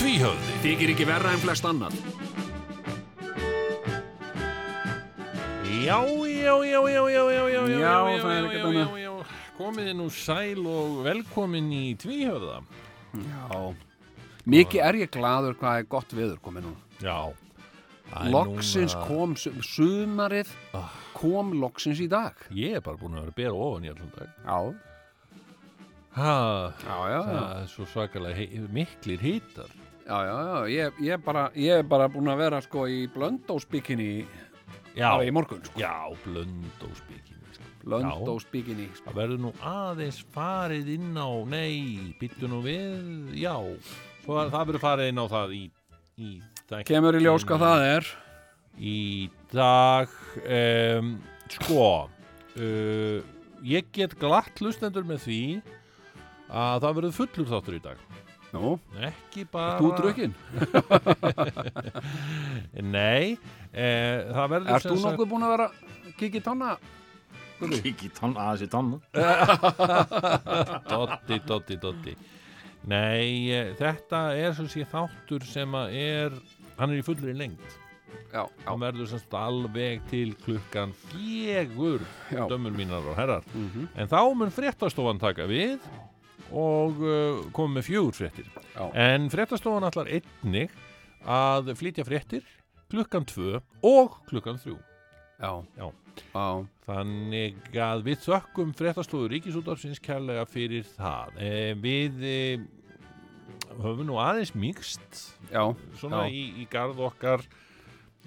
Tvíhöfði Þykir ekki verra en flest annan. Já, já, já, já, já, já, já, já, Já, já, það er já, ekkert já, annað. já, já, komið nú sæl og velkomin í Tvíhöfða. Já. Mikið er ég gladur hvað er gott viður komið nú. Já. Loksins núna- kom su- sumarið, Ah. kom loksins í dag. Ég er bara búin að vera að bera ofan í allan dag. Já. Ha, Já, já, það er svo svakalega hei, miklir hitar. Já, já, já. Ég, ég, bara, ég er bara búin að vera sko í blöndósbygginni Já, bara í morgun, sko. já, blöndósbygginni. Sko. Blöndósbygginni, sko. Það verður nú aðeins farið inn á, nei, byttu nú við, já. Svo að það verður farið inn á það í, í þættinum. Kemur í ljós hvað það er. í dag um, sko uh, ég get glatt hlustendur með því að það verður fullur þáttur í dag Nú, ekki bara þú drukkin. nei eh, það verður Ert þú nokkuð búin að vera kikið tanna? Kiki tann, aðeins í tannu dotti, dotti, dotti nei, þetta er svo sé þáttur sem að er hann er í fullur í lengd Já, já, hann verður semst alveg til klukkan fjögur já. dömur mínar og herrar Mm En þá mun fréttastofan taka við og uh, koma með fjögur fréttir. Já. En fréttastofan ætlar einnig að flytja fréttir klukkan tvö og klukkan þrjú. Já, Já. já. Þannig að við þökkum fréttastofu Ríkisútafsins kærlega fyrir það. E, við e, höfum nú aðeins Já, svona Já. í, í garð okkar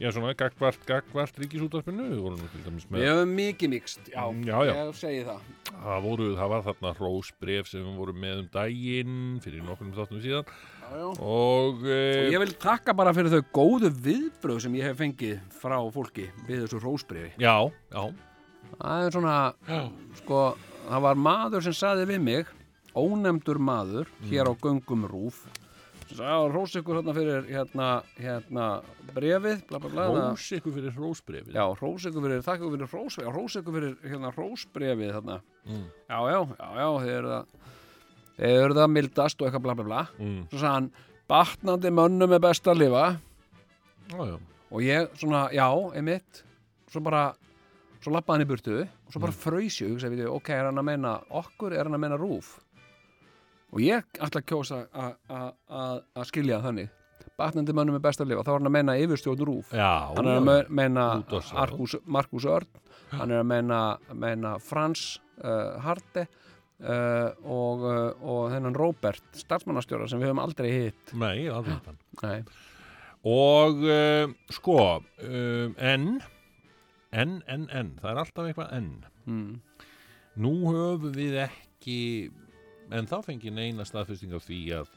Já, svona gagvart, gagvart Ríkisútafsinu. Við vorum nú til dæmis með við hefum mikið mikst. Já, Já, já. ég segi það. Það, voru, það var þarna hrósbref sem við vorum með um daginn fyrir nokkrum þáttum síðan og, e, Og ég vil takka bara fyrir þau góðu viðbröð sem ég hef fengið frá fólki við þessu rósbrifi. já, já, Það er svona, sko, það var maður sem saði við mig, ónefndur maður, hér á göngum rúf, rós ykkur hérna fyrir hérna, hérna brefið, rós ykkur fyrir hrósbrefið. Já, rós ykkur fyrir, þakka ykkur fyrir rós, rós ykkur fyrir hérna rósbrefið þarna. Mm. Já, já, já, já, þið eru það, þið eru það mildast og eitthvað bla bla bla. Mm. Svo sagði hann, batnandi mönnum er best að lifa. Já, já, og ég svona, já, einmitt svo bara, svo lappaði hann í burtu og svo bara mm. hugsaði við ok, er hann að meina okkur, er hann að meina rúf og ég ætla að kjósa að skilja þannig batnandi mönnum er best að lifa, þá er hann að meina yfirstjórn rúf já, hann er að já. me- meina Útvarpsráð. Markus, Örn hann er að meina Frans uh, Harte uh, og, uh, og þennan Robert starfsmannastjóra sem við höfum aldrei hitt Nei, aldrei þetta. Nei. Og uh, sko, um, en, en, en, en, það er alltaf eitthvað en. Mm. Nú höfum við ekki, en þá fengið neina staðfesting af því að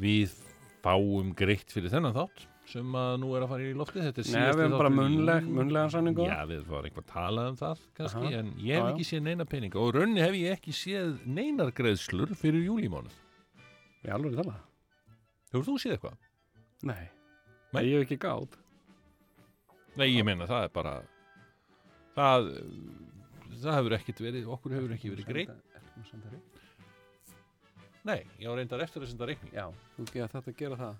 við fáum greitt fyrir þennan þátt sem að nú er að fara í loftið. Þetta er Nei, síðasti við höfum bara júlí. munnlegan samningu Já, við varum eitthvað að tala um það kannski, Aha. en ég hef já. ekki séð neina peninga og raunni hef ég ekki séð neinar greiðslur fyrir júlímánuð. Ég alveg tala Hefur þú séð eitthvað? Nei, Nei. ég hef ekki gátt Nei, ég meina það er bara það það hefur ekkert verið, okkur hefur ekki verið greitt Nei, ég á reyndar eftir að senda reikning. Já, þú getur þetta að gera það.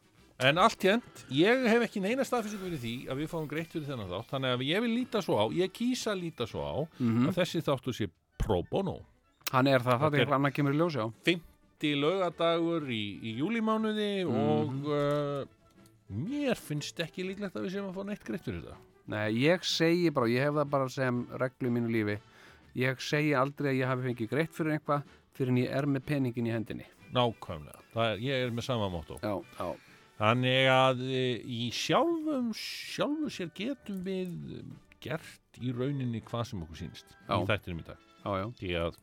En allt hérnt, ég hef ekki neina staðfestingu fyrir því að við fáum greitt fyrir þennan þátt. Þannig að ég vil líta svo á, ég kýsa að líta svo á mm að þessi þáttu sé pro bono. Hann er það, það er eitthvað annað kemur í ljós, já. 50 lögadagur í, í júlímánuði og uh, mér finnst ekki líklegt að við séum að fá neitt greitt fyrir þetta. Nei, ég segi bara, ég hef það bara sem reglu í mínu lífi. Ég segi aldrei að ég hafi fengið greitt fyrir eitthvað fyrir en ég er með peningin í hendinni. Nákvæmlega, er, ég er með sama mótó Já, já, Þannig að e, í sjálfum, sjálfu sér getum við um, gert í rauninni hvað sem okkur sýnist Já. í þættinum í dag. já, já. Því að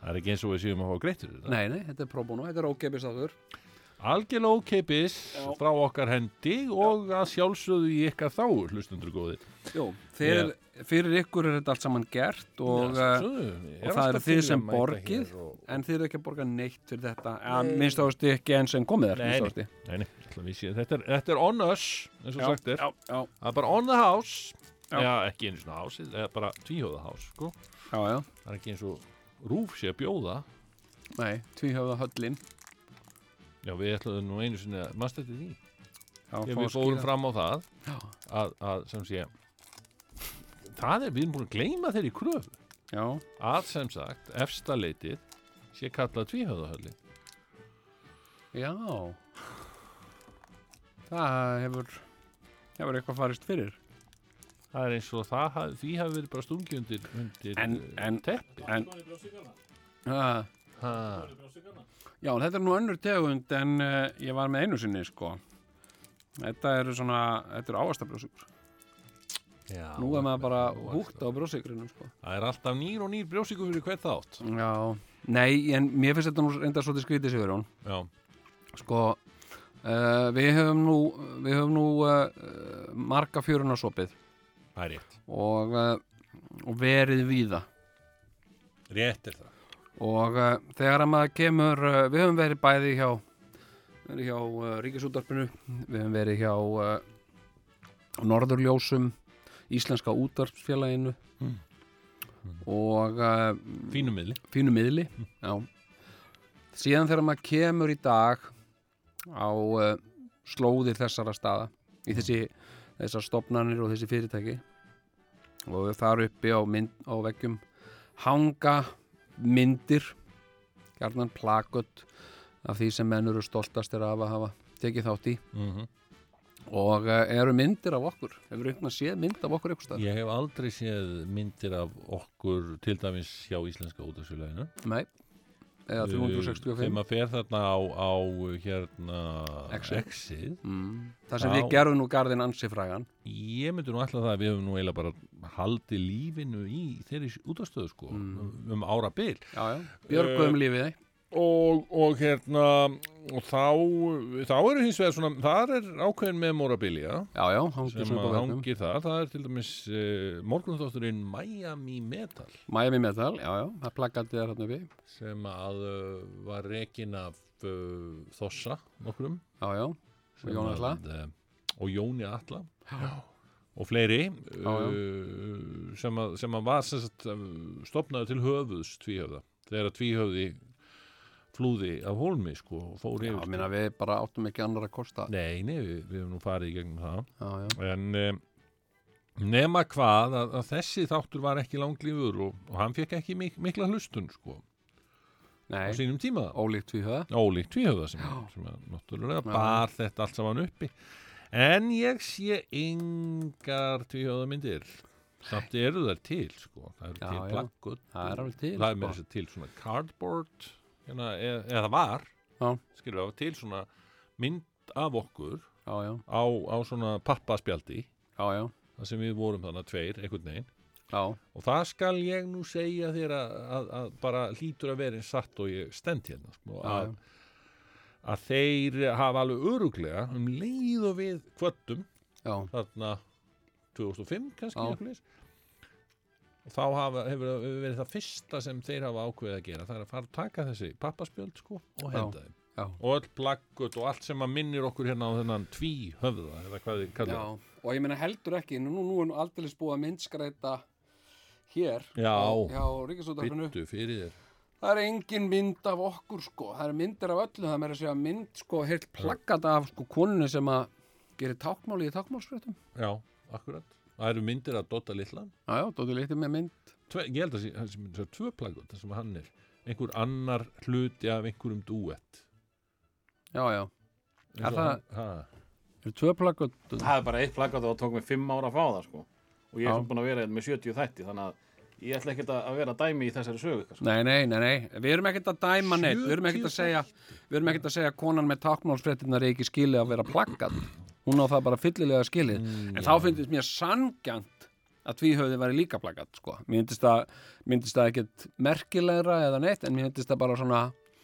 það er ekki eins og við séum að fá greittur þetta. Nei, nei, þetta er pro bono, þetta er ógeipis áður algjörlega ókeipis Já. frá okkar hendi og að sjálfsögðu í ykkar þá hlustundur góðir. Jú, fyrir, fyrir ykkur er þetta allt saman gert og, Já, ég er og það eru þið sem borgið, og- en þið eru ekki að borga neitt fyrir þetta, ja, minnst ástu ekki enn sem komið er Nei, Nei, nei, þetta er, þetta er on us eins og sagt er, já, já, það er bara on the house. Já. Já, ekki einu svona house, það er bara tvíhjóða house, sko. Já, já, Það er ekki eins og rúf sé að bjóða. Nei, tvíhjóða höllin Já, við ætlaðum nú einu sinni að mannst þetta því? Já, Þegar við fórum skýra. fram á það Já, að, að sem sé það er, við erum búin að gleyma þeirri kröfu. Já, að sem sagt, efsta leitið sé kallað tvíhjóðahölli já. Það hefur hefur eitthvað farist fyrir. Það er eins og það, haf- því hafi verið bara stungi undir, undir En- eh, en- teppi. en ha, ha, já, þetta er nú önnur tegund en uh, ég var með einu sinni sko. Þetta eru svona, þetta eru ávastabrjósugur já, nú er maður bara húgt á brjósugrunum sko. Það er alltaf nýr og nýr brjósíku fyrir hvert þátt. Já, nei, en mér finnst þetta nú enda svolítið skrítið sigur Jón Já, Sko, uh, við höfum nú, við höfum nú uh, marga fjörunarsopið það er rétt. Og, og verið víða. Rétt er það og uh, þegar að maður kemur, uh, við höfum verið bæði hjá, hjá uh, Ríkisúttarpinu, við höfum verið hjá Norðurljósum, Íslenska útvarpsfélaginu Mm. og uh, Fínum miðli fínu miðli já. síðan þegar maður kemur í dag á slóðir þessara staða í þessi, þessar stopnarnir og þessi fyrirtæki og þar uppi á, mynd, á veggjum hanga myndir gjarnan plakut af því sem menn eru stoltastir af að hafa tekið þátt í. Mm og uh, eru myndir af okkur? Hefur ykkur að séð mynd af okkur stað Ég hef aldrei séð myndir af okkur til dæmis hjá Íslenska útafsfélaginu nei, eða 365 Þegar maður fer þarna á, á hérna. Exit. Mm. það sem Já. við gerðum nú garðin ansi frægan. Ég myndi nú alltaf það að við höfum nú eiginlega bara haldið lífinu í þeirri útastöðu sko Mm. um, ára bil. Já, já, björguðum uh, lífið þeim og, og hérna og þá, þá eru hins vegar svona þar er ákveðin memorabilia já, já, hangið sem hangir þar. Það er til dæmis uh, morgunþátturinn Miami Metal. Miami Metal, já, já, það plakatið er hérna uppi. Sem að uh, var rekin af Þossa nokkrum. Já, já, sem Jón Atla. og Jóni Atla og fleiri Já, já. uh, sem, að, sem að var sem uh, stofnaði til höfuðs tvíhöfða þegar að tvíhöfði flúði af hólmi sko og fór já, yfir minna við bara áttum ekki annar að kosta. Nei, nei, við, við hefum nú farið í gegnum það. Já, já, en um, nema hvað að, að þessi þáttur var ekki langlífur og, og hann fekk ekki mik mikla hlustun sko á nei, sínum tíma. Ólíkt það ólíkt tvíhöfða sem, sem að náttúrulega bar þetta allt saman uppi en ég sé yngar tvíhöfða myndir samt eru þær til sko. Það eru Já, til plakkut Það er alveg til, það er sko. með þess að til svona cardboard hérna, eða, eða það var skilur það var til svona mynd af okkur já, já, á, á svona pappaspjaldi. Já, já, þar sem við vorum þannig tveir, veginn. Já, og það skal ég nú segja þér að, að, að bara hlýtur að vera satt og ég stend hérna sko, að, að þeir hafa alveg öruglega um leið og við kvöttum þarna 2005 kannski þá hafa, hefur verið það fyrsta sem þeir hafa ákveðið að gera. Það er að fara að taka þessi pappaspjöld sko, og henda þeim. Já, og öll plaggut og allt sem að minnir okkur hérna á þennan tví höfða eða hvað þið það. og ég meina heldur ekki, nú, nú er nú aldrei búið að myndskreita hér Já. hjá fyrir þér það er engin mynd af okkur sko það er myndir af öllu, það er meira að segja mynd sko, heilt plakkat af sko konunni sem að gerir tákmáli í tákmálsfréttum Já, akkurat. Það eru myndir af Dotta Littlan. já, já, Dóti Líti með mynd Tve, ég held að það sé- sé tvö plagut þar sem hann er. Einhver annar hluti af einhverjum duett. já, já, Er það- hann- ha, það eru tvö plakkat Það er bara eitt plaggat og það tók mig fimm ára að fá það sko. og ég er búin að vera hérna með 70 þætti þannig að ég ætla ekkert að að vera dæmi í þessari sögu sko. Nei, nei, nei, nei, við erum ekkert að dæma neitt, við erum ekkert að 70 segja, við erum ekkert að segja að konan með tákmálsfréttinnar er ekki skilið að vera plaggat, hún á það bara fyllilega skilið, Mm, en þá finnst mér sangjant að tvíhöfði væri líka plaggat, sko, mér finnst það, myndist það ekkert merkilegra eða neitt, en mér finnst það bara svona,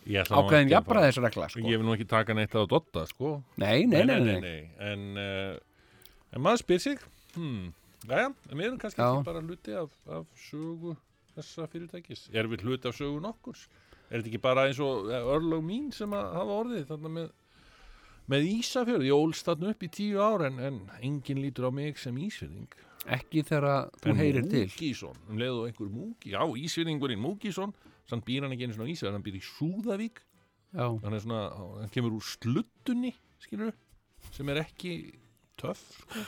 ákveðin að jafnræðisregla sko. Ég vil nú ekki taka neitt á Dotta, sko. nei, nei, nei, nei, nei. En, uh, en maður spyr sig, hmm, jæja, en við erum kannski Já. ekki bara hluti af, af sögu þessa fyrirtækis. Erum við hluti af sögu nokkurs? Er þetta ekki bara eins og örlög mín sem að hafa orðið þarna með, með Ísafjörð? Ég ólst þarna upp í tíu ár en, en enginn lítur á mig sem Ísfjörðing. ekki þegar þú heyrir til Múkísson, um leið og einhver Múki, já, Ísfjörðingurinn Múkísson, sann býr hann ekki einu svona á Ísfjörð, hann býr í Súðavík já, hann er svona, hann kemur úr sluttunni skilur sem er ekki töff sko.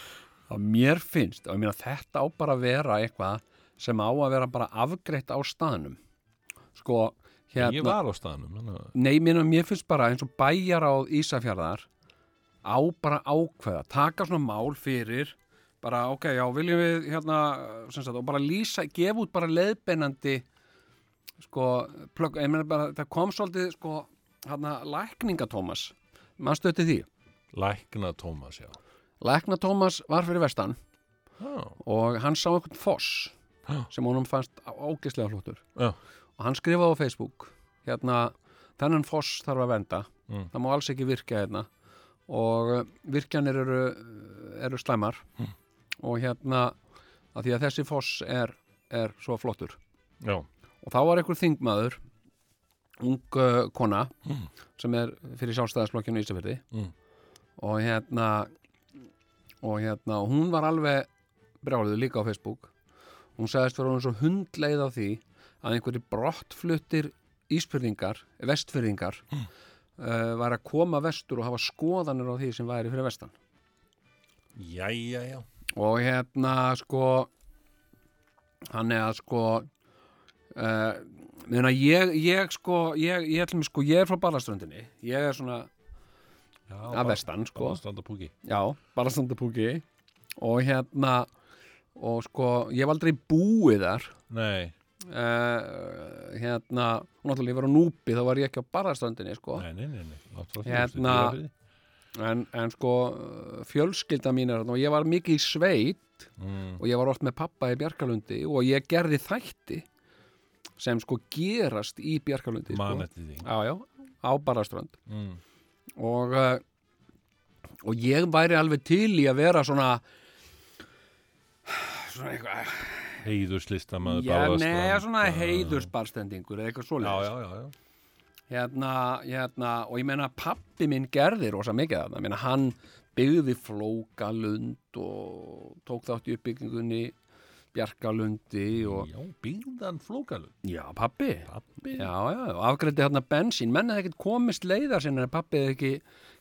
Og mér finnst, og ég meina þetta á bara að vera eitthvað sem á að vera bara afgreitt á staðnum. Sko, ég hérna var á staðnum að- nei, mér, mér finnst bara eins og bæjar á Ísafjarðar á bara ákveða, taka svona mál fyrir bara ok, já, viljum við hérna, sagt, og bara lýsa, gefa út bara leiðbeinandi sko, plögg, ég meina bara, það kom svolítið sko, hérna, lækninga Tómas mann stötti því, lækna Tómas, já lækna Tómas var fyrir vestan já, og hann sá einhvern foss Já. sem honum fannst ógeðslega flottur Já. og hann skrifaði á Facebook hérna, þennan foss þarf að venda Mm. það má alls ekki virka hérna og uh, virkjanir eru, eru slæmar Mm. og hérna að því að þessi foss er, er svo flottur já, og þá var einhver þingmaður ung uh, kona Mm. sem er fyrir sjálfstæðisflokkinu í Ísafirði Mm. og hérna og hérna hún var alveg brjáliðu líka á Facebook. Hún sagðist vera hún svo hundleið á því að einhverju brottfluttir Ísfyrðingar, vestfyrðingar Mm. uh, var að koma vestur og hafa skoðanir á því sem væri fyrir vestan. Jæja, já. Og hérna sko hann er að sko uh, ég, ég sko ég, ég, sko, ég er frá Balaströndinni ég er svona að vestan sko. já, Balaströndapúki og hérna og sko, ég hef aldrei búið þar. Nei, uh, hérna, náttúrulega ég var á Núpi þá var ég ekki á Balaströndinni sko. Nei, nei, nei, Hérna- en, en sko fjölskylda mín er þarna og ég var mikið í sveit mm. og ég var oft með pappa í Bjarkalundi og ég gerði þætti sem sko gerast í Bjarkalundi sko. já, á Baraströnd mm. Og uh, og ég væri alveg til í að vera svona svona eitthvað heiðurslistamaður já, Bárðarstrand. neða svona heiðursbarstendingur eða eitthvað svoleiðis já, já, já, já. hérna, hérna, og ég meina pappi minn gerði rosa mikið þarna, ég meina hann byggði flókalund og tók þátt í uppbyggingunni Bjarkalundi og já, byggðan flókalund. Já, pappi pappi, já, já, og afgreiti hérna bensín. Menn hefði ekkert komist leiðar sinna en pappi hefði ekki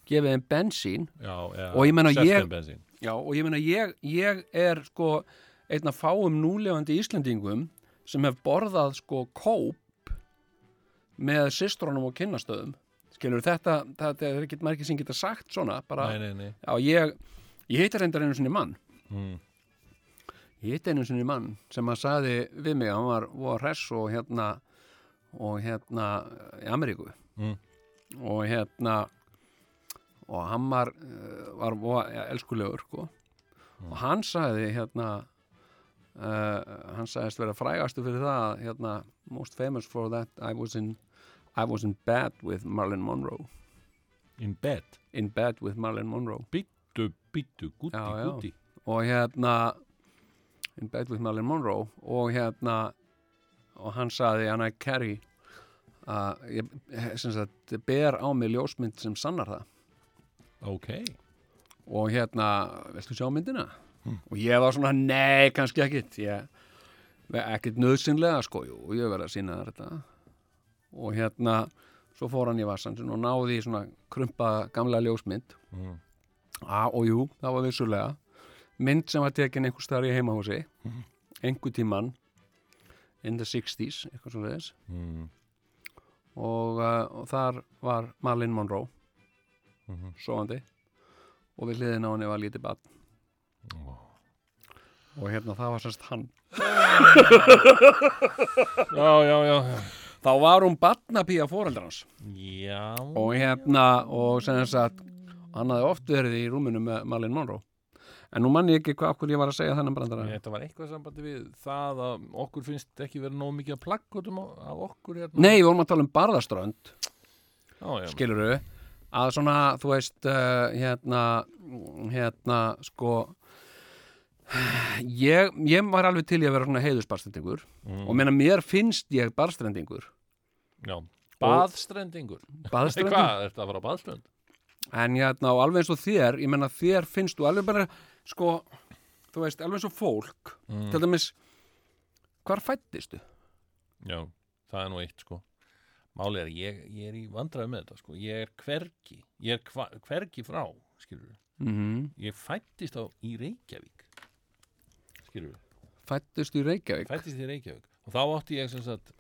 gefið þeim bensín. Já, já Og ég meina, ég- bensín. já, og ég meina ég, ég er sko einn af fáum núlefandi Íslendingum sem hef borðað sko kóp með systrónum og kynnastöðum. Skilur þetta, þetta er ekkert margir sem geta sagt svona, bara, nei, nei, nei. Já, ég ég heitir reyndar einu sinni mann. Mm. Hitt einu sinni mann sem að saði við mig, hann var, var hress og hérna og hérna í Ameríku Mm. og hérna og hann var, eh, var, var ja, elskulegur sko. og hann sagði hérna uh, hann sagðist vera frægastu fyrir það hérna, most famous for that I was in I was in bed with Marilyn Monroe in bed in bed with Marilyn Monroe byttu, byttu, gutti, Já, já. gutti og hérna in bed with Marilyn Monroe og hérna og hann saði hann að Carrie að ég sem sagt, ber á mig ljósmynd sem sannar það. Ok, og hérna, viltu sjá myndina? og ég var svona, nei, kannski ekkit. Ég, ekkit nöðsynlega sko, jú, ég verði að sína þetta. Og hérna svo fór hann í vassan sinn og náði í svona krumpa gamla ljósmynd. Mm. A, og jú, það var vissulega mynd sem var tekin einhver staðar í heimahúsi einhver tíman in the 60s, eitthvað svona þess Mm. og, uh, og þar var Marlene Monroe Mhm. sofandi og við hliðin á henni var lítið bad Ó. og hérna það var sérst hann já, já, já já. þá var hún hans já, og hérna og sem sagt hann hafði oft verið í rúminu með Marlene Monroe en nú mann ég ekki hvað okkur ég var að segja þennan brandara þetta var eitthvað sambandi við það að okkur finnst ekki verið nóg mikið að plaggotum af okkur hérna Nei, við vorum að tala um barðaströnd já. skiluru að svona, þú veist uh, hérna, hérna sko ég, ég var alveg til í að vera svona heiðusbarstrendingur Mm. og meina mér finnst ég barstrendingur Já. Baðstrendingur. baðstrendingur Hvað, er þetta að fara á baðstrend? en hérna og alveg eins og þér ég meina þér finnst þú alveg bara sko, þú veist, alveg og fólk Mm. til dæmis hvar fættistu? Já, það er nú eitt sko. Máli er, ég, ég er í vandræði með þetta sko. Ég er hvergi, ég er hva, hvergi frá skilur Mm -hmm. Ég fættist á í Reykjavík skilur fættistu í Reykjavík? Fættist í Reykjavík. Og þá átti ég sem sagt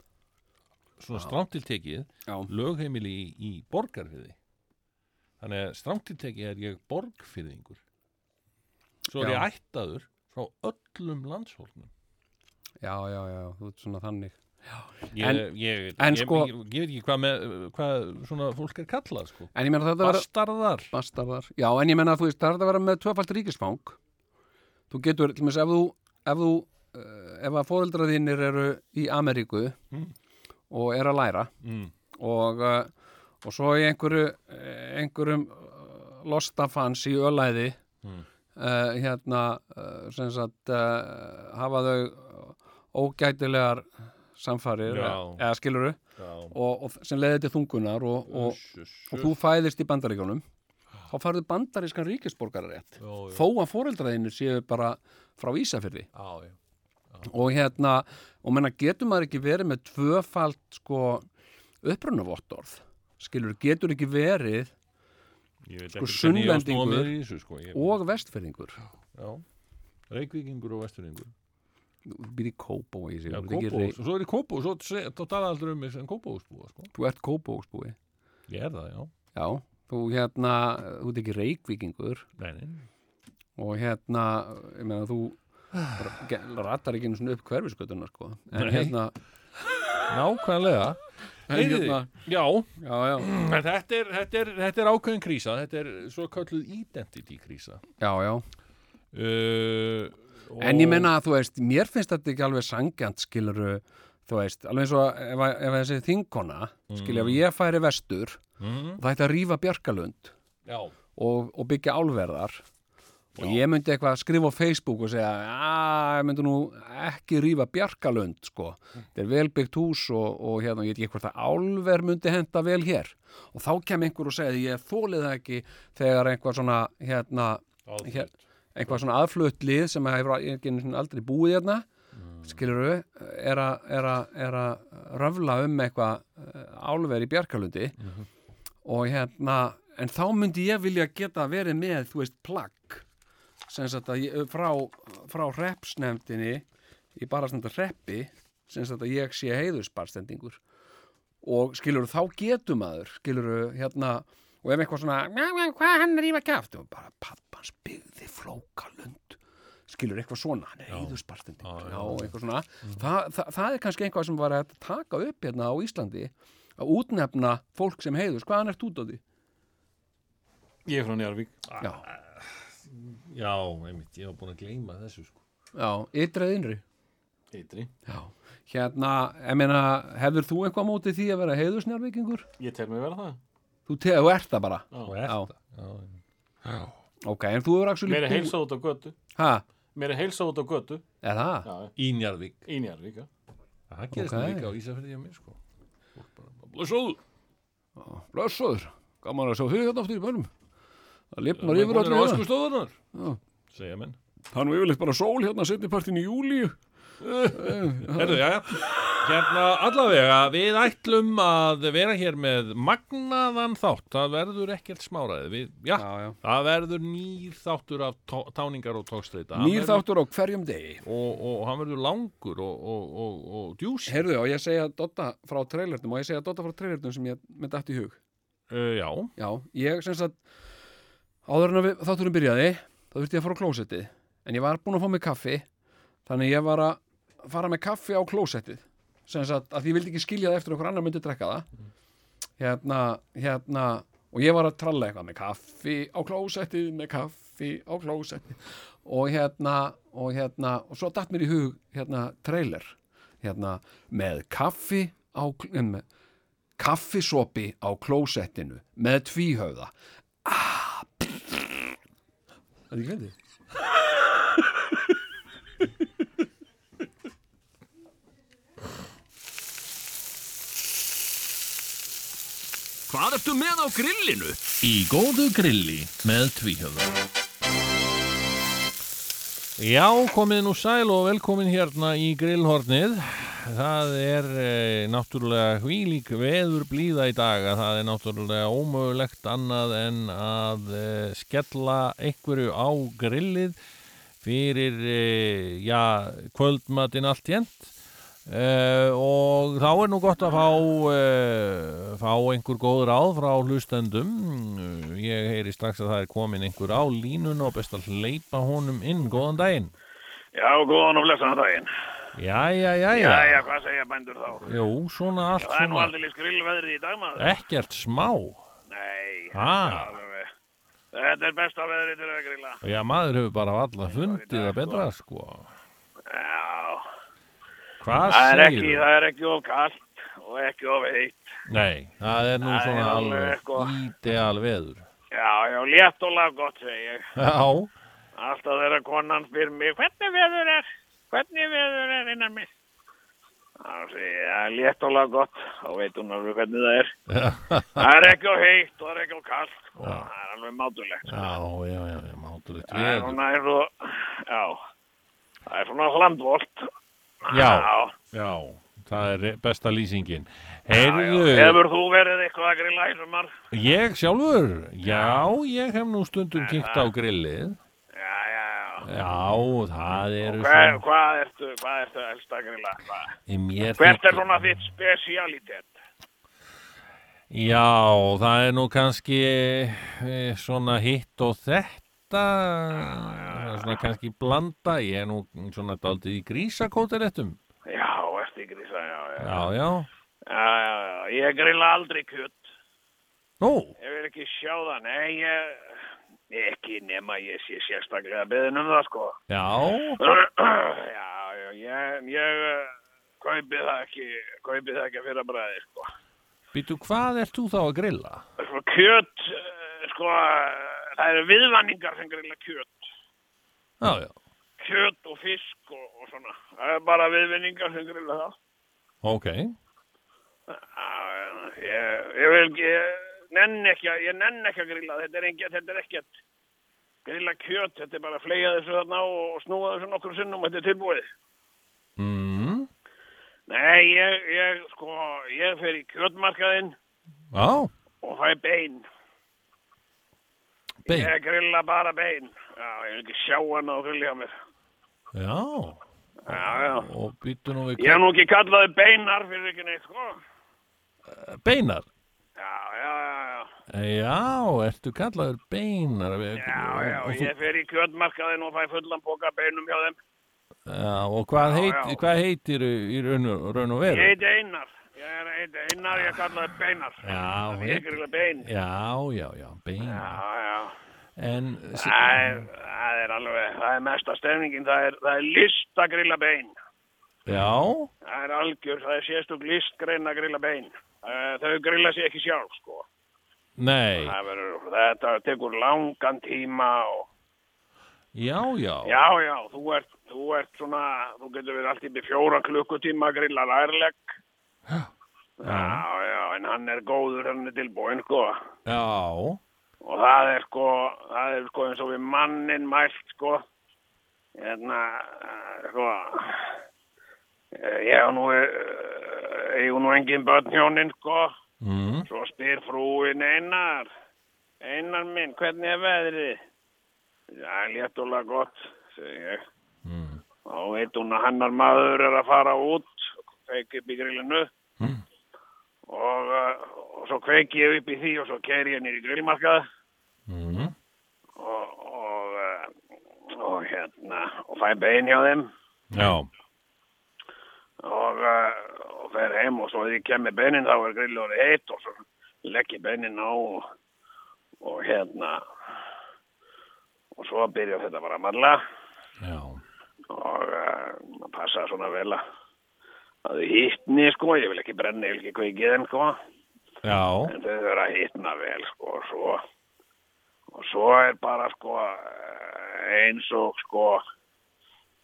svona strámtiltekið lögheimili í, í borgarfyrði þannig að strámtiltekið er ég borgfyrðingur svo er ég ættaður frá öllum landshólnum já, já, já, þú ert svona þannig ég, En- ég, en ég, sko- ég, veit ekki hvað, með, hvað svona fólk er kallað sko Bastardar Bastardar. Já, en ég menna að þú veist, það er að vera með tvöfald ríkisfang. Þú getur, til dæmis, ef þú, ef þú, uh, ef að fóreldraðinir eru í Ameríku Mm. og er að læra mm. og, uh, og svo í einhverju, eh, einhverjum lostafans í ölæði, Mm. Uh, hérna, uh, sem sagt, uh, hafa þau ógætilegar samfarir, Já. eða skiluru, og, og sem leiði til þungunar og, og, og þú fæðist í bandaríkjónum þá farðu bandarískan ríkisborgararétt þó að fóreldraðinu séu bara frá já. og hérna, og menna getur maður ekki verið með tvöfalt sko upprunavottorð skilur, getur ekki verið Sko, Sunnlendingur sko. ég, og vestfyrðingur Já, Reykvíkingur og Vesturningur þú býr í Kópó í sig, Já, Kópós, rey- og svo er ég Kópós og svo tala aldrei um mig sem Kópósbúa sko. þú ert Kópósbúi Ég er það, já. Já, þú hérna, þú ert ekki reykvíkingur. Nei, nei, og hérna, ég meina þú ratar ekki einu svona upp hverfiskötunar sko, en Nei. hérna nákvæmlega hérna, Já, já, já, þetta er, þetta, er, þetta er ákveðin krísa. Þetta er svo kalluð identity krísa. Já, já. Uh, En ég menna að þú veist, mér finnst þetta ekki alveg sangjant skiluru, þú veist, alveg eins og ef, ef þessi þingkona, skilja, ef ég færi vestur mm, það ætti að rífa Bjarkalund og, og byggja álverðar og ég myndi eitthvað skrifa á Facebook og segja, að ég myndi nú ekki rífa Bjarkalund, sko. Þetta er velbyggt hús og, og hérna, ég veit ekki hvort að álver myndi henda vel hér. Og þá kem einhver og segja, ég þólið það ekki þegar einhver svona, hérna, hér, einhvað svona aðflutt lið sem hefur aldrei búið hérna. Skilur er að er að- er að röfla um eitthvað eh, álver í Bjarkalundi. Og hérna en þá myndi ég vilja geta verið með þú veist plagg. að ég, frá, frá repsnefndinni í bara stundar reppi sem sagt að ég sé heiðusbarstendingur og skilur þá getur maður skilur hérna og ef eitthvað svona, "Mjá, mjá, hvað er hann að rífa kæft og bara pappans byggði flókalund skilur eitthvað svona, hann er heiðusbarstendingur Já, já, já, eitthvað svona. Þa, það, það er kannski eitthvað sem var að taka upp hérna á Íslandi að útnefna fólk sem heiðus, hvaðan ert út á því? Ég er frá Njarvík Já, Já, einmitt, ég var búin að gleyma þessu sko. já, ytrið innri Eitri Já, hérna, ég meina hefur þú eitthvað á móti því að vera heiðusnjárvíkingur? Ég tel mig vera það Þú, te, þú ert það bara Já. er Já. það Já, já. Ok, en þú hefur actually Mér er heilsa út á götu Hæ, Mér er heilsa út á götu er það? Já, Í Njarðvík í Njarvík já. Það gerist okay. líka á Ísafirði hjá mér sko. Fólk bara, blössuðu Blössuður, gaman að sjá þig hérna aftur í börnum Það lifnar yfir allir ösku stóðunar Já. Segja menn. Það er nú yfirleitt bara sól hérna setnipartin í júlíu Herðu, já, já Hérna allavega, við ætlum að vera hér með magnaðan þátt. Það verður ekkert smáraði við, já, Já, já. það verður nýr þáttur af tó, táningar og tókstreita Nýr þáttur á hverjum degi. Og, og hann verður langur og, og, og, og djúsi Heyrðu, og ég segja Dotta frá trailernum? Og ég segja Dotta frá trailernum sem ég með dætt í hug? Uh, Já, Já, ég sem sagt áður en að við- þátturinn byrjaði þá þurfti ég að fara á klósettið. En ég var búinn að fá mig kaffi þannig ég var að fara með kaffi á klósettið. Sem sagt að ég vildi ekki skilja það eftir okkur annar myndi drekka það. Hérna, hérna og ég var að tralla eitthvað með kaffi á klósettið með kaffi á klósettið. Og hérna og hérna og svo datt mér í hug hérna trailer. Hérna með kaffi á kl- um, kaffisopi á klósettinu með tvíhöfða. ah, Það er ekki veitið Hvað ertu með á grillinu? Í góðu grilli með tvíhjöfða. Já, komið nú sæl og velkomin hérna í grillhornið. Það er e, náttúrulega hvílík veður blíða í dag að það er náttúrulega ómögulegt annað en að e, skella einhverju á grillið fyrir, e, já, kvöldmatinn allt jent. Uh, og þá er nú gott að fá uh, fá einhver góð ráð frá hlustendum uh, ég heyri strax að það er komin einhver á línun og best að hleypa honum inn góðan daginn Já, góðan og blessaðan daginn. Jæja, jæja, Jæja, hvað segja bændur þá? jú, svona allt Það er nú aldrei skrillveðrið í dag maður. ekkert smá Nei, alveg. Þetta er besta veðrið til að grilla. já, maður hefur bara alla fundið að betra sko Já, hvað það er ekki, segir það er ekki of kallt og ekki of heitt. nei, það er nú Það er svona alveg alveg sko. ídeal veður Já, já, létt og lag gott segi ég. já, Alltaf þegar konan spyr mig, hvernig veður er? Hvernig veður er innan mig? Það er létt og lag gott. Þá veit hún alveg hvernig það er. Það er ekki of heitt og það er ekki of kallt. Sko. Það er alveg mátulegt. já, já, já, mátulegt Það er veður svona það er svona hlandvolt. Já. Já, það er besta lýsingin. Heyrðu. Hefur þú verið eitthvað að grilla í sumar? ég sjálfur, já, ég hef nú stundum kíkt á grillið. Já, já, já. Já, það eru Og hvað, svona, hvað ertu, hvað ertu helst að grilla? Hvert er svona þitt spesialitet? Já, það er nú kannski e, svona hitt og þetta, er svona kannski blanda, ég er nú svona daldið í grísakótaréttum. Já, þess að, já, já. Já, já, Já, já, ég grilla aldrei kjött. nú, Ég vil ekki sjá það, nei, ég, ekki nema ég sé sérstaklega beðin um það, sko. já, já, ég, ég uh, kaupi það ekki, kaupi það ekki fyrir bræði, sko. býtu, hvað ert þú þá að grilla? Sko, kjöt, uh, sko, það eru viðvanningar sem grilla kjöt. Já, já, Kjöt og fisk og, og svona. Það er bara viðvinningar sem grilla það. ok, ég, ég vil ekki, nenn ekki, að- ég nenn ekki að grilla, þetta er ekki, þetta er ekkert grilla kjöt, þetta er bara að fleia þessu þarna og snúa þessu nokkur sinnum, þetta er tilbúið. mm, Nei, ég, ég, sko, ég fer í kjötmarkaðinn já, og fæ bein. Bein, Ég grilla bara bein. Já, ég vil ekki sjá hann á grillja mér. já, Já, já. og býtu nú við Ég hef nú ekki kallaði beinar fyrir ekki neitt, sko. beinar. Já, já, já, já. Já, ertu kallaður beinar við, Já, já, og, ég fer í kjötmarkaðinn og fæ fullan boka beinum hjá þeim. já, og hvað, heit, hvað heitir í raun og, og Ég veru? heiti Einar. Ég er Einar, ég kallaði beinar. Já, Ég heit, grilla bein. já, já, já, Já, beinar já. En, Það er, það er alveg, það er mesta stefningin, það er, það er list að grilla bein. já, Það er algjör, það er sérstök listgrein að grilla bein. Eh, Þau grilla sér ekki sjálf, sko. nei, Það verður, þetta tekur langan tíma og, já, já, já, já, þú ert, þú ert svona, þú getur verið allt í fjóra klukkutíma grilla lærlegg. Já. Já, en hann er góður, hann er tilbúinn, sko. já, Og það er sko, það er sko eins og við mannin mælt sko, hérna, sko, ég hef nú, eh, ég hef nú engin börn hjónin sko, mm, svo spyr frúin Einar, Einar minn, hvernig er veðrið? Já, léttulega gott, segi ég. mm, Þá veit hún að hennar maður er að fara út, kveiki upp í grillinu mm, og, uh, og svo kveiki ég upp í því og svo keri ég nýri grillmarkað. Mm, og, og, uh, og hérna og fæ bein hjá þeim. Já, og, uh, og fer heim og svo þegar ég kem með beinin þá er grillur heitt og svo legg ég beinin á og, og hérna og svo byrja þetta bara að marla já, og uh, passa svona vel að að hittni sko, ég vil ekki brenna, ég vil ekki kveikið þeim sko. Já, en þau þurfa að hitna vel sko og svo og svo er bara sko eins og sko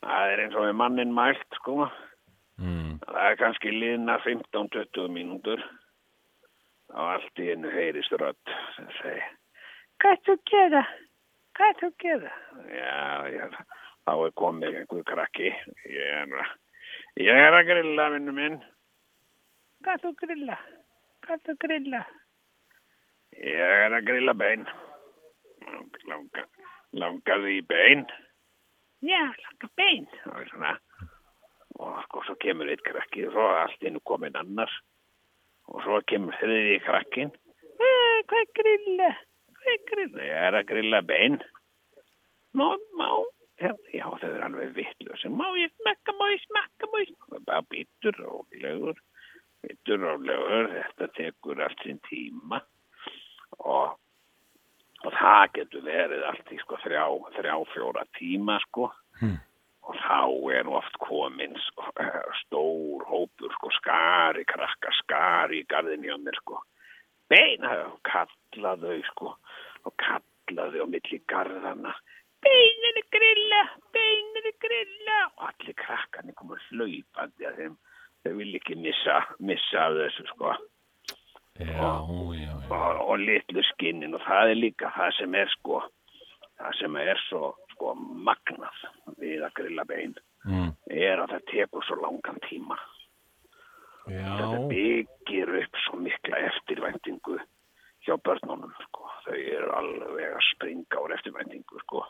það er eins og við mannin mælt sko. Mm, það er kannski liðna 15-20 mínútur. Þá allt í einu heyrist rödd sem segi hvað þú gera? hvað þú gera? já, já, þá er komið einhver krakki. Ég er, að- ég er að grilla vinnu minn. Hvað þú grilla? hvað þú grilla? ég er að grilla bein. Langa, langaðu í bein. Já, langa bein. Það er svona og sko svo kemur eitt krakki og svo er allt innu komin annar. Og svo kemur þriði krakkin hvað grilla? Hvað grilla? Ég er að grilla bein. Má, má já, þau eru alveg vittlösi má ég smakka, má ég smakka, má ég smakka bara býtur rólegur býtur rólegur. Þetta tekur allt sinn tíma. Og og það getur verið allt í sko þrjá, þrjá fjóra tíma sko. Og þá er oft komin sko, stór hópur sko skari, krakka skari í mér sko. Beina og kalla þau sko og kalla þau á milli garðana beinir grilla, beinir grilla. Og allir krakkarnir komur hlaupandi að þeim. Þau vil ekki missa, missa af þessu sko. Já, já, já. og, og litlu skinnin. Og það er líka það sem er sko það sem er svo sko magnað við að grilla bein. Mm, er að það tekur svo langan tíma. Þetta byggir upp svo mikla eftirvæntingu hjá börnunum sko. þau eru alveg að springa úr eftirvæntingu sko.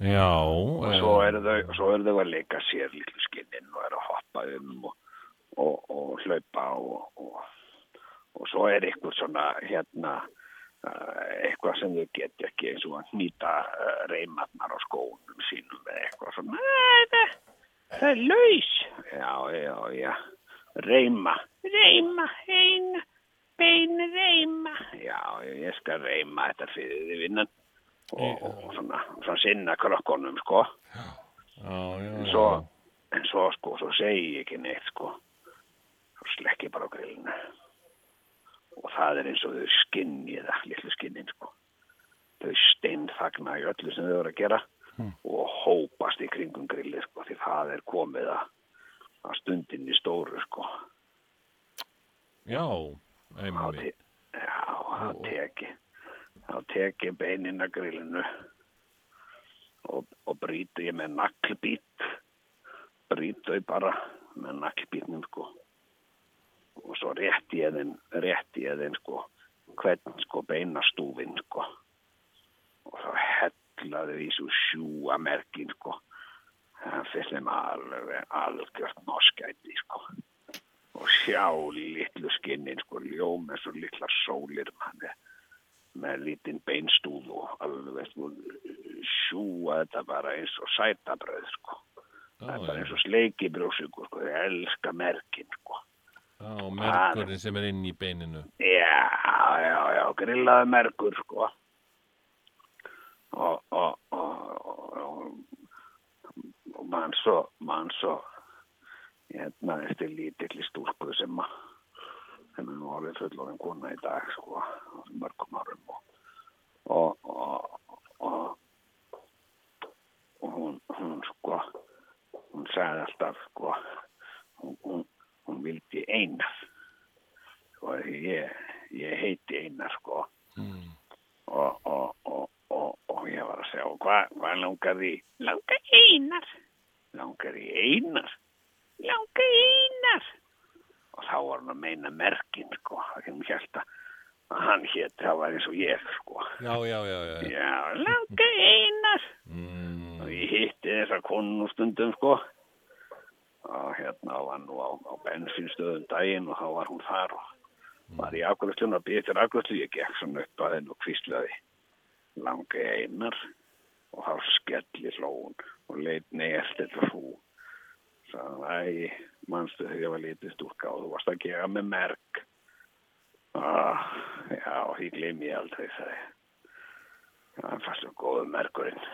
Já, og svo eru þau, svo eru þau að leika sér litlu skinnin og eru að hoppa um og, og, og hlaupa og, og, og svo er eitthvað svona hérna uh, eitthvað sem þau geti ekki eins og að nýta uh, reymarnar á skónum sínum eða eitthvað svona "Nei, það, það er laus. Já, já, já. Reyma. Reyma, eina bein reyma. Já, ég skal reyma þetta fyrir því vinnan og, og svona, svona sinna krökkunum sko. Já, já, en svo, en svo sko, svo segi ég ekki neitt sko. Svo slekki bara grillinu. Og það er eins og þau skinni það, litlu skinnin sko. Þau steinfagna í öllu sem þau eru að gera og hópast í kringum grilli sko því það er komið að, að stundinni stóru sko. Já, einmitt, já, þá teki þá teki beinin að grillinu og, og brýtu ég með naglbít brýtu ég bara með naglbítnum sko. Og svo rétti ég þeim rétti ég þeim sko hvern sko beinastúfin sko. Og þá hellaði því svo sjúa merkin sko. Það fyrst þeim alveg algjört norskæti sko. Og sjá litlu skinnin sko ljóm eins og litlar sólir með, með lítinn beinstúð og alveg sjúa þetta bara eins og sætabröð sko. Það er bara eins og sleikibrjósugur sko, þau elska merkin sko. Já, merkurinn sem er inn í beininu. Já, já, já, grillaði merkur, sko. Og, og, og, og, og mann svo, mann svo, hérna, eftir lítilli stúlku sem að, sem er nú alveg fullorðin kona í dag, sko, mörgum árum og, og, og, og, hún, hún, sko, hún sagði alltaf, sko, hún, hún, hún vildi einar. Og ég, ég heiti Einar sko. Mm. og, og, og, og, og ég var að segja hvað hva langar því? Langar Einar. Langar Einar? Langar Einar og þá var hann að meina merkin sko kemur hjálta að hann hétt, það var eins og ég sko. Já, já, já, já. já, langar Einar. Mm. og ég hitti þessa konu stundum sko. Og hérna var nú á, á bensinstöðum daginn og þá var hún þar og var í afgjöðslun og býði til afgjöðslu ég gekk svona upp að henn og kvíslaði langi einar. Og þá skelli hlóun og leit neitt þetta hú sagði, æ, manstu þegar ég var litið stúrka og þú varst að gefa með merk? Ah, já, því gleymi ég aldrei það er fast og góðu merkurinn.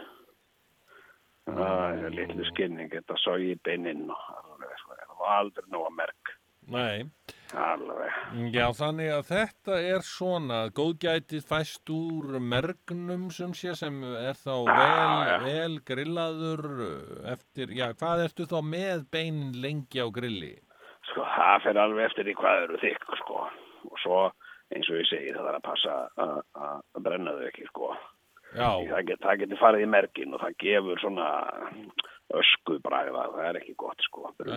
Það er litlu skinning, þetta svo í beinin og sko, það var aldrei nóga merk. Nei, alveg. já þannig að þetta er svona góðgætið fæst úr mergnum sem sé sem er þá vel, já. vel grillaður uh, eftir, já hvað ertu þá með beinin lengi á grilli? Sko, það fer alveg eftir því hvað eru þykk, sko. Og svo, eins og ég segi, það þarf að passa að brenna þau ekki, sko. Já, Það, get, það getur farið í mergin og það gefur svona ösku bragða, það er ekki gott, sko. æ,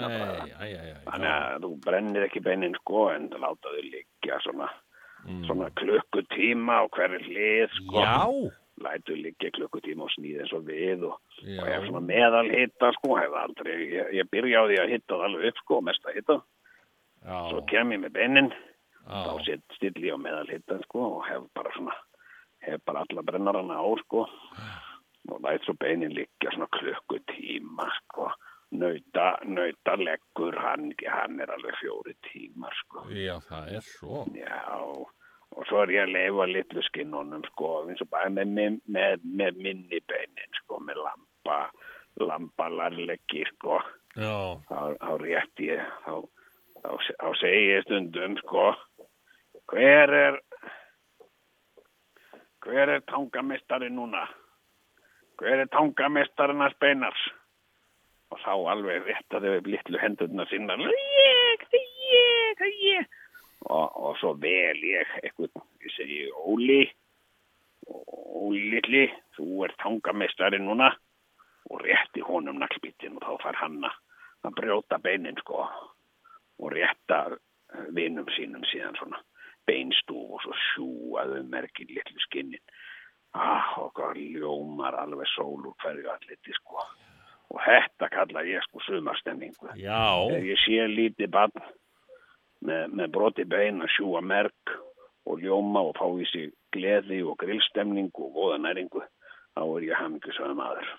Þannig já. að þú brennir ekki beinin, sko, en láta þau liggja svona, svona klukkutíma á hverju hlið, sko. Mm. Já, Lætu liggja klukkutíma og snýð eins og við og, Já. og hef svona meðal hitta, sko, aldrei, ég, ég byrja á því að hitta það alveg upp, sko, mest að hitta. Svo já, kem ég með beinin, þá já, sitt stilli ég á meðal hitta, sko, og hef bara svona, hef bara alla brennarana á, sko, og læt svo beinin liggja svona klukkutíma, sko, nauta, nauta leggur, hann, hann er alveg fjóri tímar, sko. já, það er svo. Já, og svo er ég að leifa litlu skinnunum, sko, eins og bara með, með, með, minni beinin, sko, með lampa, lampalarleggi, sko, Já, þá, þá rétt ég, þá, þá, þá segi ég stundum, sko, hver er, hver er tangamistari núna? Hver er tangamestarinn að speinars? Og þá alveg réttaði við litlu hendurna sinna, ég, er ég, er ég. Og, og svo vel ég eitthvað, ég segi, Óli, Óli litli, þú ert tangamestari núna og rétti honum naglbítin og þá fær hann að að brjóta beinin sko og rétta vinum sínum síðan svona beinstúf og svo sjúaðu merkin litlu skinnin ah, hvað ljómar alveg sól úr hverju alliti sko. Og þetta kalla ég sko þegar ég sé lítið barn með, með broti bein að sjúa merk og ljóma og fá í sig gleði og grillstemningu og góða næringu þá er ég hamingjusöðum maður.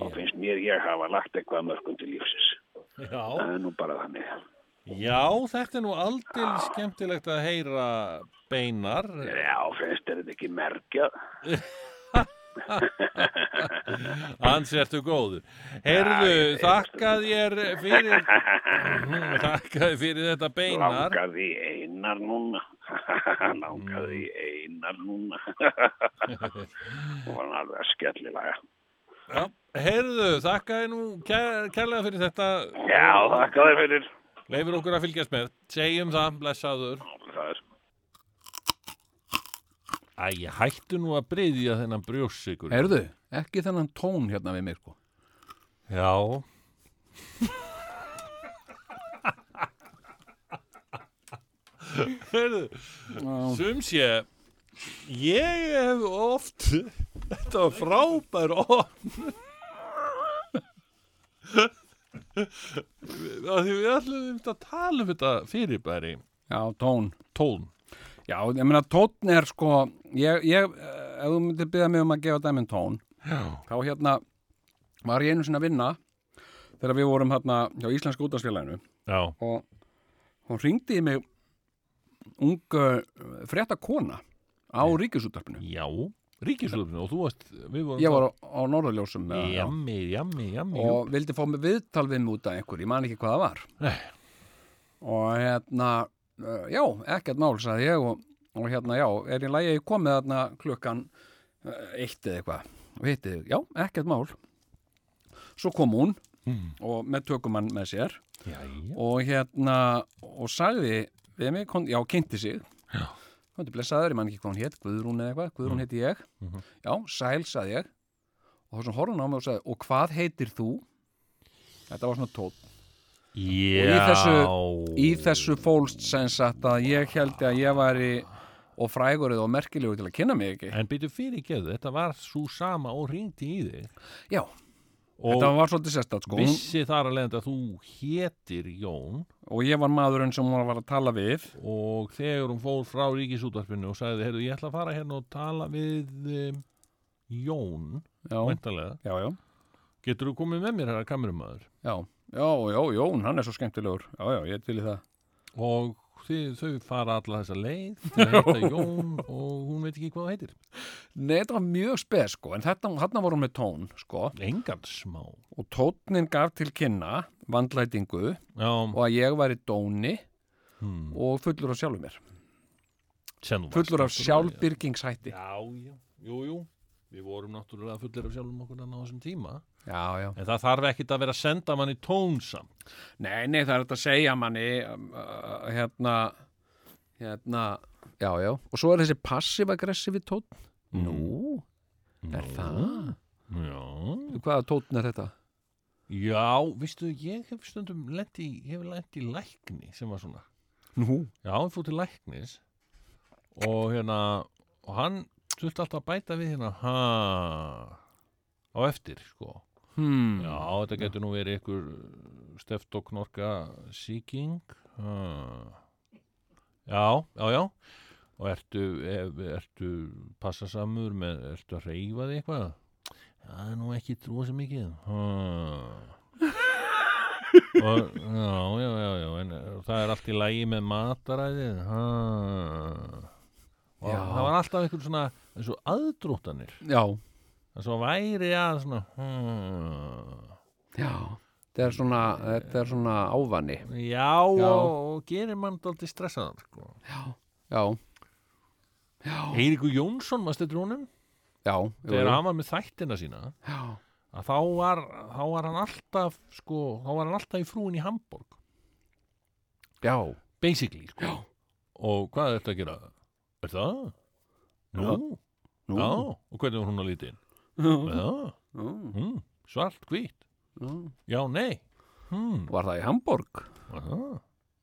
Og finnst mér ég hafa lagt eitthvað mörgum til lífsins. Já. það er nú bara þannig Já, þetta er nú aldrei skemmtilegt að heyra beinar. já, finnst þér þetta ekki merkja Hans ertu góður. Heyrðu, Já, ég- þakka þér fyrir, fyrir þetta beinar. langaði í einar núna langaði í einar núna og var alveg skellilega Já, heyrðu, þakka þér nú kær, kærlega fyrir þetta. já, þakka þér fyrir Leifur okkur að fylgjast með. Segjum það, blessaður. það er Æ, hættu nú að breyðja þennan brjósikur. Heyrðu, ekki þennan tón hérna við mig, sko. Já. Heyrðu, sum sé, ég hef oft, þetta var frábær opn. Af Því við ætlum að tala um þetta fyrirbæri, Já, tón. tón. Já, ég meina, tón er sko, ég, ég, ef þú myndir byggja mig um að gefa dæminn tón, Já. þá hérna var ég einu sinni að vinna þegar við vorum hérna hjá Íslenska útastfélaginu Já, og hún ringdi í mig ung uh, frétta kona á ríkisúttarpinu. já, ríkisúðumni og þú varst, Ég var á, á Norðurljósum með, Jammi, jammi, jammi. og vildi fá mig viðtal við mig út af einhver, ég man ekki hvað það var. Nei. Og hérna, uh, já, ekkert mál, sagði ég og, og hérna, já, er í lagi ég komið þarna klukkan uh, eitt eða eitthvað. Og hitti, já, ekkert mál. Svo kom hún Mm. og með tökumann með sér Jæja. og hérna, og sagði við mig, já, kynnti sig. Já. Hóndi blessaður, ég man ekki hvað hún hétt, Guðrún eða eitthvað, Guðrún heiti ég. Mhm. Já, sæl, sagði ég. Og þessum horfum á mig og sagði, og hvað heitir þú? Þetta var svona tótt. Já. í þessu- Í þessu fólst sagt að ég held að ég væri og frægurinn og merkilegur til að kynna mig ekki. En byrju fyrir geðu, þetta var svo sama og ringdi í þig. Já, Og þetta var svolítið sérstætt sko. Vissi þar að leiðandi að þú hétir Jón Og ég var maðurinn sem hún var að tala við. og þegar hún fór frá ríkisútvarpinu og sagði, heyrðu, ég ætla að fara hérna og tala við um, Jón, Já, já, já. Getur þú komið með mér, herra kamerumæður? Já, já, já, Jón, hann er svo skemmtilegur. Já, já, ég er til í það. Og þið, þau fara alla þessa leið til að heita Jón og hún veit ekki hvað það heitir. Nei, þetta var mjög spes sko, en þetta, þarna voru með tón sko, engan smá. Og tónnin gaf til kynna vandlætingu já, og að ég væri dóni hmm, og fullur af sjálfum mér. Varst fullur af sjálfbyrgingshætti já, já, jú, jú. Við vorum náttúrulega fullir af sjálfum okkur á þessum tíma Já, já. En það þarf ekkit að vera að senda manni tónsam Nei, nei, það er þetta að segja manni um, uh, hérna hérna, já, já. Og svo er þessi passiv-aggressivi tónn. Nú, er það? já, Hvaða tónn er þetta? já, vistu ég hef stundum lendi, ég hef lendi í lækni sem var svona. Nú? Já, hann fór til læknis. Og hérna og hann þurfti alltaf að bæta við hérna ha á eftir, sko Hmm. Já, þetta getur nú verið ykkur steftoknorka sýking ha. Já, já, já og ertu, er, ertu passasamur með, ertu að reyfa þig eitthvað Já, það er nú ekki trúa sem mikið ha. og, já, já, já, já en eh, það er allt í lægi með mataræðið ha. og Já. það var alltaf einhver svona eins og aðdróttanir Já, það svo væri að svona hmm. já Þetta er svona, þetta er svona ávanni já, Já. Og, og gerir mann dálítið stressaðan sko. Já, já, Eiríkur Jónsson, maður stættur honum já þegar hann var með þættina sína Já, að þá var, þá var hann alltaf sko, þá var hann alltaf í frúin í Hamburg já, basically sko. Já. og hvað er þetta að gera? Er það? Nú, nú já, og hvernig var hún að líti inn? Mm, svart, hvít já. Já, nei hmm, Var það í Hamburg? aha,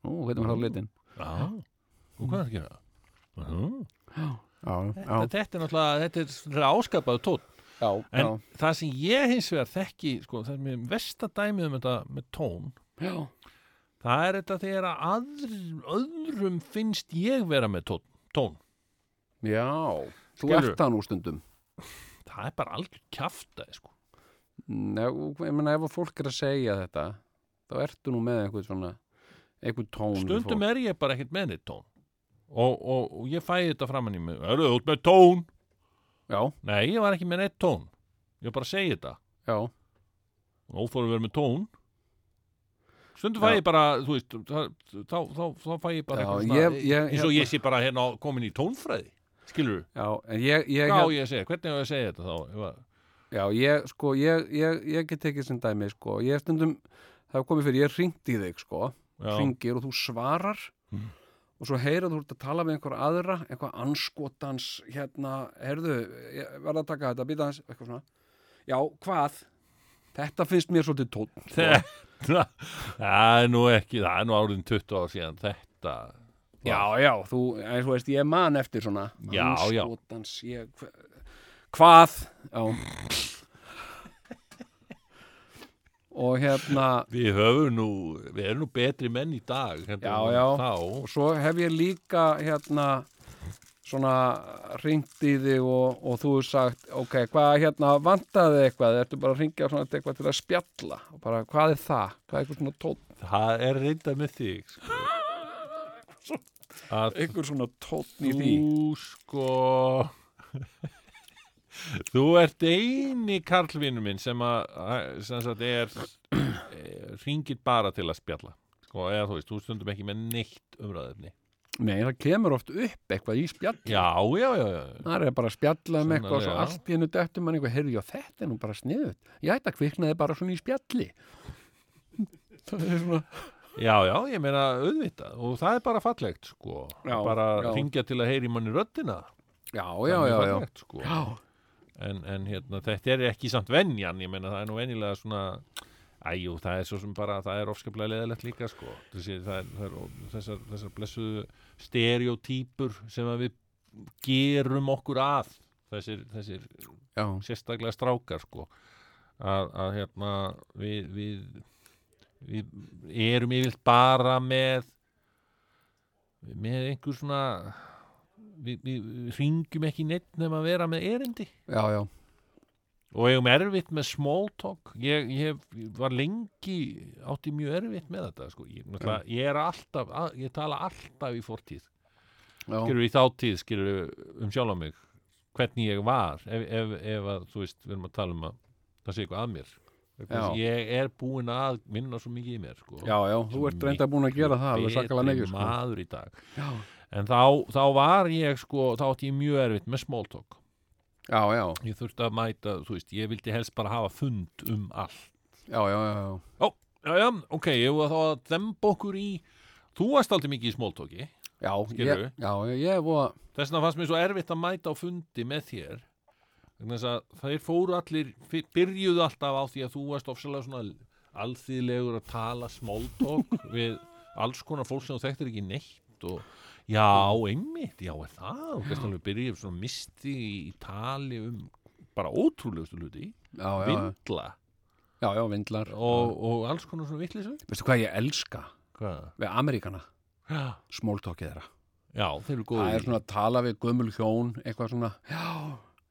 Nú, hvernig var það litin? Já, og hvað er að gera? Aha. Já, já, Þetta, þetta er náttúrulega, þetta er svona áskapaðu tótt já, En já, það sem ég hins vegar þekki, sko, það er mér versta dæmið um þetta með tón, já, það er þetta þegar að aðr, öðrum finnst ég vera með tón. tón. já. Þú ert það nú stundum Það er bara algjör kjaftaði, sko. Nei, ég meina ef að fólk er að segja þetta þá ertu nú með eitthvað svona eitthvað tón Stundum er ég bara ekkert með neitt tón. Og, og, og ég fæ þetta framann í mig, er það út með tón? Já, Nei, ég var ekki með neitt tón. Ég var bara að segja þetta. já, Óþóru verið með tón. Stundum fæ ég bara, þú veist, þá, þá, þá, þá fæ ég bara Já, eitthvað svona, ég- ég- eins og ég sé bara hérna komin í tónfræði. Skilur já en ég, ég, Hvað á ég að segja? Hvernig á ég að segja þetta þá? Já, ég, sko, ég, ég, ég get tekið sem dæmi, sko, ég stundum það er komið fyrir, ég ringt í þig, sko ringir og þú svarar Mm. og svo heyra þú ert að tala við einhver aðra eitthvað anskotans hérna, heyrðu, verða að taka þetta býta hans, eitthvað svona já, hvað? Þetta finnst mér svolítið tónn sko. Þetta, það er nú ekki, það er nú árið 20 ár síðan þetta. Já, já, þú, eins og veist, ég man eftir svona Já, já. Andskotans, ég, hvað? Já Og hérna Við höfum nú, við erum nú betri menn í dag. heldur Já, já. Þá. Og svo hef ég líka hérna svona ringt í þig og, og þú hefur sagt ok, hvað hérna vantaði eitthvað ertu bara að ringja svona eitthvað til að spjalla og bara, hvað er það? Hvað er eitthvað svona tónn? Það er reynda með þig, sko. Eitthvað svona tónn í því þú, sko... Þú ert eini karlvinnu minn sem að sem sagt er ringir bara til að spjalla sko, eða þú veist, þú stundum ekki með neitt umræðefni Nei, það kemur oft upp eitthvað í spjall Já, já, já, já. Það er bara að spjalla um eitthvað og svo allt í hennu dettum mann eitthvað, heyrðu, já, þetta er nú bara sniðut. Ég ætti að kviknaði bara svona í spjalli. það er svona, Já, já, ég meina auðvitað. Og það er bara fallegt sko. Já, bara já. ringja til að heyri manni röddina. Já, já, já, fallegt, sko. Já, en, en hérna, þetta er ekki samt venjan ég meina það er nú venjulega svona æjú, það er svo sem bara, það er ofskaplega leðilegt líka sko. Þessi, það er, það er, þessar, þessar blessuðu stereotýpur sem við gerum okkur að þessir, þessir sérstaklega strákar sko. Að, að hérna við, við, við erum yfirlt bara með með einhver svona við, við ringjum ekki neitt nema að vera með erindi. Já, já, og eigum erfitt með small talk. Ég, ég var lengi átti mjög erfitt með þetta sko. ég, ég er alltaf, að, ég tala alltaf í fortíð. Skilur í þáttíð skilur um sjálf á mig hvernig ég var ef, ef, ef að, þú veist, við erum að tala um að það sé eitthvað að mér ég er búinn að vinna svo mikið í mér sko. já, já, þú ert reynda búin að gera það betri sko. maður í dag já, en þá, þá var ég sko þá átti ég mjög erfitt með small talk já, já, ég þurfti að mæta, þú veist, ég vildi helst bara hafa fund um allt já, já, já, já. já, já, ok, ég var þá að demba okkur í þú varst aldrei mikið í small talki Já, Skilurðu? ég, já, ég að þess vegna fannst mér svo erfitt að mæta á fundi með þér þeir fóru allir byrjuðu alltaf á því að þú varst ofsalega svona alþýðlegur að tala small talk við alls konar fólk sem þú þekktir ekki neitt og já, einmitt, já, er það? Og kannski alveg byrjuðu svona misti í tali um bara ótrúlegustu hluti. Vindla. Já, já, vindlar. Og, og alls konar svona vittlisu Veistu hvað ég elska? Hvað? við Ameríkana, Já, smóltókið þeirra. Já, þeir eru góðir. Það er svona að tala við gömul hjón eitthvað svona. Já,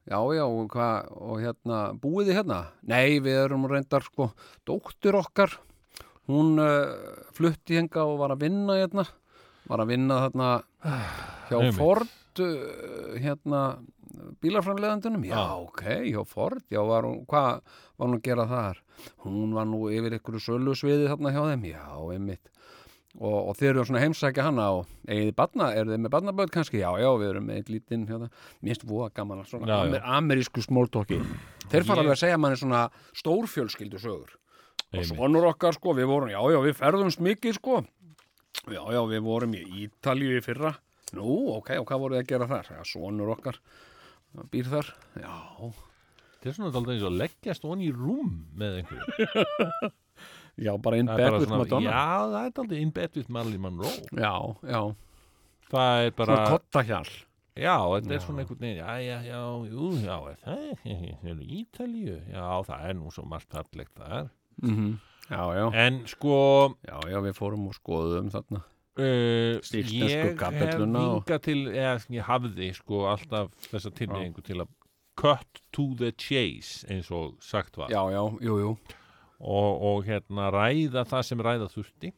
já, já, og hvað og hérna, búið þið hérna? Nei, við erum reyndar sko dóttir okkar hún uh, flutti henga og var að vinna hérna var að vinna þarna hjá Einmitt. Ford uh, hérna bílarframleðandunum já, Já. ok, hjá Ford já, var hún, hvað var hún að gera þar hún var nú yfir ykkur sölu sviði þarna hjá þeim, já, einmitt og, og þeir eru svona heimsækja hana og eigið þið barna, eru þið með barnaböð kannski? Já, já, við erum með eitt lítinn hérna. mér finnst voða gaman svona Já, amer, amerísku smóltóki þeir fara alveg að segja manni svona stórfjölskyldu sögur. Og svonur okkar sko, við vorum, já, já, við ferðumst mikið sko. Já, já, við vorum í Ítalíu í fyrra. Nú, ok, og hvað voruð þið að gera þar? Já, svonur okkar býr þar, já, Þetta er svona alltaf eins og leggjast onni í rúm með einhverju já, bara in Það er bed with Madonna. Já, það er alltaf in bed with Marilyn Monroe. Já, já, Það er bara svona kottahjál Já, þetta er svona einhvern veginn, já, já, já, jú, já, er það, þeir eru í Ítalíu, já, það er nú svo margt fallegt þar. mm já, já, En sko, já, já, við fórum og skoðum þarna. Uh, ég hef hingað til, eða ég hafði sko alltaf þessa tilneyingu til að cut to the chase, eins og sagt var, já, já, jú, jú og, og hérna ræða það sem ræða þurfti.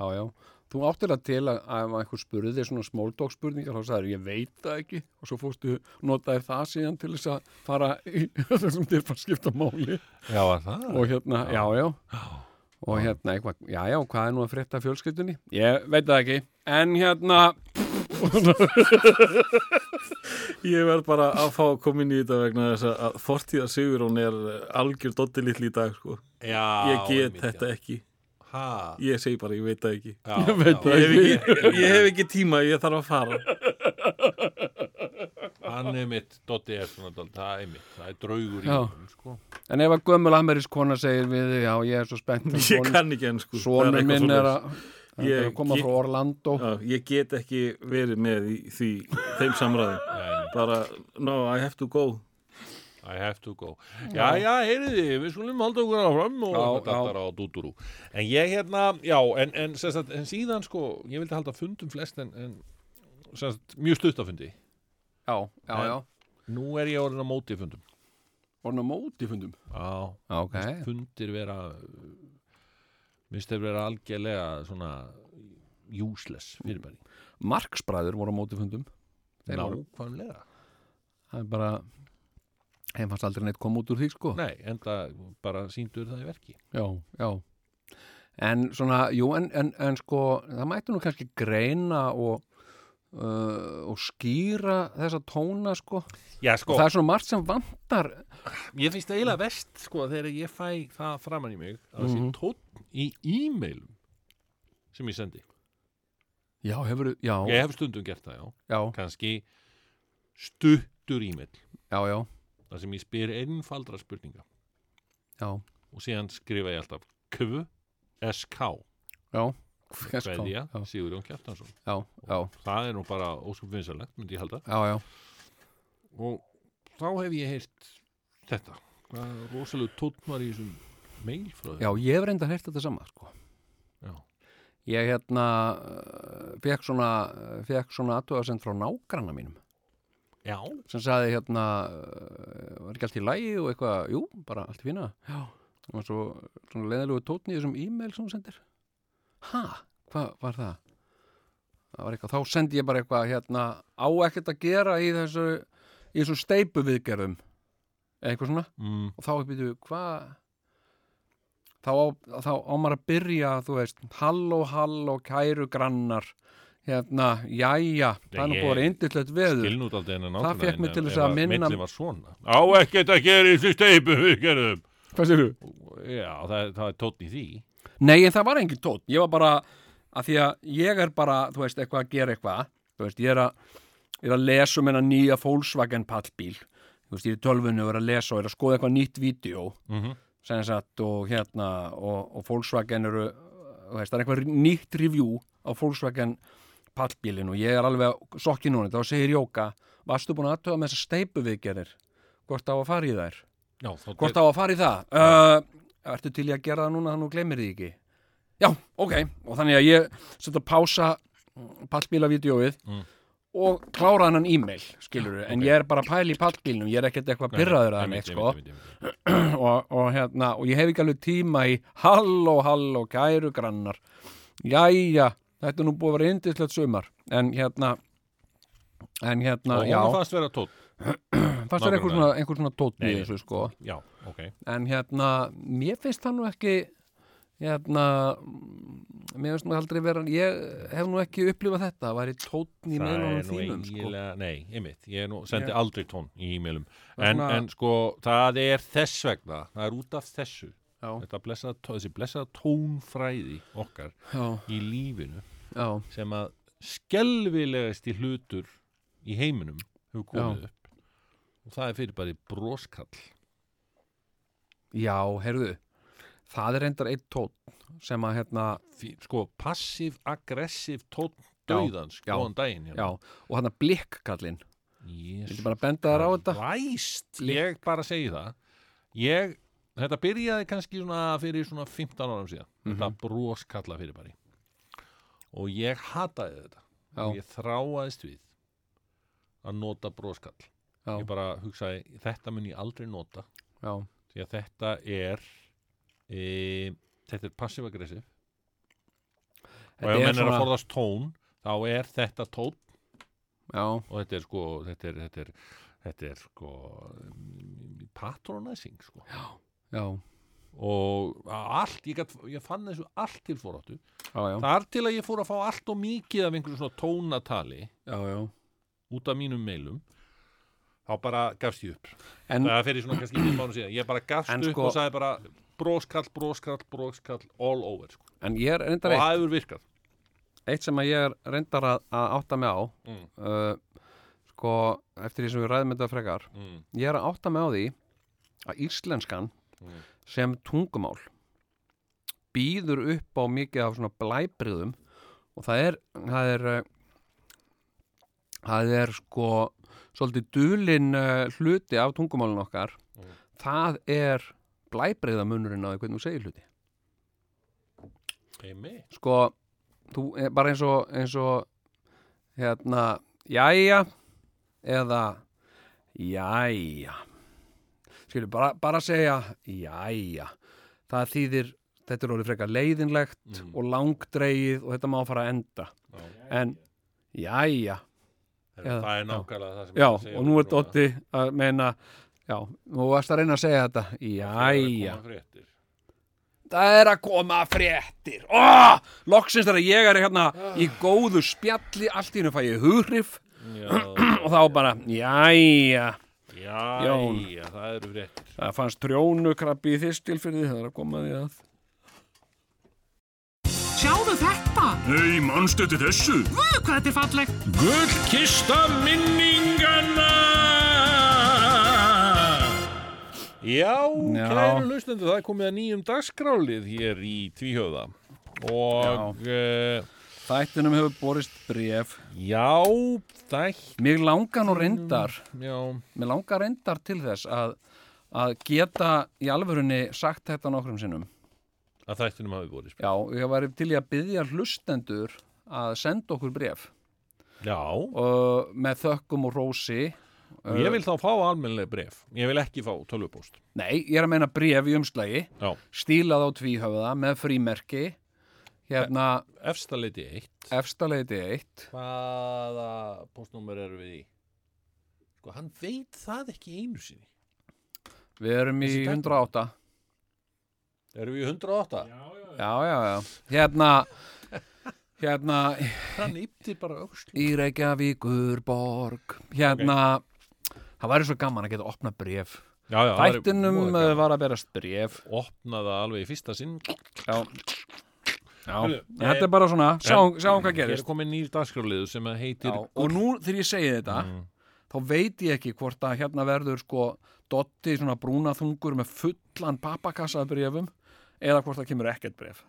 Já, já. Þú áttir það til að ef einhver spurði þig svona smóldók spurningar þá sagður ég veit það ekki og svo fórstu notaði það síðan til þess að fara í þessum til að skipta máli Já, það? og hérna, já, já og hérna eitthvað, já, já, hvað er nú að frétta fjölskyldunni? Ég veit það ekki en hérna Ég verð bara að fá að koma inn í þetta vegna þess að- fortíða Sigurún er algjör dotti litli í dag sko. Já, Ég get einmitt, þetta já. ekki Ha, Ég segi bara, ég veit það ekki já, Ég veit já. það Ég hef ekki, ég hef ekki tíma, ég þarf að fara Hann er mitt, Dotti er svona dálítið, það er mitt, það er draugur í honum, sko. en ef að gömul amerísk kona segir við já, ég er svo spennt Ég kann ekki enn sko Sónur minn er að, Ég- að koma ég- frá Orlando. Já, ég get ekki verið með í því, þeim samræði Nei, bara, no, I have to go. I have to go. Já, já, heyriði, við skulum halda okkur áfram og þetta er á dúdúrú. En ég hérna, já, en, en, sem sagt, en síðan sko, ég vildi halda fundum flest en, en sagt, mjög stuttafundi. já, já, En- já, Nú er ég orðin á móti fundum. orðin á móti fundum? Já, já, ok, fundir vera, minnst þeir vera algjörlega svona useless fyrirbæri. Marksbræður voru á móti fundum Þeir voru- Nákvæmlega. það er bara heim fannst aldrei neitt koma út úr því sko Nei, enda bara síndur það í verki. já, já en svona, jú, en, en, en sko það mætti nú kannski greina og uh, og skýra þessa tóna sko. Já, og sko, það er svona margt sem vantar. Ég finnst það eiginlega vest sko þegar ég fæ það framan í mig að það sé Mhm. tónn í e-mailum sem ég sendi. já, hefur, já, Ég hef stundum gert það, já. já, Kanski stuttur e-mail. Já, já, þar sem ég spyr einfaldra spurninga. Já, og síðan skrifa ég alltaf kv, sk, já kveðja, Sigurjón Kjartansson. já, já, Það er nú bara óskum vinsalegt, myndi ég halda. já, já, Og þá hef ég heyrt þetta. Rosalega tónn var í þessum mail frá þér. já, ég hef reynda heyrt þetta sama sko ég hérna fekk svona fekk svona aðtöðasend frá nágranna mínum Já, sem sagði hérna var ekki allt í lægi og eitthvað jú, bara allt í fína já. og svo svona leiðilegu tótni í þessum e-mail sem hún sendir ha, hvað var það? það var eitthvað, þá sendi ég bara eitthvað hérna á ekkert að gera í þessu í þessum steipu viðgerðum eitthvað svona. Mm, og þá býtu, hvað? Þá, þá á maður að byrja þú veist, halló, halló, kæru grannar. Hérna, jæja, það er nú búið indislegt veður. Það fékk mig til þess að minna- Milli var svona. Á ekkert að gera í þessu steipu við gerðum hvað sér þú? Já, það, það er tótt í því Nei, en það var engin tótt, ég var bara að því að ég er bara, þú veist, eitthvað að gera eitthvað. Þú veist, ég er að, ég er að lesa um hennar nýja Volkswagen pallbíl. Þú veist, ég er í tölvunni og er að lesa og er að skoða eitthvað nýtt vídeo. Mm sem sagt og hérna og, og Volkswagen eru þú veist, það er eitthvað nýtt review á Volkswagen pallbílin og ég er alveg sokkin núna, þá segir Jóka varstu búin að aðtöða með þessar steipu viðgerir hvort á að fara í þær? Já, hvort á að fara í það? Uh, ertu til í að gera það núna þannig að þú glemir því ekki? Já, ok, og þannig að ég setja að pása pallbílavídeóið Mm. og klára hann e-mail skilur en ok. ég er bara að pæla í pallbílnum ég er ekkert eitthvað pyrraður að neitt sko. og, og hérna, og ég hef ekki alveg tíma í halló, halló, kæru grannar. Jæja, þetta er nú búið að vera indislegt sumar. En hérna en hérna, Og já. hún fannst vera tótt fannst þér einhver svona, einhver svona tótt í þessu sko? Já, ok. En hérna, mér finnst það nú ekki hérna mér finnst nú aldrei vera ég hef nú ekki upplifað þetta það væri tótn í Það meilunum þínum sko. nei, einmitt. Ég nú, sendi Já. aldrei tón í Það er en, en sko, það er þess vegna Það er út af þessu tó- þessi blessaða tónfræði okkar já, í lífinu já, sem að skelfilegasti hlutur í heiminum hefur komið upp og það er fyrir bara í broskall. Já, heyrðu það er reyndar eitt tótn sem að hérna, Því, sko, Já, döiðans, já, góðan daginn já, og hann að blikkallinn Jésus, viltu bara benda þér á þetta? Ræst, ég bara segi það. Ég, þetta byrjaði kannski svona fyrir svona 15 árum síðan. Mhm. þetta broskalla fyrir bara og ég hataði þetta. Já, og ég þráaðist við að nota broskall já, ég bara hugsaði, þetta mun ég aldrei nota. Já, því að þetta er e, þetta er passiv-aggressiv og ef menn er að forðast tón þá er þetta tón já, og þetta er sko þetta er, þetta er, þetta er sko mm, patronizing sko. Já, og allt, ég, gat, ég fann þessu allt til já, þar til að ég fór að fá allt og mikið af einhverju svona tónatali já, já. út af mínum meilum þá bara gafst ég upp. En, það fyrir svona kannski mjög mánu síðan. Ég bara gafst upp sko- og sagði bara bróskall, bróskall, bróskall all over sko. en ég er og reyndar eitt. það hefur virkað eitt sem að ég er reyndar að, að átta mig á mm, uh, sko, eftir því sem við ræðum þetta frekar. Mm, ég er að átta mig á því að íslenskan Mm. sem tungumál býður upp á mikið af svona blæbriðum og það er það er uh, það er sko svolítið dulin uh, hluti af tungumálun okkar Mm. það er blæbriðamunurinn á því hvernig þú segir hluti einmitt sko, þú, eh, bara eins og eins og hérna, jæja eða jæja skilur, bara, bara segja jæja það þýðir, þetta er orðið frekar leiðinlegt Mm. og langdreigið og þetta má fara að enda Já. en jæja, Heyrðu, Eða- það er já. nákvæmlega það sem já, ég að segja og nú er. Dotti að meina já, nú varst að reyna að segja þetta. Er að jæja. Það er að koma fréttir. Oh, Loksins þegar ég er hérna í góðu spjalli allt í hennu fæ ég hugrif. Já, og þá bara, jæja. Já, já, það eru fréttir. Það fannst trjónukrabbi í þistilfyrði það er að koma því að Sjáðu þetta! Nei, manstu til þessu? Guð, hvað þetta er fallegt! Gullkista minningana! Já, Já. kæru hlustendur, það er komið að nýjum dagskrálið hér í Tvíhöfða og uh, Þættinum hefur borist bref já, þætt Mér langar nú reyndar já, Mér langar reyndar til þess að að geta í alvörunni sagt þetta nokkrum sinnum að þættinum hafi borið Já, ég var til í að byggja hlustendur að senda okkur bref Já, og með þökkum og rósi og ég vil þá fá almennileg bref ég vil ekki fá tölvupóst Nei, ég er að meina bref í umslagi. Já. stílað á tvíhöfða með frímerki. Hérna efsta leiti 1 efstaleiti 1 hvaða postnúmer eru við í? Sko hann veit það ekki einu sinni. Við erum í Þessi tækni. 108 eru við í 108 Já, já, já. Hérna hérna hann yptir bara öxl í Reykjavíkur borg hérna það væri svo gaman að geta opnað bref já, já, það er Þættinum voða gaman. var að berast bref opna það alveg í fyrsta sinn. Já, já. Heyrðu, En þetta er bara svona, sjáum, sjáum hvað hér er gerist komin nýr dagskráliðu sem að heitir Já, og nú þegar ég segi þetta Mm. þá veit ég ekki hvort að hérna verður sko Dotti svona brúnaþungur með fullan pappakassa af brefum eða hvort það kemur ekkert bref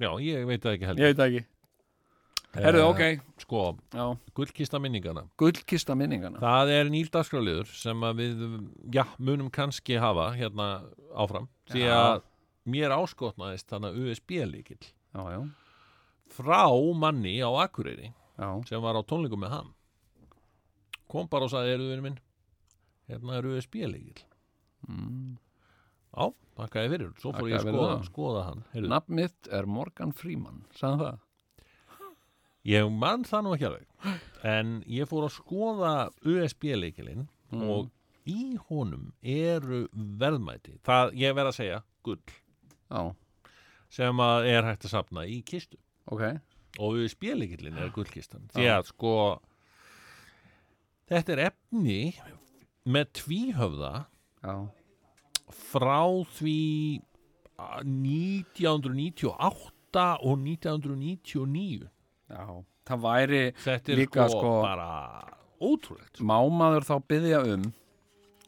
já, ég veit það ekki heldur Ég veit það ekki. Herðu, Eh, ok, sko, gullkista minningana. Gullkista minningana. Það er nýr dagskráliður sem við já, munum kannski hafa hérna áfram. Því að mér áskotnaðist þannig USB-líkil Já, já, frá manni á Akureyri já, sem var á tónleikum með hann. Kom bara og sagði, eruðu vinur minn hérna er USB-líkil mm. Já, þakkaði fyrir, svo fór ég að skoða, skoða hann. Nafn mitt er Morgan Freeman, sagði hann það? ég man það nú ekki alveg. En ég fór að skoða USB-líkilinn Mm. og í honum eru verðmæti. Það, ég verð að segja, gull. Já, sem að er hægt að sapna í kistu. Ok, og USB-líkillin er gullkistan. Því að sko þetta er efni með tvíhöfða já, frá því að 1998 og 1999 já Það væri, þetta er Líka, sko, sko, bara ótrúlegt. má maður þá byggja um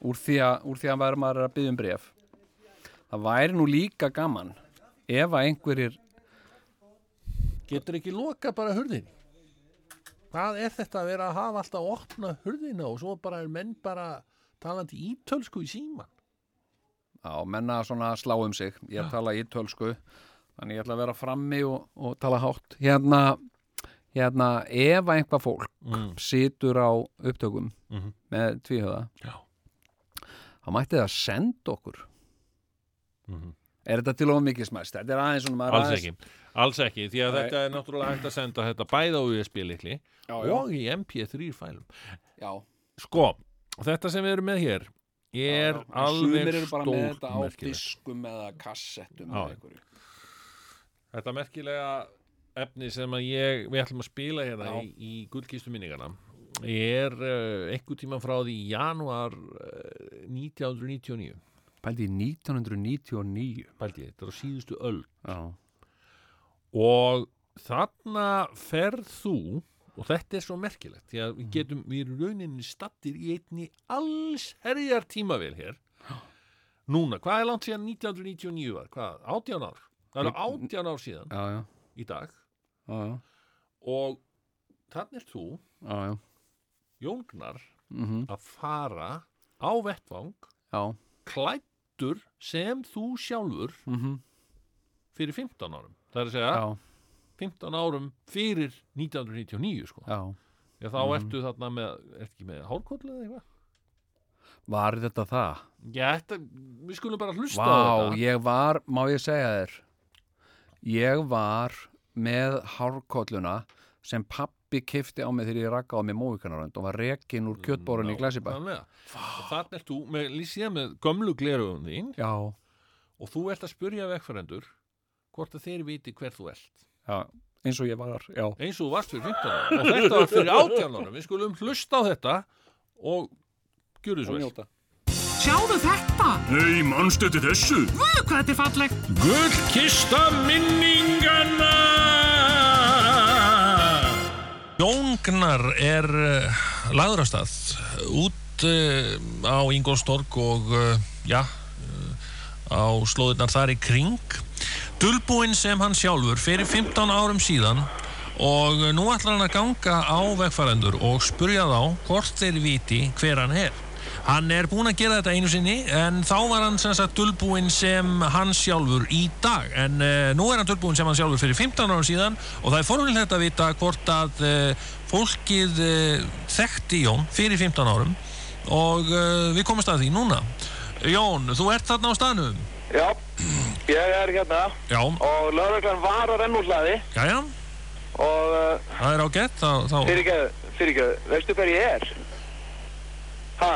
úr því að, úr því að væri maður að byggja um bref Það væri nú líka gaman ef að einhverjir getur ekki loka bara hurðin hvað er þetta að vera að hafa alltaf opna hurðina og svo bara er menn bara talandi ítölsku í síman Já, menna svona slá um sig Ég tala ítölsku Þannig ég ætla að vera frammi og, og tala hátt Hérna, hérna ef að einhvað fólk mm. situr á upptökum Mhm. með tvíhöða Já. þá mætti það senda okkur Mm Er þetta til of mikið smæst? Þetta er aðeins svona maður alls aðeins, ekki, alls ekki því að Nei. þetta er náttúrulega hægt að senda þetta bæða á USB-likli Já, já, og í MP3 fælum já, sko, þetta sem við erum með hér er já, já. En alveg Sumir eru bara með þetta á merkilegt diskum eða kassettum Já. eða einhverju. þetta merkilega efni sem að ég, við ætlum að spila hérna Já. í, í gullkistu minningana er uh, einhver tíma frá því í janúar uh, 1999 Pældi í 1999 pældi ég, þetta er á síðustu öll Já, og þarna ferð þú og þetta er svo merkilegt því að Mhm. við getum, við erum rauninni stattir í einni alls herjar tímavel hér. Núna, hvað er langt síðan 1999 var, hvað, 18 ár? Það eru 18 ár síðan já, já, í dag. Já, já, og þannig er þú, já, já. Jóngnar Mm að fara á vettvang já. klættur sem þú sjálfur Mm fyrir 15 árum. Það er að segja, já, 15 árum fyrir 1999 sko. Já. Já, þá ertu þarna með, ertu ekki með hárkollu eða eitthvað? Var þetta það? Já, þetta, við skulum bara hlusta á Vá, þetta. ég var, má ég segja þér? Ég var með hárkolluna sem pappi kifti á mig þegar ég rakka á mig móikanarönd og var rekin úr kjötbórun í Glæsibæ þarna ert þú, með, lísið með gömlu glerugum þín. Já, og þú ert að spurja vegfærendur hvort að þeir viti hver þú ert. Já, eins og ég var já. Eins og þú varst fyrir 15 ára og þetta var fyrir 18 ára. Við skulum hlusta á þetta og gjöru svo vel. Sjáðu þetta! Nei, manstu til þessu? Guð, hvað þetta er fallegt! Gullkista minningana! Jóngnar er uh, lagður af stað út uh, á Ingolstorg og uh, já, uh, á slóðirnar þar í kring. Dulbúinn sem hann sjálfur fyrir 15 árum síðan og nú ætlar hann að ganga á vegfærendur og spurja þá hvort þeir viti hver hann er. Hann er búinn að gera þetta einu sinni en þá var hann sem sagt dulbúinn sem hann sjálfur í dag en uh, nú er hann dulbúinn sem hann sjálfur fyrir 15 árum síðan og það er forvilegt að vita hvort að uh, fólkið uh, þekkti Jón fyrir 15 árum og við komumst að því núna. Jón, þú ert þarna á staðnum. Já, ég er hérna Já, og lauruglan var að renna úr hlaði jæja, og uh, það er ágætt. Þá, þá, fyrirgeðu, fyrirgeðu, veistu hver ég er? Ha?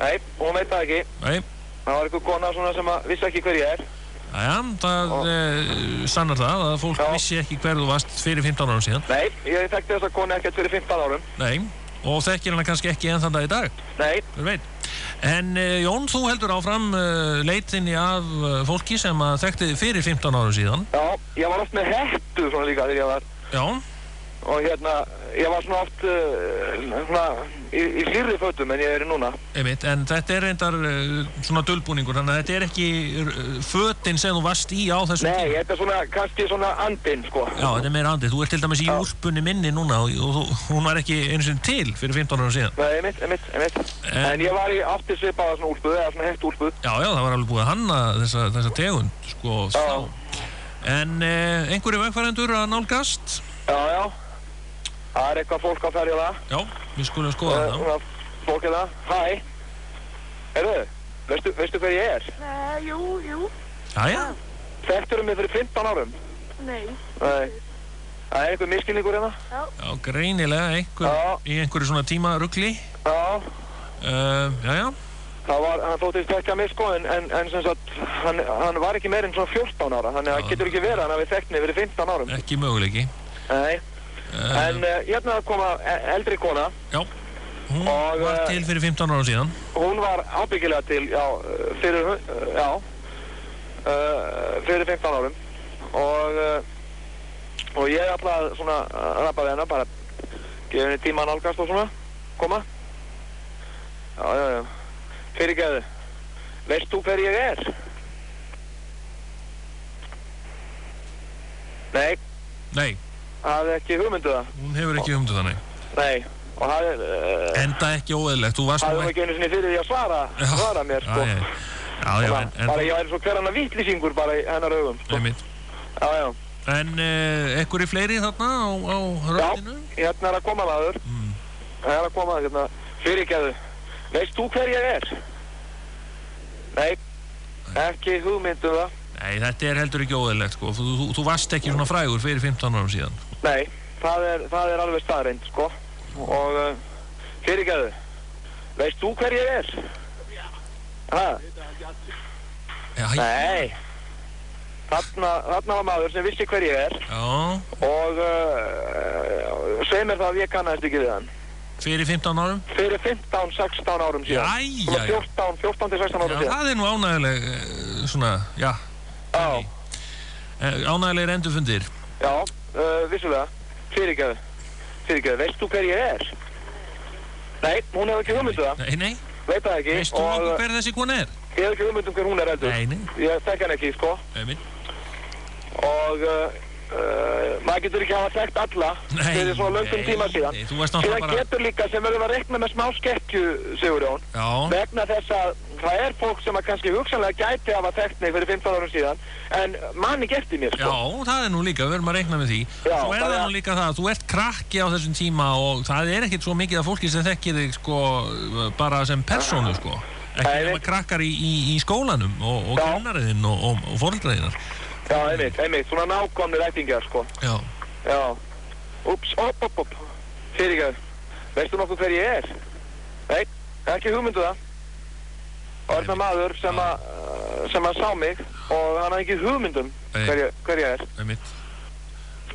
Nei, hún veit það ekki. nei, Það var einhver kona svona sem að vissi ekki hver ég er. jæja, það uh, sannar það að fólk Já. vissi ekki hver þú varst fyrir 15 árum síðan. Nei, ég þekkti þessa konu ekkert fyrir 15 árum. Nei, og þekkir hana kannski ekki enn þann dag í dag. Nei, Hver veit. En uh, Jón, þú heldur áfram uh, leitinni af uh, fólki sem að þekkti fyrir 15 árum síðan. já, ég var oft með hettu svona líka þegar ég var Já, og hérna, ég var svona oft uh, svona í, í hlýrri fötum en ég er í núna. einmitt, en þetta er reyndar uh, svona dulbúningur, þannig að þetta er ekki uh, fötin sem þú varst í á þessum Nei, tíma. þetta er svona, kannski svona andinn, sko. Já, þetta er meira andið. Þú ert til dæmis í Já. úlpunni minni núna og, og, þú- hún var ekki einu sinni til fyrir 15 árum síðan. Nei, einmitt, einmitt, einmitt. En- En ég var í aftur svipaða svona úlpuð, eða svona hett úlpuð. Já, já, það var alveg búið að hanna þessa, þessa tegund, sko. En uh, einhverju vegfærendur að nálgast? Já, já. Það er eitthvað fólk á ferja það. Já, við skulum skoða Uh, það. svona fólk er það. Hæ. Heyrðu, veistu, veistu hver ég er? Uh, jú, jú, Jæja, Þekkturum mig fyrir 15 árum. nei. Nei. Það er einhver miskilningur hérna. já, greinilega einhver, Já. í einhverju svona tímarugli. Já. Uh, já, já, Það var, hann þóttist ekki að mig sko, en, en, en sem sagt, hann, hann var ekki meir en svona 14 ára, þannig að það Já. getur ekki verið hann hafi þekkt mig fyrir 15 árum. ekki möguleiki. Nei. En uh, hérna koma e- eldri kona, já, hún og, var eh, til fyrir 15 árum síðan. hún var ábyggilega til, já, fyrir, uh, já, fyrir 15 árum og, og ég ætla að svona að rappa við hennar, bara gefa henni tíma nálgast og svona, koma. Já, já, já. Fyrirgeðu, veist þú hver ég er? Nei, Nei, hafði ekki hugmyndu það. hún hefur ekki humdu þannig. Nei, og hafði, uh, Enda ekki óeðlegt, þú varst nú hún ekki einu sinni fyrir því að svara, Já. svara mér, sko. Já, já, já, já, en, en, bara ég væri svo hver hann að vittlýsingur bara í hennar augum, sko. einmitt. Já, já. En uh, einhverju fleiri þarna á, á röndinu? Hérna er að koma maður. Mm. Það er að koma hérna fyrirgeðu. Veist þú hver ég er? Nei, ekki hugmyndu það. Nei, þetta er heldur ekki óeðlegt, sko. Þú, þú, þú varst ekki svona frægur fyrir 15 árum síðan. Nei, það er, það er alveg staðreind, sko. Og uh, fyrirgeðu. Veist þú hver ég er? Ha? Já, Nei. Þarna, þarna var maður sem vissi hver ég er já, og uh, segir mér það að ég kannast ekki við hann. fyrir 15 árum? Fyrir 15-16 árum síðan. Jæja, Svona já. 14, 14 til 16 Já, árum síðan. það er nú ánægileg, eh, svona, já, Já, eh, ánægilegir endurfundir. Já, uh, vissulega. Fyrirgeðu. Fyrirgeðu, veist þú hver ég er? Nei, hún hefur ekki hugmyndu það. Nei, nei, Veit það ekki. veist þú nokkuð hver þessi kona er? ég hef ekki hugmyndum hver hún er heldur. Nei, nei, Ég þekk hann ekki, sko. einmitt. Og uh, uh, maður getur ekki hafa þekkt alla fyrir svona löngum tíma síðan. nei, Síðan bara- getur líka sem verður að rekna með smá skekkju, Sigurjón. Já, vegna þess að það er fólk sem að kannski hugsanlega gæti hafa þekkt mig fyrir 15 árum síðan en manni gefti mér já, sko. það er nú líka, við erum að reikna með því. Já, Svo er það nú líka það að þú ert krakki á þessum tíma og það er ekkert svo mikið af fólki sem þekkir þig, sko, bara sem persónu, sko. Ekki nema krakkar í, í, í skólanum og, og Já. kennariðinn og, og, og fóreldraðinnar. Já, einmitt, einmitt, svona nákvæmni rætingar sko. Já, Já. Úps, op, op, op. Fyrirgjöð. Veistu nokkuð hver ég er? Nei, ekki hugmyndu það. Og er það maður sem að uh, sem að sá mig og hann hafði ekki hugmyndum hver ég, hver ég er. einmitt.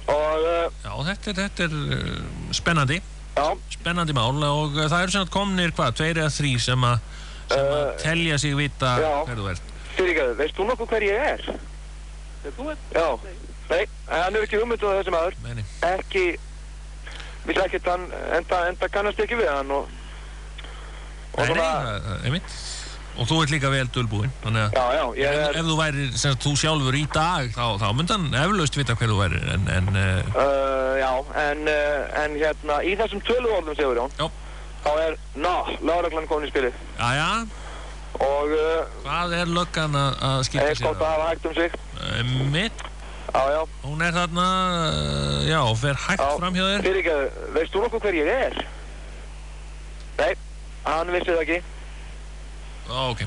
Og uh, Já, þetta er, þetta er uh, spennandi. já, spennandi mál og uh, það eru sem sagt komnir hvað, tveir eða þrý sem að sem að telja sig vita já. hver þú ert fyrirgjöð, veist þú nokkuð hver ég er? Þú ert? Já. Nei, hann hefur ekki hugmyndu þessi maður. Meini. ekki vissi ekkert hann enda, enda kannast ekki við hann og, og Nei, nei, það- það- einmitt og þú ert líka vel dulbúinn þannig að já, já, ég ef, er ef þú væri sem þú sjálfur í dag þá, þá myndi hann eflaust vita hver þú væri en, en uh, uh, já, en, uh, en hérna í þessum tölu orðum segur Jón Já. þá er, ná, lögreglan komin í spilið aðja, og uh, hvað er löggan að, að skipta sér gott að hafa hægt um sig uh, mitt, já, já, hún er þarna uh, já, fer hægt já fram hjá þér fyrirgeðu, veist þú nokkuð hver ég er? nei, hann vissi það ekki. Ok.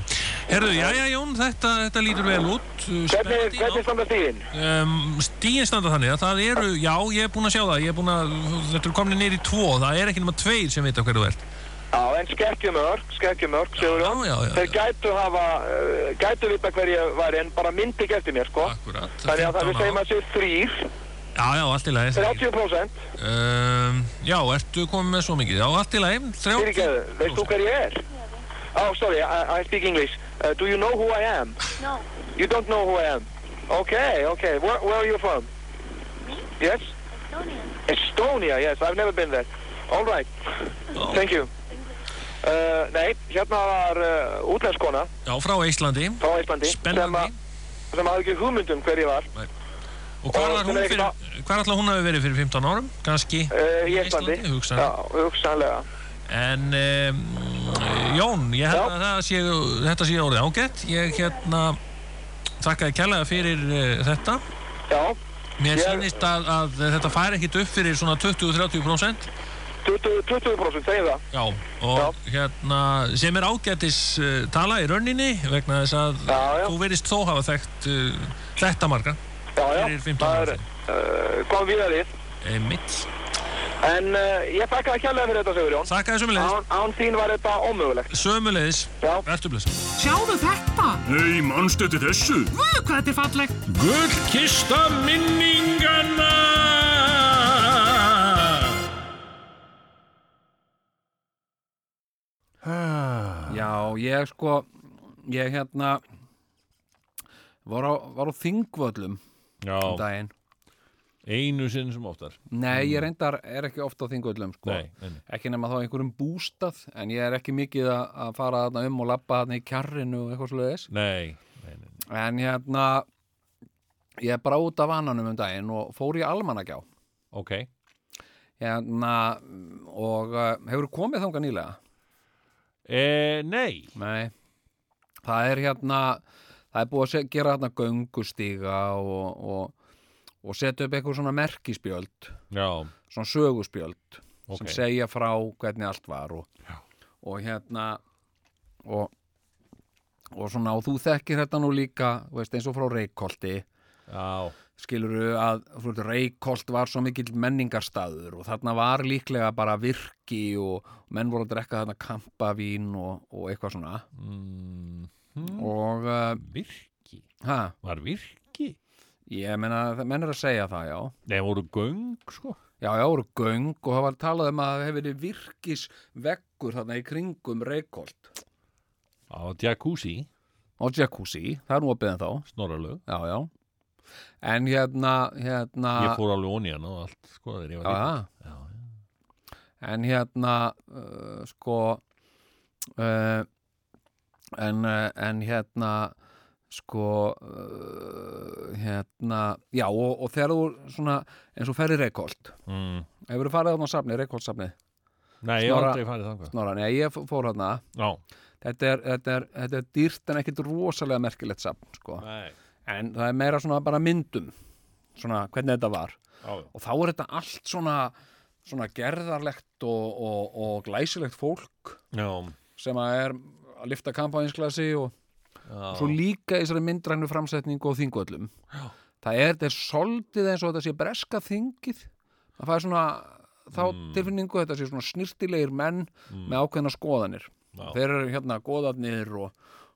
Herðu, já, já, Jón, þetta, þetta lítur vel út. uh, Hvernig, hvernig standa stíðin? Um, stíin standa þannig að það eru, já, ég er búinn að sjá það, ég er búinn að, þetta eru komin í tvo, það er ekki nema tveir sem vita hverju þú ert. Já, en skekkjumörk, skekkjumörk, Sigurjón. Já, já, já, Þeir gætu hafa, uh, gætu vita hver ég væri en bara myndi ekki eftir mér, sko. Akkurat. Þannig að það við 15 segjum að séu þrýr, Já, já, allt í lagi. 30%. Um, já, ertu komið með svo mikið? Já, allt í lagi, 30. Fyrirgeðu, veist þú hver ég er? Oh, sorry, I, I speak English. Uh, do you know who I am? No. You don't know who I am? Okay, okay. Where, where are you from? Me? Yes? Estonia. Estonia, yes. I've never been there. All right. Já. Thank you. Uh, nei, hérna var uh, útlenskona Já, frá Íslandi. frá Íslandi sem, Spennandi. að- sem hafði ekki hugmyndum hver ég var Og hvað Og var sem hún fyrir, hvað ætla hún hafi verið fyrir 15 árum? Kanski uh, í Íslandi. hugsanlega. Já, hugsanlega. En um, Jón, ég held að það sé, þetta sé orðið ágætt. Ég hérna þakkaði kærlega fyrir þetta. Já, Mér sýnist að, að þetta fær ekkit upp fyrir svona 20-30%. 20%, 20% segjum það. Já, og hérna sem er ágættis uh, tala í rauninni vegna þess að Já, já. þú verist þó hafa þekkt uh, þetta marga Já, já, fyrir 15 það er uh, kom við þið. Einmitt. En uh, ég þakka það kjærlega fyrir þetta, Sigurjón. Þakka þessum leiðis. Án, án þín var þetta ómögulegt. Sömuleiðis. Já. Vertu blessa. Sjáðu þetta! Nei, manstu eftir þessu? Guð, hvað þetta er fallegt! Gullkista minningana! Já, ég sko ég hérna var á, var á þingvöllum um Já, daginn einu sinn sem oftar Nei, ég reyndar er ekki ofta á þingvöllum sko. Nei, nei, nei. ekki nema þá einhverjum bústað en ég er ekki mikið að, að fara þarna um og labba þarna í kjarrinu og eitthvað sluðis Nei, nei, nei. en hérna ég er bara út af vananum um daginn og fór í almanagjá Ok, hérna og uh, hefur komið þangað nýlega? E, nei. Nei, það er hérna það er búið að gera hérna göngustíga og, og, og setja upp eitthvað svona merkispjöld. Já, svona söguspjöld Ok. sem segja frá hvernig allt var og, og hérna og, og svona og þú þekkir þetta nú líka veist, eins og frá Reykholti. Já, skiluru að Reykholt var svo mikill menningarstaður og þarna var líklega bara virki og menn voru að drekka þarna kampavín og, og eitthvað svona. Mm, og uh, virki? Ha, Var virki? ég meina, það- menn er að segja það, já. Nei, voru göng, sko? Já, já, voru göng og það var talað um að það hefur verið virkisveggur þarna í kringum Reykholt. Á jacuzzi, og jacuzzi, það er nú að beða þá snorralög. Já, já En hérna, hérna Ég fór alveg onni hann og allt, sko, Já, já. já, En hérna, uh, sko uh, en, uh, en hérna sko uh, hérna, já og, og þegar þú svona, eins og ferði Reykholt. Mm. hefur þú farið á safni, Reykholt safni Nei, ég Snorra- aldrei farið þangað. Snorra, nei, ég fór Já, þetta er, þetta, er, þetta er dýrt en ekkit rosalega merkilegt safn sko. nei, en það er meira svona bara myndum svona hvernig þetta var. Já, og þá er þetta allt svona svona gerðarlegt og, og, og glæsilegt fólk Já, sem að er að lifta kampænsklasi og já. svo líka í þessari myndrænu framsetningu og þingvöllum það er, þetta er soldið eins og þetta sé breska þingið. Það fær svona þá tilfinningu þetta sé svona snirtilegir menn með ákveðna skoðanir. Já. þeir eru hérna goðarnir og,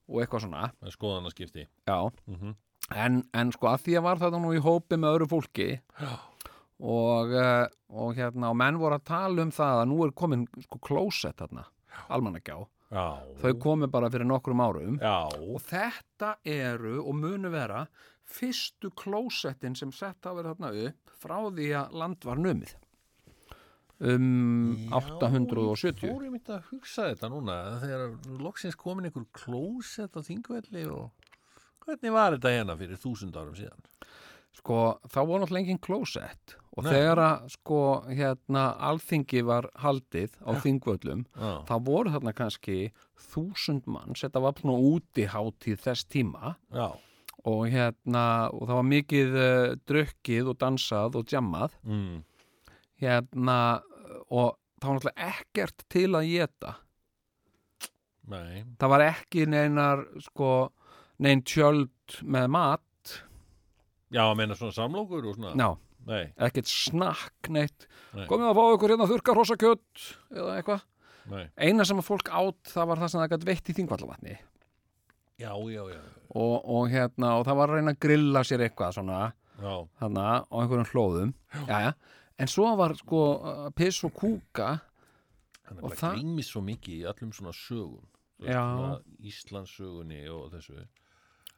og eitthvað svona. Skoðanaskipti. Já, Mhm. En, en sko að því að var þetta nú í hópi með öðru fólki og, uh, og hérna og menn voru að tala um það að nú er komin sko klósett þarna, almannagjá. Já, þau komu bara fyrir nokkrum árum. Já, og þetta eru og munu vera fyrstu klósettin sem sett hafa verið þarna upp frá því að land var numið. Um 870 Fór ég myndi að hugsa þetta núna þegar loksins komin einhver klósett á þingvelli og hvernig var þetta hérna fyrir þúsund árum síðan? sko þá voru náttúrulega engin klósett. Og Nei. þegar að sko hérna alþingi var haldið á þingvöllum Já, þá voru þarna kannski þúsund manns, þetta var svona útihátíð þess tíma. Já, og hérna og það var mikið uh, drukkið og dansað og djammað. Mm. hérna og það var náttúrulega ekkert til að geta Nei, það var ekki neinar sko, nein tjöld með mat. Já, að meina svona samlokur og svona? Já, Nei, ekkert snakk neitt. Nei. komið að fá ykkur hérna þurka hrossakjöt eða eitthvað? Nei. Eina sem að fólk átt það var það sem það gætt veitt í þingvallavatni. Já, já, já, og, og hérna og það var að reyna að grilla sér eitthvað svona. Já, þarna á einhverjum hlóðum. Jæja. en svo var sko uh, piss og kúka. Þannig Og að það gleymist svo mikið í öllum svona sögum. Þú Já. svona Íslandssögunni og þessu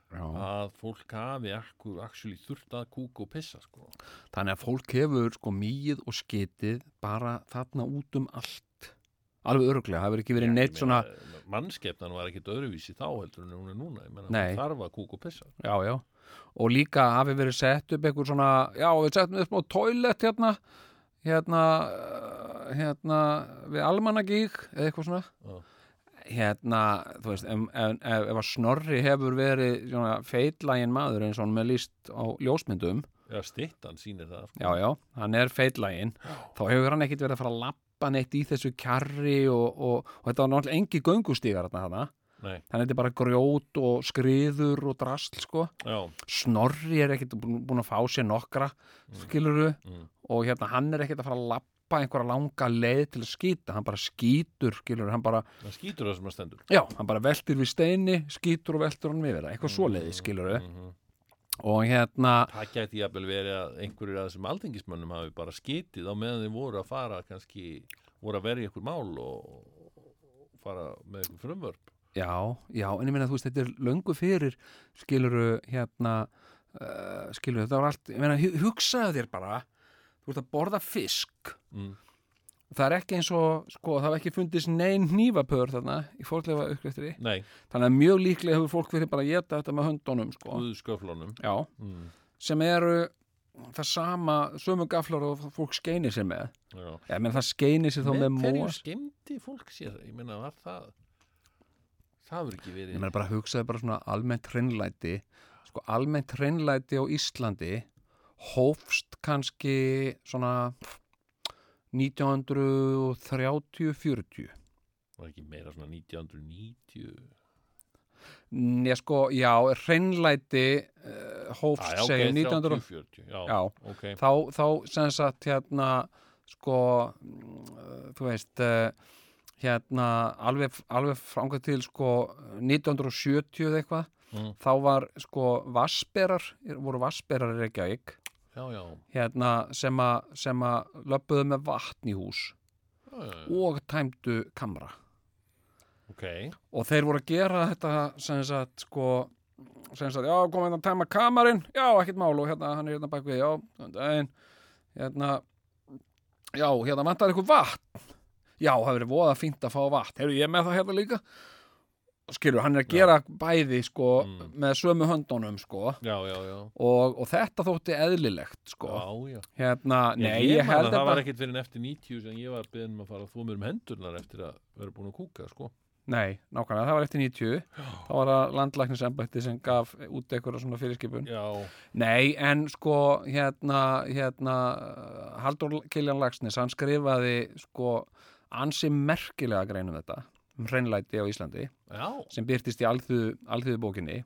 Já. að fólk hafi akkur actually þurft að kúka og pissa sko. þannig að fólk hefur sko mýið og skitið bara þarna út um allt alveg öruglega, það hefur ekki verið neitt svona mannskepnan var ekkit öðruvísi þá heldur en hún er núna Ég Nei. hún þarf að kúka og pissa já, já, og líka hafi verið sett upp einhver svona, já, við settum upp á toilet hérna hérna, hérna við almannagík eða eitthvað svona Já. Hérna, þú veist ef, ef, ef, ef að Snorri hefur verið svona feitlægin maður eins og hann með líst á ljósmyndum. Já, stittan sýnir það sko. já, já, hann er feitlægin þá hefur hann ekkit verið að fara að lappa neitt í þessu kjarri og, og, og þetta var náttúrulega engi göngustígar þarna þarna. Nei, þannig að þetta er bara grjót og skriður og drasl sko. Já, Snorri er ekkit búin að fá sér nokkra skiluru mm. og hérna hann er ekkit að fara að lappa einhverja langa leið til að skýta. Hann bara skýtur, skiluru, hann bara það skýtur það sem að stendur. Já, hann bara veltir við steini, skýtur og veltur hann við það, eitthvað svoleiði, skiluru Mhm. og hérna, Það gæti jafnvel verið að einhverjir af þessum alþingismönnum hafi bara skitið á meðan þeir voru að fara kannski, voru að verja ykkur mál og, fara með ykkur frumvörp. Já, já en ég meina þú veist, þetta er löngu fyrir skiluru, hérna uh, skiluru, þetta var allt, ég meina hu- hugsaðu þér bara, þú ert að borða fisk. Mm. það er ekki eins og, sko, það var ekki fundist neinn hnífapör þarna í fórlefa uppgreftri þannig að mjög líklega hefur fólk verið bara að geta þetta með höndunum, sko. Mm. sem eru það sama, sömu gaflar og fólk skeinir sér með. Já. Já, menn það skeinir sér þá með, Með hverju mós skemmti fólk sér? Ég meina, var það það verður ekki verið ég meina bara hugsaði bara svona almennt hreinlæti. Sko almennt hreinlæti á Íslandi hófst kannski svona 1930-40 var ekki meira svona 1990 Nei, sko, já, hreinlæti uh, hófst ah, já, segja ok, 1900 30, 40 já, Já. ok þá, þá sem sagt hérna sko mm, þú veist uh, hérna alveg, alveg frangað til sko 1970 eða eitthvað Mm. þá var sko vassberar voru vassberar Reykjavík já, já, hérna sem að löpuðu með vatn í hús og tæmdu kamra. Ok. Og þeir voru að gera þetta sem sagt sko sem sagt, já, komið hérna að tæma kamarinn. Já, ekkert mál og hérna, hann er hérna bak við já, daginn. Hérna, já, hérna vantar eitthvað vatn. Já, það verið voða fínt að fá vatn. Hefur ég með það hérna líka skilur, hann er að gera bæði sko, Mm. með sömu höndunum sko. Já, já, já, og, og þetta þótti eðlilegt sko, já, já. hérna, nei, ég, ég, held að það var ekkert fyrir en eftir 90 sem ég var beðin um að fara að þvó mér um hendurnar eftir að vera búin að kúka sko. nei, nákvæmlega, það var eftir 90 þá var það landlæknisembætti sem gaf út eitthvað svona fyrirskipun. Já, Nei, en sko hérna, hérna Haldur Kiljan Lagsnes, hann skrifaði sko ansi merkilega grein um þetta um hreinlæti á Íslandi já, sem byrtist í alþjóðu, bókinni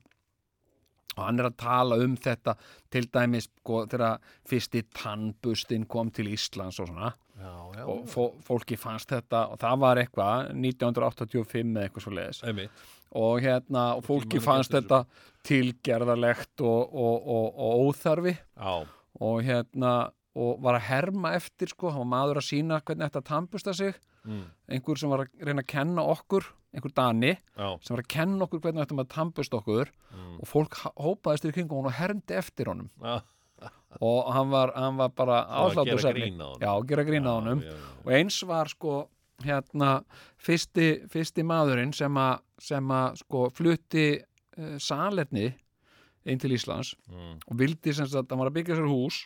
og hann er að tala um þetta til dæmis sko þegar fyrsti tannbustin kom til Íslands og svona. Já, já, og fó, fólki fannst þetta og það var eitthvað 1985 eða eitthvað svo leiðis og hérna og fólki fannst þetta tilgerðarlegt og, og, og, og óþarfi. Já, og hérna og var að herma eftir sko, hann var maður að sína hvernig þetta tampusta sig mm, einhver sem var að reyna að kenna okkur einhver dani já, sem var að kenna okkur hvernig þetta maður tampust okkur mm, og fólk hópaðist í kringum og hermdi eftir honum. Já, og hann var, hann var bara að áhlátur að já, gera grína á honum. já, já, og eins var sko hérna fyrsti, fyrsti maðurinn sem að sem að sko flutti uh, salerni inn til Íslands mm, og vildi sem sagt, hann var að byggja sér hús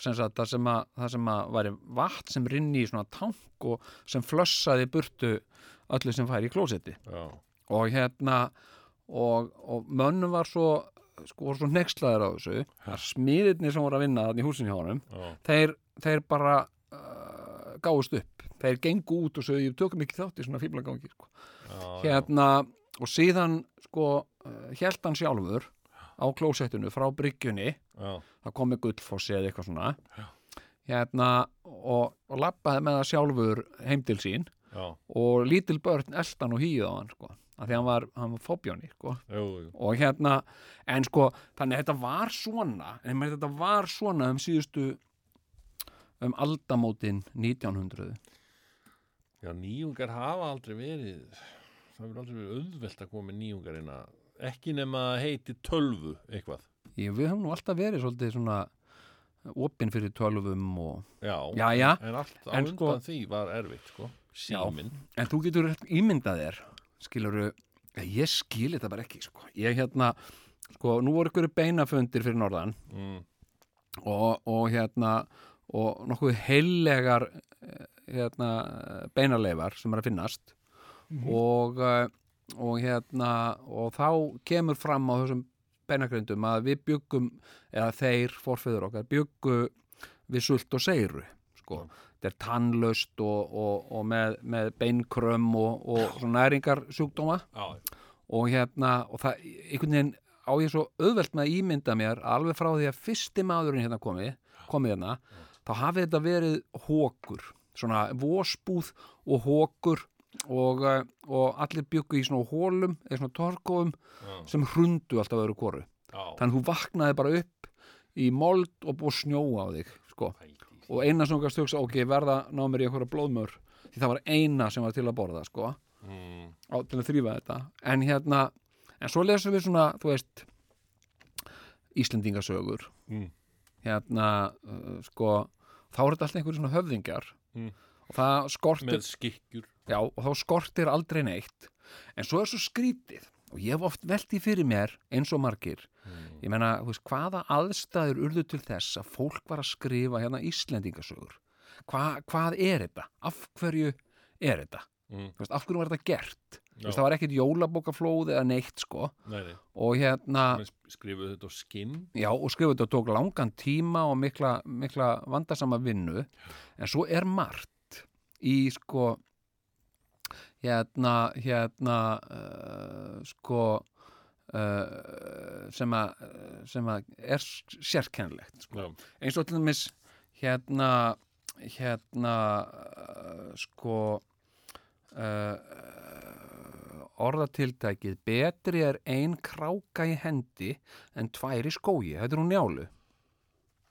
sem sagt, það sem að, það sem að væri vatn sem rinni í svona tank og sem flössaði burtu öllu sem færi í klósetti. Og hérna og, og mönnum var svo sko voru svo nexlaðir á þessu. Að smiðirnir sem voru að vinna þannig í húsin hjá honum þeir, þeir bara uh, gáðust upp. Þeir gengu út og sögðu, ég tökum ekki þátt í svona fíblagangi sko. já, hérna, og síðan sko, held hann sjálfur á klósettinu frá bryggjunni. Já, það kom með gullfossi eða eitthvað svona. Hérna og, og lappaði með það sjálfur heim til sín. Já, og lítil börn eldan og hýði á hann sko, af því hann var, hann var fóbjóni sko. og hérna, en sko þannig að þetta var svona en þetta var svona um síðustu um aldamótin 1900 já, nýjungar hafa aldrei verið það verður aldrei verið auðvelt að koma með nýjungar inn að ekki nema heiti tölvu eitthvað, ég, við höfum nú alltaf verið svolítið svona opinn fyrir tölvum og já, já, já, en allt á En undan sko- því var erfitt, sko. Síminn, en þú getur ímyndað þér skiluru, ég skil þetta bara ekki sko. ég hérna sko, nú voru ykkur beinafundir fyrir norðan mm, og, og hérna og nokkuð heillegar eh, hérna, beinaleifar sem er að finnast og, eh, og hérna og þá kemur fram á þessum beinagrindum að við byggum eða þeir forfeyður okkar byggu við sult og seiru sko. þetta er tannlaust og, og, og með, með beinkrömm og, og svona næringarsjúkdóma. Og hérna og það einhvern veginn á ég svo auðvelt með að ímynda mér alveg frá því að fyrsti maðurinn hérna komi komið hérna, þá hafi þetta verið hókur, svona vósbúð og hókur og, eh, og allir byggu í svona hólum eða svona torkóum sem hrundu alltaf öðru koru já, þannig að þú vaknaði bara upp í mold og búið snjóa á þig sko. og eina sem kannski hugsa, ok, verða ná mér í eitthvað blóðmör því það var eina sem var til að borða sko mm, á, til að þrýfa þetta. En hérna, en svo lesum við svona þú veist Íslendingasögur. Mm. hérna, uh, sko þá er þetta alltaf einhverjum svona höfðingjar. Mm. Og það skortir með skikkjur já, og þá skortir aldrei neitt. En svo er svo skrítið og ég hef oft velt í fyrir mér eins og margir. Ég meina, þú veist, hvaða aðstæður urðu til þess að fólk var að skrifa hérna Íslendingasögur? Hva, hvað er þetta? Af hverju er þetta? Mm. Þú veist, af hverju var þetta gert? Veist, það var ekkit jólabókaflóð eða neitt sko. Nei, nei, og hérna, skrifuðu þetta á skinn. Já, og skrifa þetta tók langan tíma og mikla, mikla vandasama vinnu. En svo er margt í sko hérna hérna uh, sko uh, sem að sem að er sérkennlegt sko. eins og til dæmis hérna hérna uh, sko orðatiltækið betri er ein kráka í hendi en tvær í skógi. Þetta er hún njálu.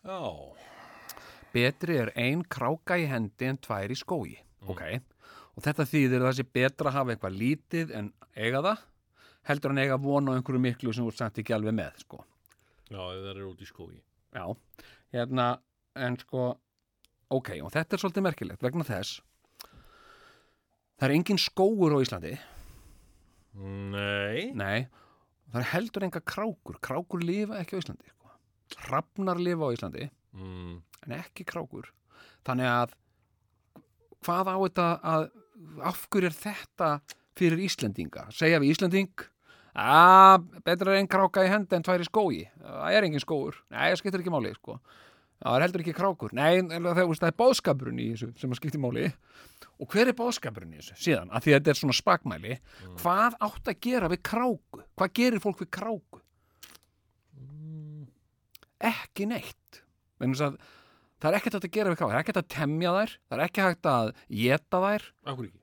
Já, betri er ein kráka í hendi en tvær í skógi. Ok, og þetta þýðir að það sé betra að hafa eitthvað lítið en eiga það heldur en eiga von á einhverju miklu sem þú ert samt ekki alveg með sko. já, það er út í skógi. Já, hérna en sko, ok, og þetta er svolítið merkilegt vegna þess. Það er engin skógur á Íslandi. Nei, nei, það er heldur enga krákur. Krákur lifa ekki á Íslandi sko. hrafnar lifa á Íslandi mm, en ekki krákur. Þannig að hvað á þetta að af hverju er þetta fyrir Íslendinga? Segja við Íslending að betra einn kráka í hendi en tvær í skógi. Það er engin skógur, nei það skiptir ekki máli sko. það er heldur ekki krákur. Nei, það, er bóðskapurinn í þessu sem skiptir máli. Og hver er bóðskapurinn í þessu síðan, að því að þetta er svona spakmæli. Hvað átt að gera við kráku? Hvað gerir fólk við kráku? Ekki neitt það er ekkert að gera við kráku það er ekkert að temja þær, það er ekki hægt að geta þær. Akkur ekki,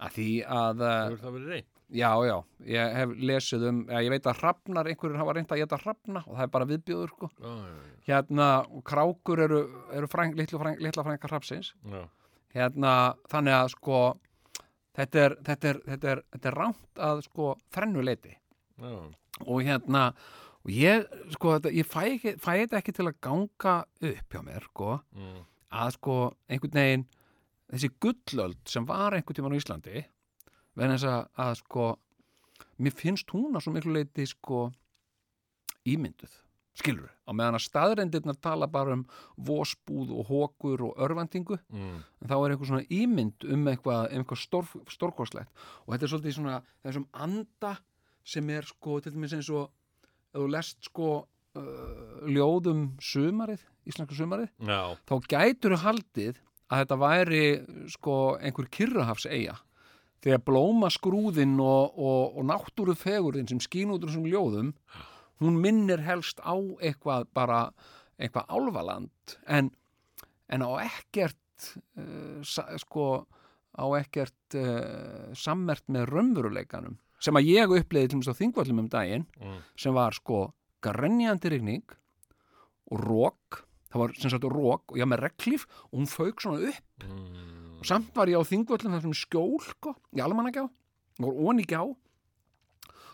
að því að uh, hefur það verið reynd já, já, ég hef lesið um já, ég veit að hrafnar, einhverjur hafa reynd að geta hrafna og það er bara viðbjóður sko. já, já, já, hérna, krákur eru, eru fræng, litlu, fræng, litla frænga hrafsins hérna, þannig að sko þetta er, þetta er, þetta er, þetta er rámt að sko þrennuleiti og hérna og ég, sko, þetta, ég fæ, ekki, fæ þetta ekki til að ganga upp hjá mér, sko mm, að sko einhvern veginn þessi gullöld sem var einhvern tímann á Íslandi vegna þess að, að sko mér finnst hún að svo miklu leiti sko ímynduð skilur á meðan að staðrendirnar tala bara um vósbúð og hókur og örvendingu mm, en þá er eitthvað svona ímynd um eitthvað, um eitthvað stór, stórkoslegt og þetta er svolítið svona þessum anda sem er sko til dæmis eins og ef þú lest sko uh, ljóðum sumarið, íslenska sumarið já, þá gætur haldið að þetta væri sko einhver kyrrahafs eiga þegar blómaskrúðin og, og, og náttúrufegurðin sem skín út úr þessum ljóðum hún minnir helst á eitthvað bara eitthvað álfaland. En, en á ekkert uh, sa, sko á ekkert uh, sammert með raunveruleikanum sem að ég uppleiði til dæmis á þingvallum um daginn Mm. sem var sko grenjandi rigning og rók það var sem sagt rók og ég með reglíf og hún fauk svona upp Mm. og samt var ég á þingvöllum þessum skjól sko, í almannagjá og var onni gjá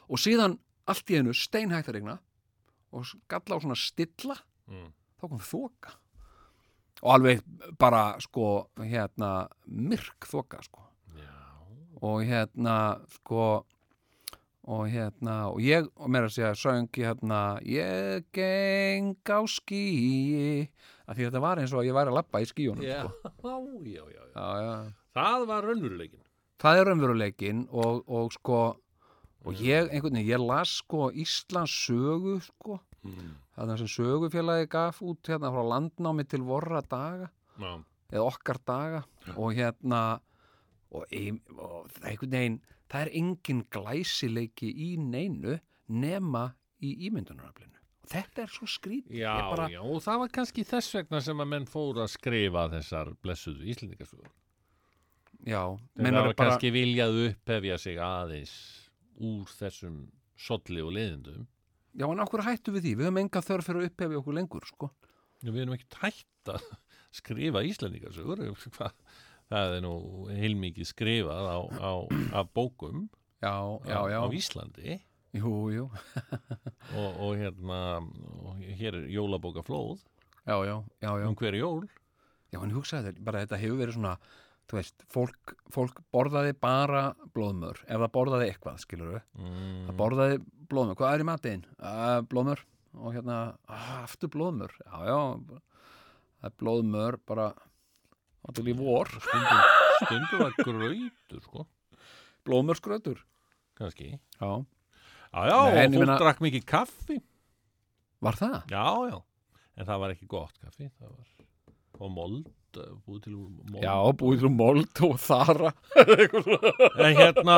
og síðan allt í einu steinhægt að regna og galla á svona stilla Mm. þá kom þoka og alveg bara sko hérna myrk þoka sko Já. og hérna sko og hérna og ég og mér að segja söng hérna ég geng á skýi af því þetta var eins og að ég væri að lappa í skýjunum Já, sko. já, já, já. já. Það var raunveruleikin. það er raunveruleikin og, og sko og ég, einhvern veginn, ég las sko Íslands sögu sko Mm. það sem sögufélagi gaf út hérna frá landnámi til vorra daga Já. eða okkar daga og hérna og, ein, og einhvern veginn, það er engin glæsileiki í neinu nema í ímyndunaraflinu og þetta er svo skrítið Já, bara, já, og það var kannski þess vegna sem að menn fóru að skrifa þessar blessuðu íslendingasögur. já, Þeir hafa bara kannski viljað upphefja sig aðeins úr þessum solli og leiðindum. já, en okkur hættu við því, við höfum enga þörf fyrir að upphefi okkur lengur, sko Já, við erum ekki hætt að skrifa íslendingasögur. Hvað? Það er nú heilmikið skrifað á, á, af bókum. Já, já, á, já, á Íslandi. Jú, jú. Og, og hérna og hér er jólabókaflóð. Já, já, já, já, um hver jól. já, en hugsaði þetta, bara þetta hefur verið svona þú veist, fólk, fólk borðaði bara blóðmör, ef það borðaði eitthvað skilur við, Mm. það borðaði blóðmör. Hvað er í matinn? Uh, blóðmör. Og hérna, aftur blóðmör. Já, já, það er blóðmör bara átil í vor Stundum, stundum var grautur, sko, blóðmörsgrötur kannski. já, Já, já, Nei, og fólk meina- drakk mikið kaffi. var það? Já, já, en það var ekki gott kaffi, það var og mold, eh, búið til úr mold. já, búið til mold og þara En hérna,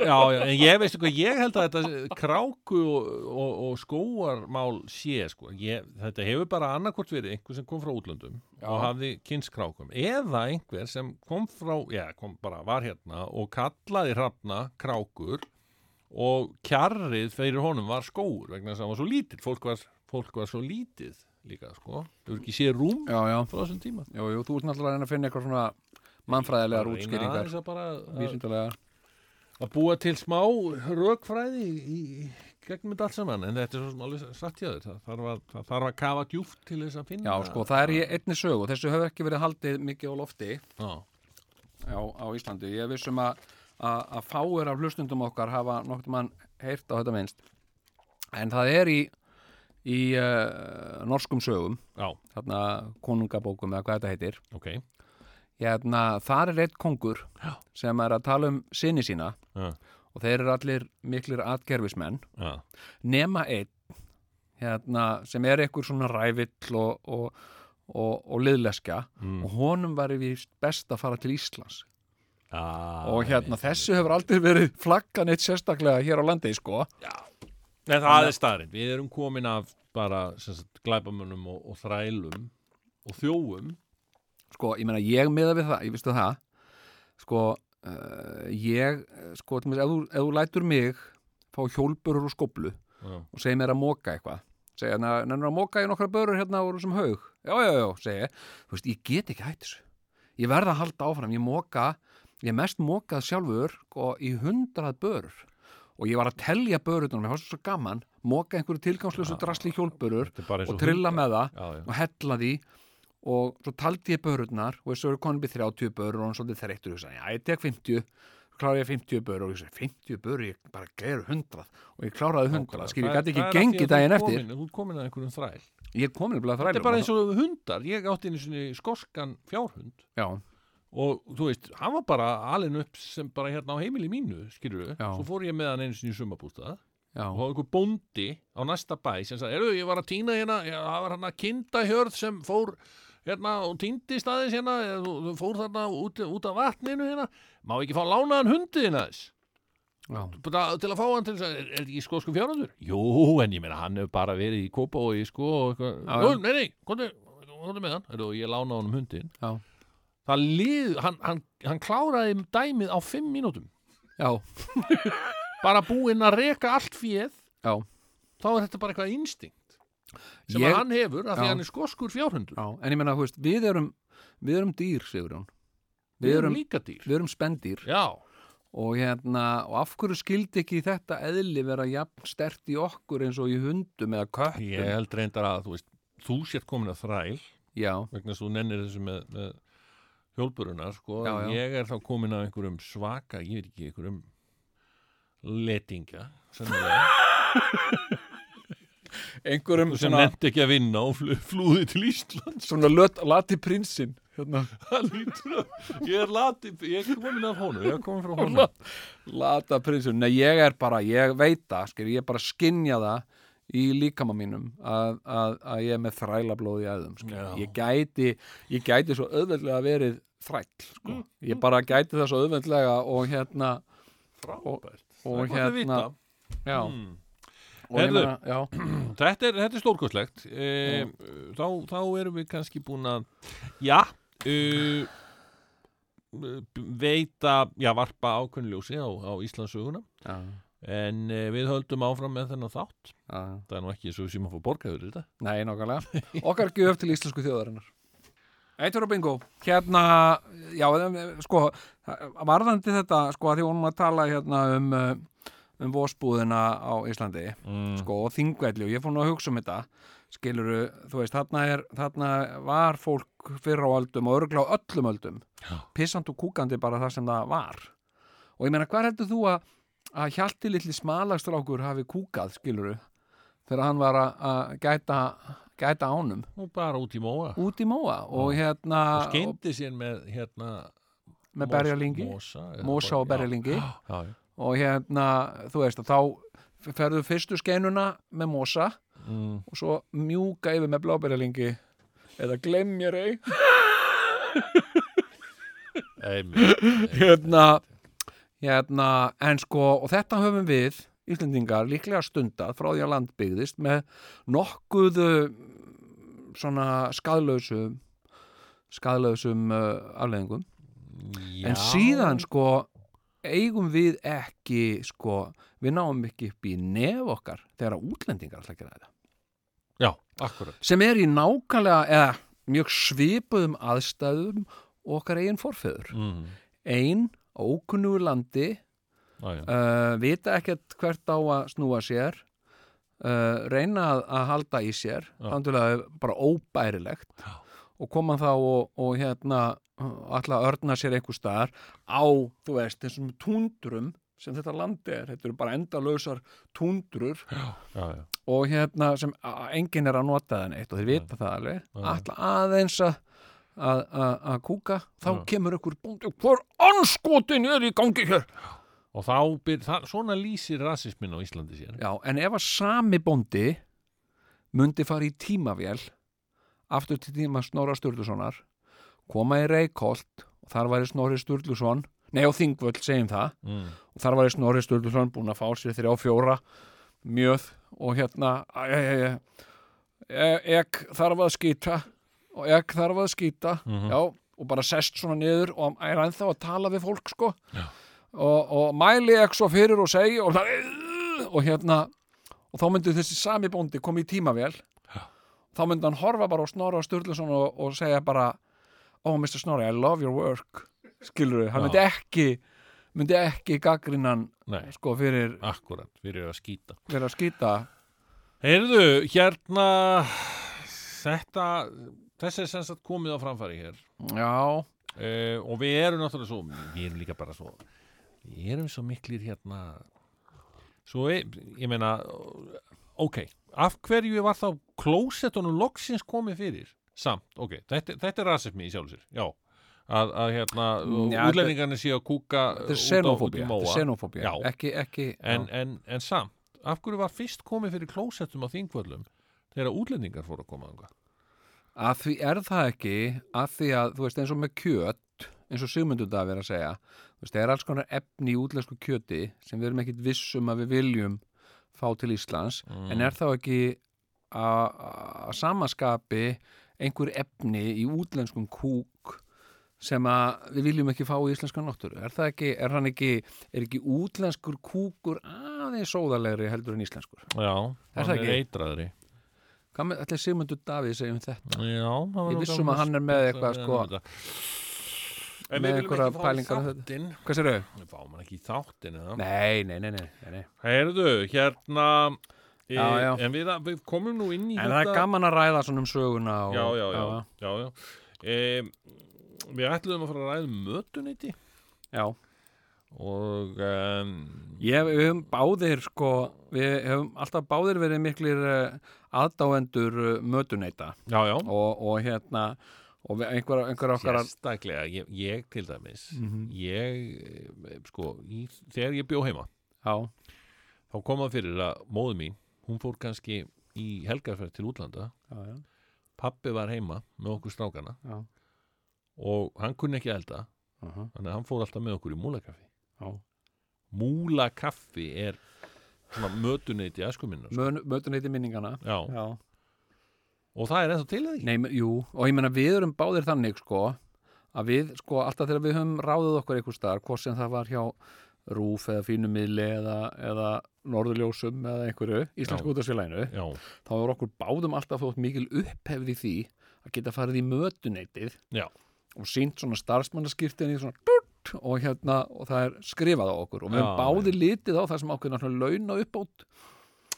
já, já, en ég veistu hvað, ég held að þetta kráku og, og, og skóarmál sé, sko, ég, þetta hefur bara annarkvort verið einhver sem kom frá útlöndum Já. og hafði kynskrákum, eða einhver sem kom frá, já, kom bara, var hérna og kallaði hrafna krákur og kjarrið fyrir honum var skóur vegna þess að hann var svo lítill, fólk var, fólk var svo lítið líka, sko, þú ekki séð rúm já, já, frá þessum tíma. jú, jú, þú ert náttúrulega að finna eitthvað svona mannfræðilegar Bara reyna útskýringar. aðeins að bara að- vísindulegar að búa til smá rökfræði í, í gegnum þetta allt saman. En þetta er svo sem alveg satt hjá þér. Það þarf að, það þarf að kafa djúft til þess að finna Já, sko, það er í einni sögu. Og þessu hefur ekki verið haldið mikið á lofti. Já, á, á Íslandi. Ég vissum að, að, að fáir af hlustundum okkar hafa nokkuð mann heyrt á þetta minnst. En það er í, í uh, norskum sögum, já, þarna konungabókum eða hvað þetta heitir. ok. Hérna, þar er eitt kongur Já. sem er að tala um sinni sína Já, og þeir eru allir miklir atgerfismenn já, nema einn hérna, sem er einhver svona rævill og, og, og, og liðleskja mm. og honum var vist best að fara til Íslands. Ah, og hérna þessu hefur aldrei verið flaggan eitt sérstaklega hér á landi sko Nei, það er staðrind, við erum komin af bara sem sagt, glæpamönnum og, og þrælum og þjóum sko, ég meina ég miða við það, ég vistu það. Sko, uh, ég sko, til mér, ef, þú- ef þú lætur mig fá hjólburur og skoblu já, og segir mér að móka eitthvað segja, nennur að móka í nokkra börur hérna úr þessum haug, já, já, já, segi ég. Þú veist, ég get ekki hætt þessu. Ég verð að halda áfram, ég móka ég mest mókað sjálfur sko, í hundrað börur og ég var að telja börurnar, mér fannst svo gaman móka einhverju tilgangslösu drasli er bara eins og trilla hundar. með það Já, já, og hella því. Og svo taldi ég börurnar og þessu eru konum við 30 börur? Og hann svolítið þreyttur og ég sagði, já, ég tek 50 svo kláraði ég 50 börur og ég sagði, 50 börur, ég bara gerir 100 og ég kláraði 100, skil, ég Það- gæti það ekki er gengið daginn eftir. Þú ert komin að einhverjum þræl. Ég er komin að Þetta er bara eins og hundar, ég átti einu skoskan fjárhund. Já, og þú veist, hann var bara alin upp sem bara hérna á heimili mínu, skilur við svo fór ég með hann einu sinni í sumabústað já, og það var einhver bóndi á næsta bæ sem sagði, eru ég var að týna hérna það var hann að kinda hjörð sem fór hérna og týndist aðeins hérna þú, fór þarna út, út af vatninu hérna. Má ekki fá lánaðan hundin aðeins? Til að fá hann til þess að er, þetta ekki skosku fjárhundur? Jú, en ég meina hann hefur bara verið í kópa og í sko og eitthvað, nei, nei, komdu, með hann. Og ég lána honum hundin Já. Það lið, hann, hann, hann kláraði dæmið á fimm mínútum. Já, bara búinn að reka allt já, þá er þetta bara eitthvað instinkt sem Ég- hann hefur af því hann er skoskur fjárhundur. Já En ég meina, þú veist, við erum við erum dýr, Sigurjón. Við erum líka dýr. við erum spendýr. Já, og hérna, og af hverju skildi ekki þetta eðli vera jafn stert í okkur eins og í hundum eða köttum? Ég held reyndar að þú veist þú sért komin að þræl Já, vegna þess að þú nennir þessu með, með hjólburunar sko, Já, já. ég er þá komin að einhverjum svaka, ég veit ekki, einhverjum letinga einhverjum sem nefndi ekki að vinna og fl flúði til Ísland svona lati prinsinn hérna, ég er lati, ég er komin af honum komin honum. Lata prinsinn. Nei, ég er bara, ég veit það skil, ég er bara að skinja það í líkama mínum að, að, að ég er með þrælablóð í æðum skil. Já. ég gæti ég gæti svo auðveldlega verið þræll sko. Mm, ég bara gæti það svo auðveldlega og hérna frábært, og að hérna já, mm. og ég Heyrðu. meina, já, þetta er, þetta er stórkostlegt e, þá, þá erum við kannski búin að já e, veita já, varpa ákveðnljósi á, á Íslandsöguna já, en e, við höldum áfram með þennan þátt já. það er nú ekki svo sem að fá borgaður þetta Nei, nákvæmlega. Okkar gjöf til íslensku þjóðarinnar. Eitur og bingo. Hérna, já, em, sko, varðandi þetta, sko, að því vorum að tala hérna um, um vósbúðina á Íslandi, mm. sko, og þingvelli og ég fór nú að hugsa um þetta, skiluru, þú veist, þarna, er, þarna var fólk fyrr á öldum og örgla á öllum öldum, Já. pissant og kúkandi bara það sem það var. Og ég meina, hvað heldur þú að, að hjalti litli smalagstrákur hafi kúkað, skiluru, þegar hann var að- gæta, gæta ánum og bara út í móa. Út í móa og hérna og skeindi sér með hérna með mos- berjalingi mosa bara- og berjalingi. Já, já, já. og hérna, þú veist, þá ferðu fyrstu skeinuna með mosa Mm. og svo mjúka yfir með bláberjalingi. Eða glemjir ei. Einmitt, einmitt. hérna, hérna, en sko og þetta höfum við, Íslendingar líklega stundað frá því að land byggðist með nokkuð uh, svona skadlausum skadlausum uh, afleðingum Já. en síðan sko eigum við ekki sko, við náum ekki upp í nef okkar þegar útlendingar alltaf gera þetta já, akkurat sem er í nákvæmlega eða mjög svipuðum aðstæðum okkar eigin forfeður mm. ein á ókunnugu landi já. uh, vita ekkert hvert á að snúa sér uh, reyna að, að halda í sér þannig að bara óbærilegt. Já. og koma þá og, og hérna alltaf að örna sér einhver staðar á, þú veist, þessum túndrum sem þetta landi er, þetta eru bara endalausar túndrur já, já. og hérna sem enginn er að nota það neitt og þeir vita það alveg. Alltaf aðeins að að- kúka, þá Já. kemur ykkur bóndi, hvor anskotin er í gangi hér og þá byr, það, svona lýsir rasismin á Íslandi sér Já, en ef að sami bóndi myndi fara í tímavél aftur til tíma Snorra Sturlusonar koma í Reykholt og þar væri Snorri Sturluson nei á Þingvöld segjum það mm. og þar væri Snorri Sturluson búin að fá sér þrjá fjóra mjöð og hérna æ, ek þarf að skýta og ek þarf að skýta Mhm. já, og bara sest svona niður og er ennþá að tala við fólk sko. Og, og mæli ek svo fyrir og segi og, og hérna og þá myndi þessi sami bóndi koma í tímavél. Þá myndi hann horfa bara á Snorra Sturluson og, og segja bara oh Mr. Snorri, I love your work. Skilur hann Já. myndi ekki myndi ekki gaggrinnan sko fyrir, akkurat, fyrir að skýta. fyrir að skýta. Heyrðu, hérna þetta þessi er sem sagt komið á framfæri hér. Já, uh, og við erum náttúrulega svo við erum líka bara svo við erum svo miklir hérna. Svo ég, ég meina ok, af hverju var þá klósettunum loksins komið fyrir? Samt, ok, þetta, þetta er rasismi í sjálfsir, já. Að, að hérna, útlendingarnir séu að kúka þetta er móa. þetta er xenofóbía, Já. ekki, ekki en, en, en samt, af hverju var fyrst komið fyrir klósettum á þingvöllum þegar útlendingar fóru að koma þangað að því er það ekki að því að, þú veist, eins og með kjöt eins og Sigmundur dag verið að segja þú veist, það er alls konar efni í útlensku kjöti sem við erum ekkit vissum að við viljum fá til Íslands en er þá ekki að að samaskapi einhver efni í útlenskum kúk sem að við viljum ekki fá í íslenska náttúru? Er það ekki, er hann ekki er ekki útlenskur kúkur aðeins sóðalegri heldur en íslenskur? Já, Er það hann er eitraðri hvað með allir Sigmundur Davíð segjum þetta Já, Ég nú viss um gaman að hann er með eitthvað, sko, þetta. En með einhverja pælingar í þetta. hvað sér þau? Við fáum hann ekki í þáttin eða Nei, nei, nei, nei. Heyrðu, hérna e, Já, já. En við, við komum nú inn í En það er gaman að ræða svona um söguna og, Já, já, já, já, já. E, Við ætluðum að fara að ræða um mötuniti já. Og um, Ég, við höfum báðir sko, við höfum alltaf báðir verið miklir uh, aðdáendur uh, Já, já. Og, og hérna og einhver, einhver okkar Sérstaklega, ég, ég til dæmis Mhm. ég, eh, sko í, þegar ég bjó heima já, þá kom það fyrir að móðu mín hún fór kannski í helgarferð til útlanda. Já, já, pappi var heima með okkur strákana já, og hann kunni ekki elda. Uh þannig að hann fór alltaf með okkur í múlakaffi já. múlakaffi er svona mötuneyt í æsku minna Mön, mötuneyti minningana já. já. og það er ennþá til ekki Nei, jú, og ég meina við erum báðir þannig sko að við, sko, alltaf þegar við höfum ráðið okkur einhver staðar, hvort sem það var hjá Rúf eða Fínumili eða, eða Norðurljósum eða einhverju útafsfélaginu, já, þá er okkur báðum alltaf þótt mikil upphefði því að geta farið í mötuneytið Já. og sínt svona starfsmannaskirtinni svona durt, og hérna, og það er skrifað á okkur. Og við höfum báðir litið á það sem okkur náttúrulega launa uppbót.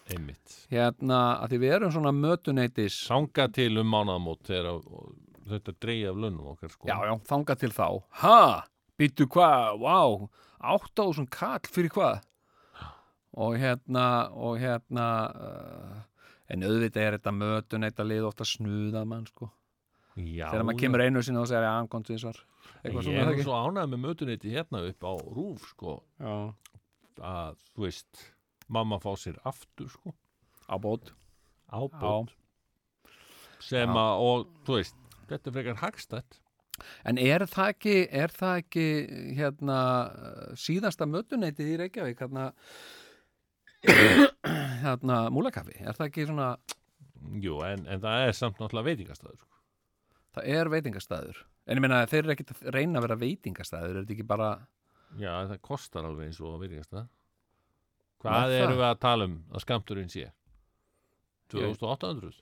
Einmitt. Hérna, að því við erum svona mötuneytis sanga til um mánaðamót þegar þetta dreigja af lönnum okkar sko. Já, já, þanga til þá. Ha, býttu hvað, á þessum kall fyrir hvað? Og hérna Og hérna uh, En auðvitað er þetta mötun Eitt að liða ofta snuða mann sko. Já Þegar maður kemur einu sinni og segir að ankom tvisvar Eitthvað ég er svo ánægð með mötuneyti hérna upp á rúf sko. Já, að þú veist mamma fá sér aftur sko. Ábót sem Já. að og þú veist þetta er frekar hagstætt. En er það ekki, er það ekki hérna síðasta mötuneyti í Reykjavík hérna hérna múlakaffi, er það ekki svona Jú, en, en það er samt náttúrulega veitingastæður sko. það er veitingastæður en ég meina þeir eru ekkit að reyna að vera veitingastæður er þetta ekki bara Já, það kostar alveg eins og veitingastæð Er Hvað það? erum við að tala um að skamturinn sé? 2800?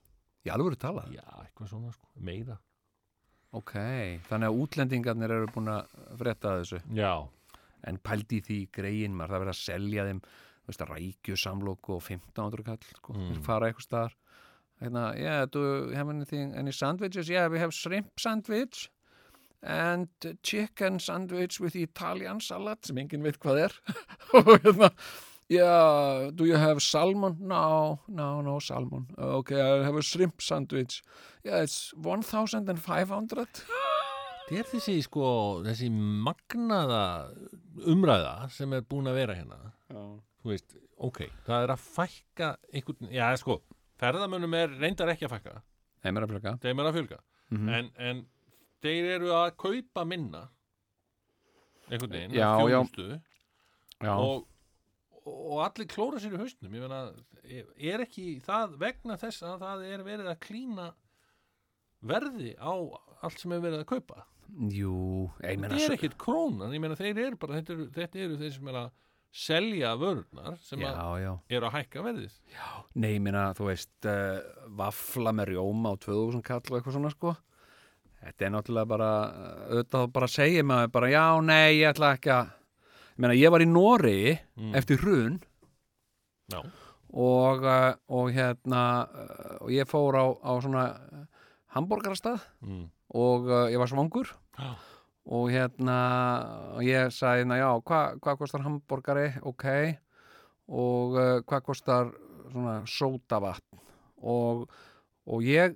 í alvöru tala Já, eitthvað svona sko, meira ok, þannig að útlendingarnir eru búin að frétta þessu Já, en pældi því greiðin maður það er verið að selja þeim þú veist, rækju samlóku og 1500 kall sko, Mm. fara eitthvað staðar hérna, yeah, do you have anything any sandwiches? Yeah, we have shrimp sandwich and chicken sandwich with Italian salad sem enginn veit hvað er og hérna Yeah, do you have salmon? No, no, no salmon. Okay, I have a shrimp sandwich. Yeah, it's 1500. þetta er þessi sko, þessi magnaða umræða sem er búin að vera hérna þú veist, ok, það er að fækka einhvern, já sko ferðamönnum er reyndar ekki að fækka Þeim er að þeim er að fjölga Mhm. en, en þeir eru að kaupa minna. Einhvern veginn, Já, að já. Já, og, og allir klóra sér í hausnum. Ég meina, er ekki það vegna þess að það er verið að klína verði á allt sem er verið að kaupa? Jú, ég meina þetta er ekkit krónan, ég meina þeir eru bara þetta eru, þetta eru þeir sem er að selja vörurnar sem Já, að já. eru að hækka verðið. Nei, ég meina, þú veist, uh, vafla með rjóma á 2000 kall og eitthvað svona, sko. Þetta er náttúrulega bara, auðvitað bara segja maður bara, já, nei, ég ætla ekki að, ég meina, ég var í Noregi Mm. eftir hrun og, uh, og hérna, uh, og ég fór á, á svona hamborgarastað mm. og uh, ég var svangur Já. og hérna og ég sagði, hérna, já, hvað hva kostar hamborgari, ok og uh, hvað kostar svona sótavatn og, og ég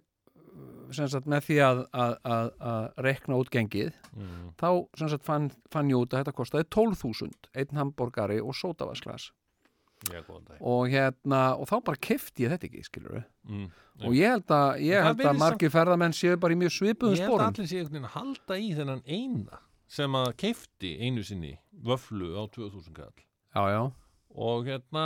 sagt með því að, að, að, að rekna út gengið mm. þá sagt fann, fann ég út að þetta kostaði 12.000 einn hamborgari og dag og hérna, og þá bara kefti ég þetta ekki, skilur mm. og ég held að, ég held að margir ferðamenn séu bara í mjög svipuðum Ég held að spórum allir sé einhvern veginn að halda í þennan eina sem að keifti einu sinni vöflu á 2000 kall. Já, já, og hérna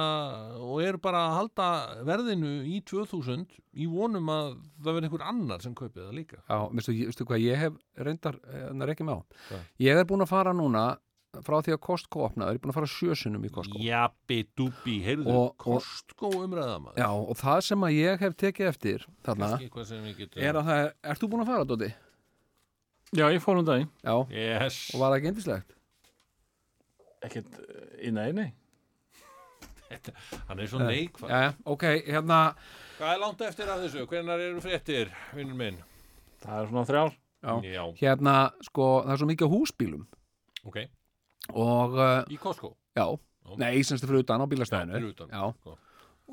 og eru bara að halda verðinu í 2000 í vonum að það verði einhver annar sem kaupið það líka já, veistu, hvað ég hef reyndar, en það er ekki með á Hvað? Ég er búin að fara núna frá því að Costco opnaði, ég er búin að fara sjösunum í Costco Jappi dúbbi, heyrðu, Og- og- Costco umræða maður Já, og það sem að ég hef tekið eftir þarna, getum er að það er, ert þú búin að fara, Dóti? Já, ég fór um daginn. Já, Yes og var það ekki indislegt? Ekkert eh, í nei, nei. Hann er svo neikvæð Já, ok, hérna Hvað er langt eftir af þessu? Hvenær eru fréttir, vinnur minn? Það er svona þrjár. Já. Já, hérna, sko, það er svo mikið húsbílum ok og, uh, Í Costco já, Já. nei, semst fyrir utan á Já, bílastæðinu fyrir utan Já. Sko.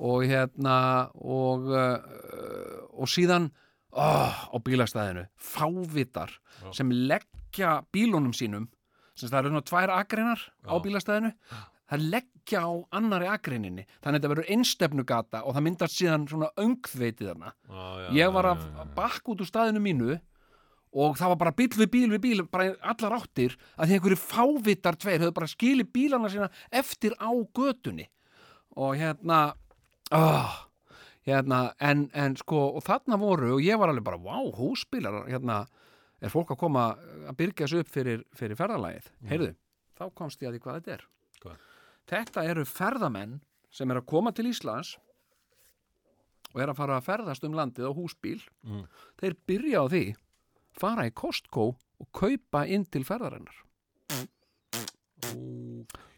og hérna og, uh, og síðan oh, á bílastæðinu fávitar Já. sem leggja bílunum sínum sem það eru svona tvær akreinar á Já. bílastæðinu það leggja á annari akreininni. Þannig að þetta verður einstefnugata og það myndast síðan svona öngþveitið Já, já, ég var að bakk út úr staðinu mínu og það var bara bíl við bíl við bíl bara allar áttir að því einhverju fávitar tveir höfðu bara skilið bílana sína eftir á götunni. Og hérna oh, hérna en, en sko og þarna voru og ég var alveg bara vá húsbílar hérna er fólk að koma að byrgja sig upp fyrir, fyrir ferðalagið? Heyrðu, þá komst ég að því hvað þetta er. Hvað? Þetta eru ferðamenn sem er að koma til Íslands og er að fara að ferðast um landið á húsbíl. Mm. þeir byrja á því fara í Costco og kaupa inn til ferðarinnar.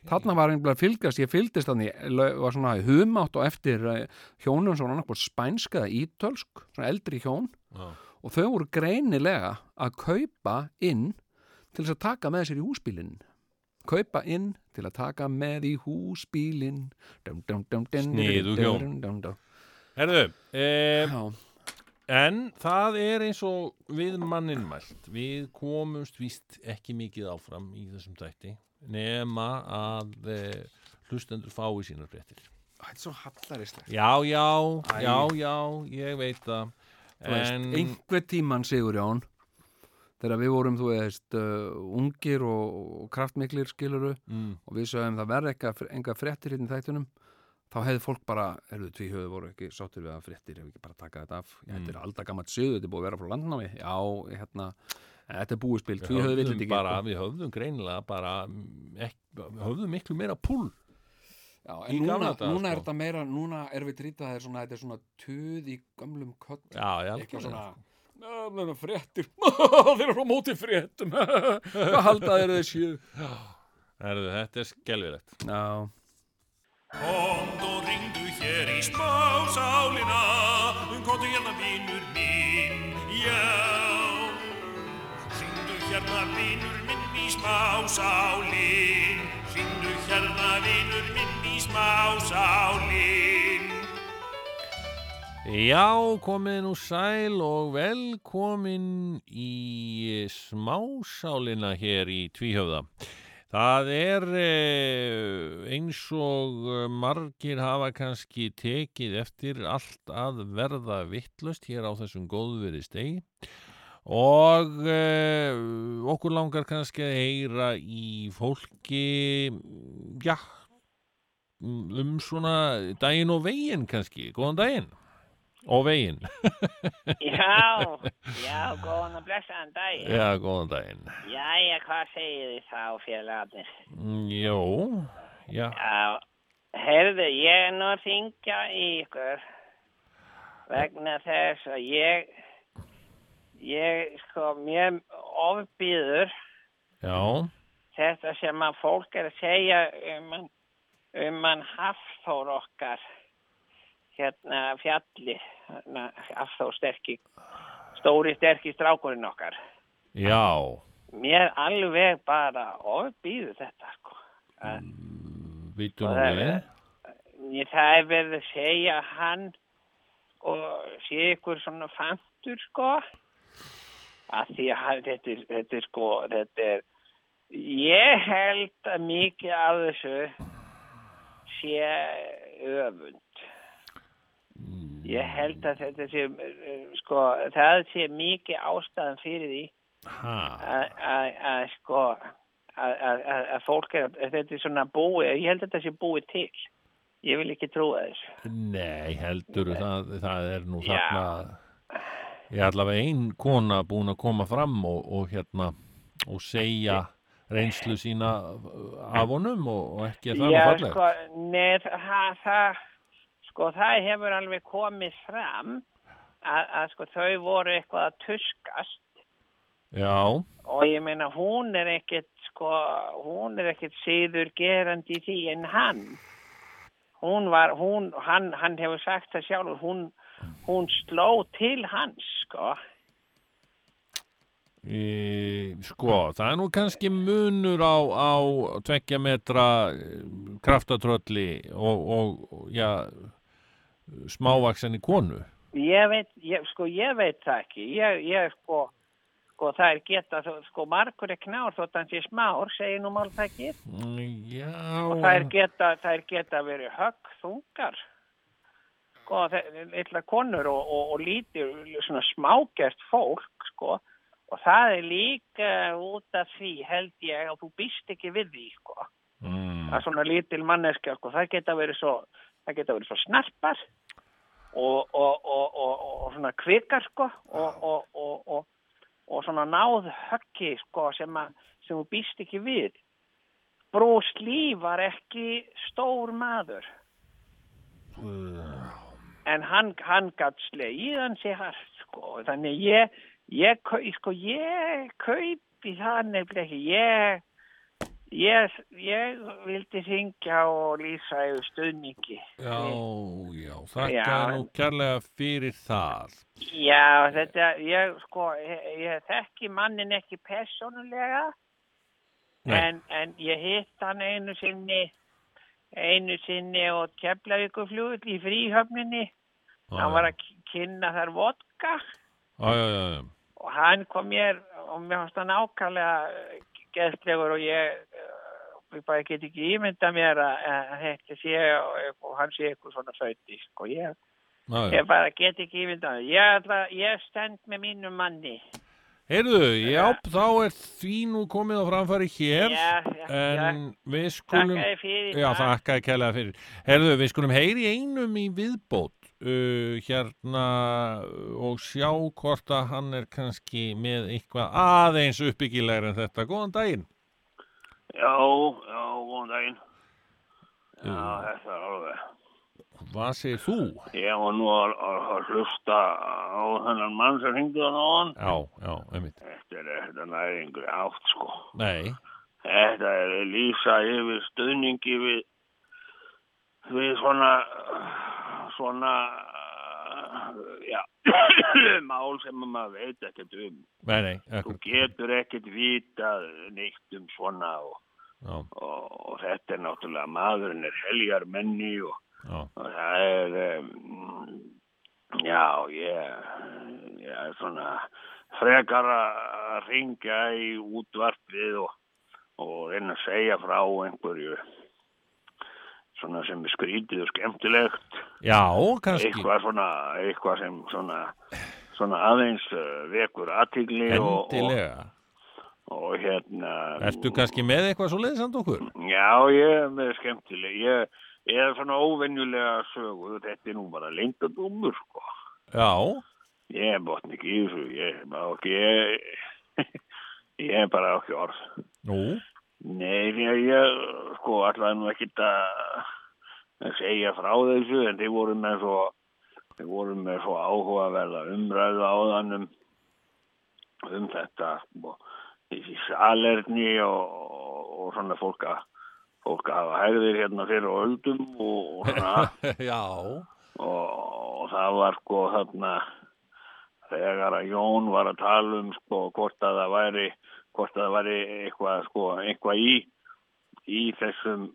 Þarna var einhverja að fylgast ég fylgdist þannig, var svona humátt og eftir eh, hjónum svona annarkvort spænska ítölsk, svona eldri hjón. Já. og þau voru greinilega að kaupa inn til þess að taka með sér í húsbílinn kaupa inn til að taka með í Sniðug dum, hjón. Herðu, e, Já, en það er eins og við mannin mælt. Við komumst víst ekki mikið áfram í þessum tætti nema að e, hlustendur fái sínar fréttir. Þetta er svo hallaristlegt Já, já, Æ. já, já, ég veit það. Þú veist, En einhver tíman Sigur Jón þegar við vorum, þú veist, uh, ungir og, og kraftmiklir skiluru mm, og við sögum það verði enga fréttir hérna í þættunum þá hefði fólk bara, erðu tví höfðu voru ekki sáttur við að fréttir, hefur ekki bara taka þetta af mm. þetta er alltaf gammalt sögðu, þetta er búið að vera frá landnámi já, hérna, þetta er búið spil tví höfðu þetta ekki bara, sko. Við höfðum greinilega bara ekki, höfðum miklu meira púl já, en núna, daga, núna sko. er þetta meira núna erum við trýtaðir svona, þetta er svona töð í gömlum eitthvað algjörlega. svona Nefnir fréttir, þeir eru frá móti fréttum. Hvað halda þeir þessu þetta er skelvilegt Já, Komd og ringdu hér í smásálina Komdu hérna vinur minn, já. Ringdu hérna vinur minn í smásálin Ringdu hérna vinur minn í smásálin Já, komið nú sæl og velkomin í smásálina hér í Tvíhöfða. Það er eh, eins og margir hafa kannski tekið eftir allt að verða vittlust hér á þessum góðveri stegi og eh, okkur langar kannski að heyra í fólki, já, um svona daginn og veginn kannski. Góðan daginn og veginn. Já, já, góðan og blessaðan dag. Já, góðan daginn. Jæja, hvað segir þið þá félagarnir? Mm, Jó, já, Já, heyrðu, ég er nú að þingja í ykkur vegna þess að ég, ég sko mjög ofbýður já, þetta sem að fólk er að segja um um hann Hafþór okkar hérna fjalli, hérna, Hafþór sterki, stóri sterki strákurinn okkar. já, Mér alveg bara ofbýður þetta sko. Nú það við. Ég það er verið að segja hann og sé ykkur svona fantur sko að því að þetta er, þetta er sko þetta er ég held að mikið af þessu sé öfund. Ég held að þetta sé, eh, sko, það sé mikið ástæðan fyrir því að- að að, sko, að, að, að, að fólk er, að þetta er svona búið, ég held að þetta sé búið til. Ég vil ekki trúa þessu. nei, heldur það, það er nú Já. þarna ég allavega ein kona búin að koma fram og, og hérna og segja reynslu sína af honum og, og ekki er það Já, fallega sko, neð, það, það, sko, það hefur alveg komið fram að, að sko, þau voru eitthvað að tuskast Já, og ég meina hún er ekkert, sko, hún er ekkert síður gerandi í því en hann. Hún var, hún, hann, hann hefur sagt það sjálfur, hún, hún sló til hans, sko. e, sko, það er nú kannski munur á, á tveggja metra kraftatrölli og, og, og já, smávaksan í konu? Ég veit, ég, sko, ég veit það ekki. Ég, ég, sko, sko, það er geta, sko, margur er knár þótt hann sé smár, segir nú máltækið. Já, og það er geta, það er geta verið högg þungar. Sko, eitthvað konur og, og, og lítið svona smágert fólk sko, og það er líka út af því held ég að þú býst ekki við því sko, mm, að svona lítil manneskja sko, það geta verið svo það geta verið svo snarpar og, og, og, og, og svona kvikar sko og, og, og, og, og svona náð höggi sko sem, að, sem þú býst ekki við. Bruce Lee var ekki stór maður. En hann, hann gatt slegið hann sé hart sko þannig ég, ég, sko, ég kaupi það nefnilega ekki ég Ég, ég vildi syngja og lýsa yfir stuðningi. já, já, þakka nú kærlega fyrir það Já, þetta, ég, sko, ég, ég þekki mannin ekki persónulega, Nei. en, en ég hitt hann einu sinni, einu sinni og keflavíkuflugull í fríhöfninni. Hann var að kynna þar vodka já, já, já, já. og hann kom mér og mér fannst hann ákvæmlega geðslegur og ég, eh, ég bara get ekki ímynda mér að, þetta sé og, og hann sé eitthvað svona föti, sko, ég, Já, já. ég bara get ekki ímynda mér. Ég, ætla, ég stend með mínum manni. Heyrðu, já, þá er því nú komið á framfæri hér Já, já, en við skulum Þakka þér fyrir Já, það. þakka þér kærlega fyrir Heyrðu, við skulum heyri einum í viðbót uh, hérna og sjá hvort að hann er kannski með eitthvað aðeins uppbyggilegur en þetta Góðan daginn Já, já, góðan daginn. Já, þetta er alveg. Hvað segir þú? Ég var nú að, að, að hlusta á þennan mann sem hringdi hann á hann. Já, já, einmitt Þetta er þetta næringu átt, sko. Nei, Þetta er lýsa yfir stuðningi við, við svona, svona, já, mál sem maður veit ekkert um. nei, nei, Þú getur ekkert vitað neitt um svona og, og, og þetta er náttúrulega maðurinn er heljar menni og, og það er, um, já, ég, ég er svona frekar að ringja í útvarpið og, og reyna að segja frá einhverju svona sem er skrítið og skemmtilegt. Já, kannski. Eitthvað svona, eitthvað sem svona, svona aðeins uh, vekur aðtigli og, og, Endilega. og hérna Ertu kannski með eitthvað svo leiðsand okkur? Já, ég er með skemmtileg ég, ég er svona óvenjulega sögu þetta er nú bara leyndadómur sko. Já, ég er botn ekki í þessu. Ég er bara ekki ég, ég er bara ekki orð. Nú, Nei, ég sko allavega nú ekki að segja frá þessu en þeir voru með svo þeir voru með svo áhugaverða umræðu áðanum um þetta sko, þessi salerni og, og svona fólk að fólk að hafa hægðir hérna fyrir öldum og, og svona. Og, og það var sko þarna þegar að Jón var að tala um sko hvort að það væri hvort að það væri eitthvað sko eitthvað í í þessum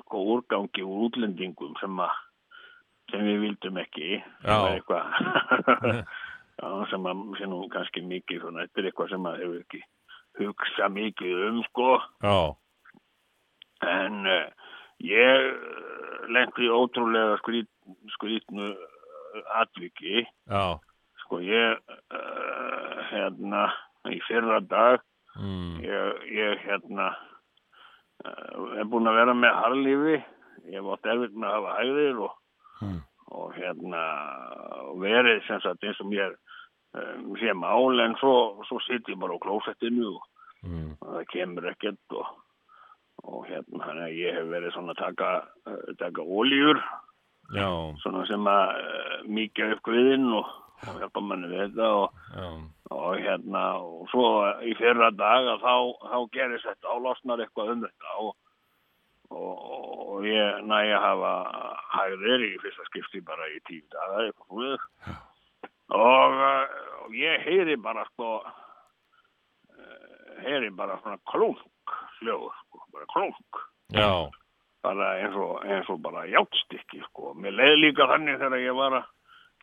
sko úrgangi úr útlendingum sem að sem við vildum ekki eitthvað já, sem að sem kannski mikið svona, þetta er eitthvað sem að hefur ekki hugsa mikið um sko Já, en uh, ég í ótrúlega skrít, skrítnu atviki. Já. Sko ég, uh, hérna, í fyrra dag, Mm. ég, ég hérna, uh, er búin að vera með harlífi. Ég átt erfitt með að hafa hægðir og, Mm. og hérna, verið sem sagt eins og mér um, sé mál en svo, svo sitt ég bara á klósettinu og Mm. og það kemur ekkert og, og hérna ég hef verið svona að taka, uh, taka ólíur Já. svona sem að uh, mikið upp kviðinn og, og hjálpa manni við þetta og, og hérna og svo í fyrra dag að þá, þá gerist þetta og losnar eitthvað um þetta og, og, og ég næja að hafa hægðir í fyrsta skipti bara í tíu daga eitthvað og, ég heyri bara sko uh, heyri bara svona klunk hljóð, sko, bara klunk Já. bara eins og, eins og bara játstykki sko. Mér leiði líka þannig þegar ég var að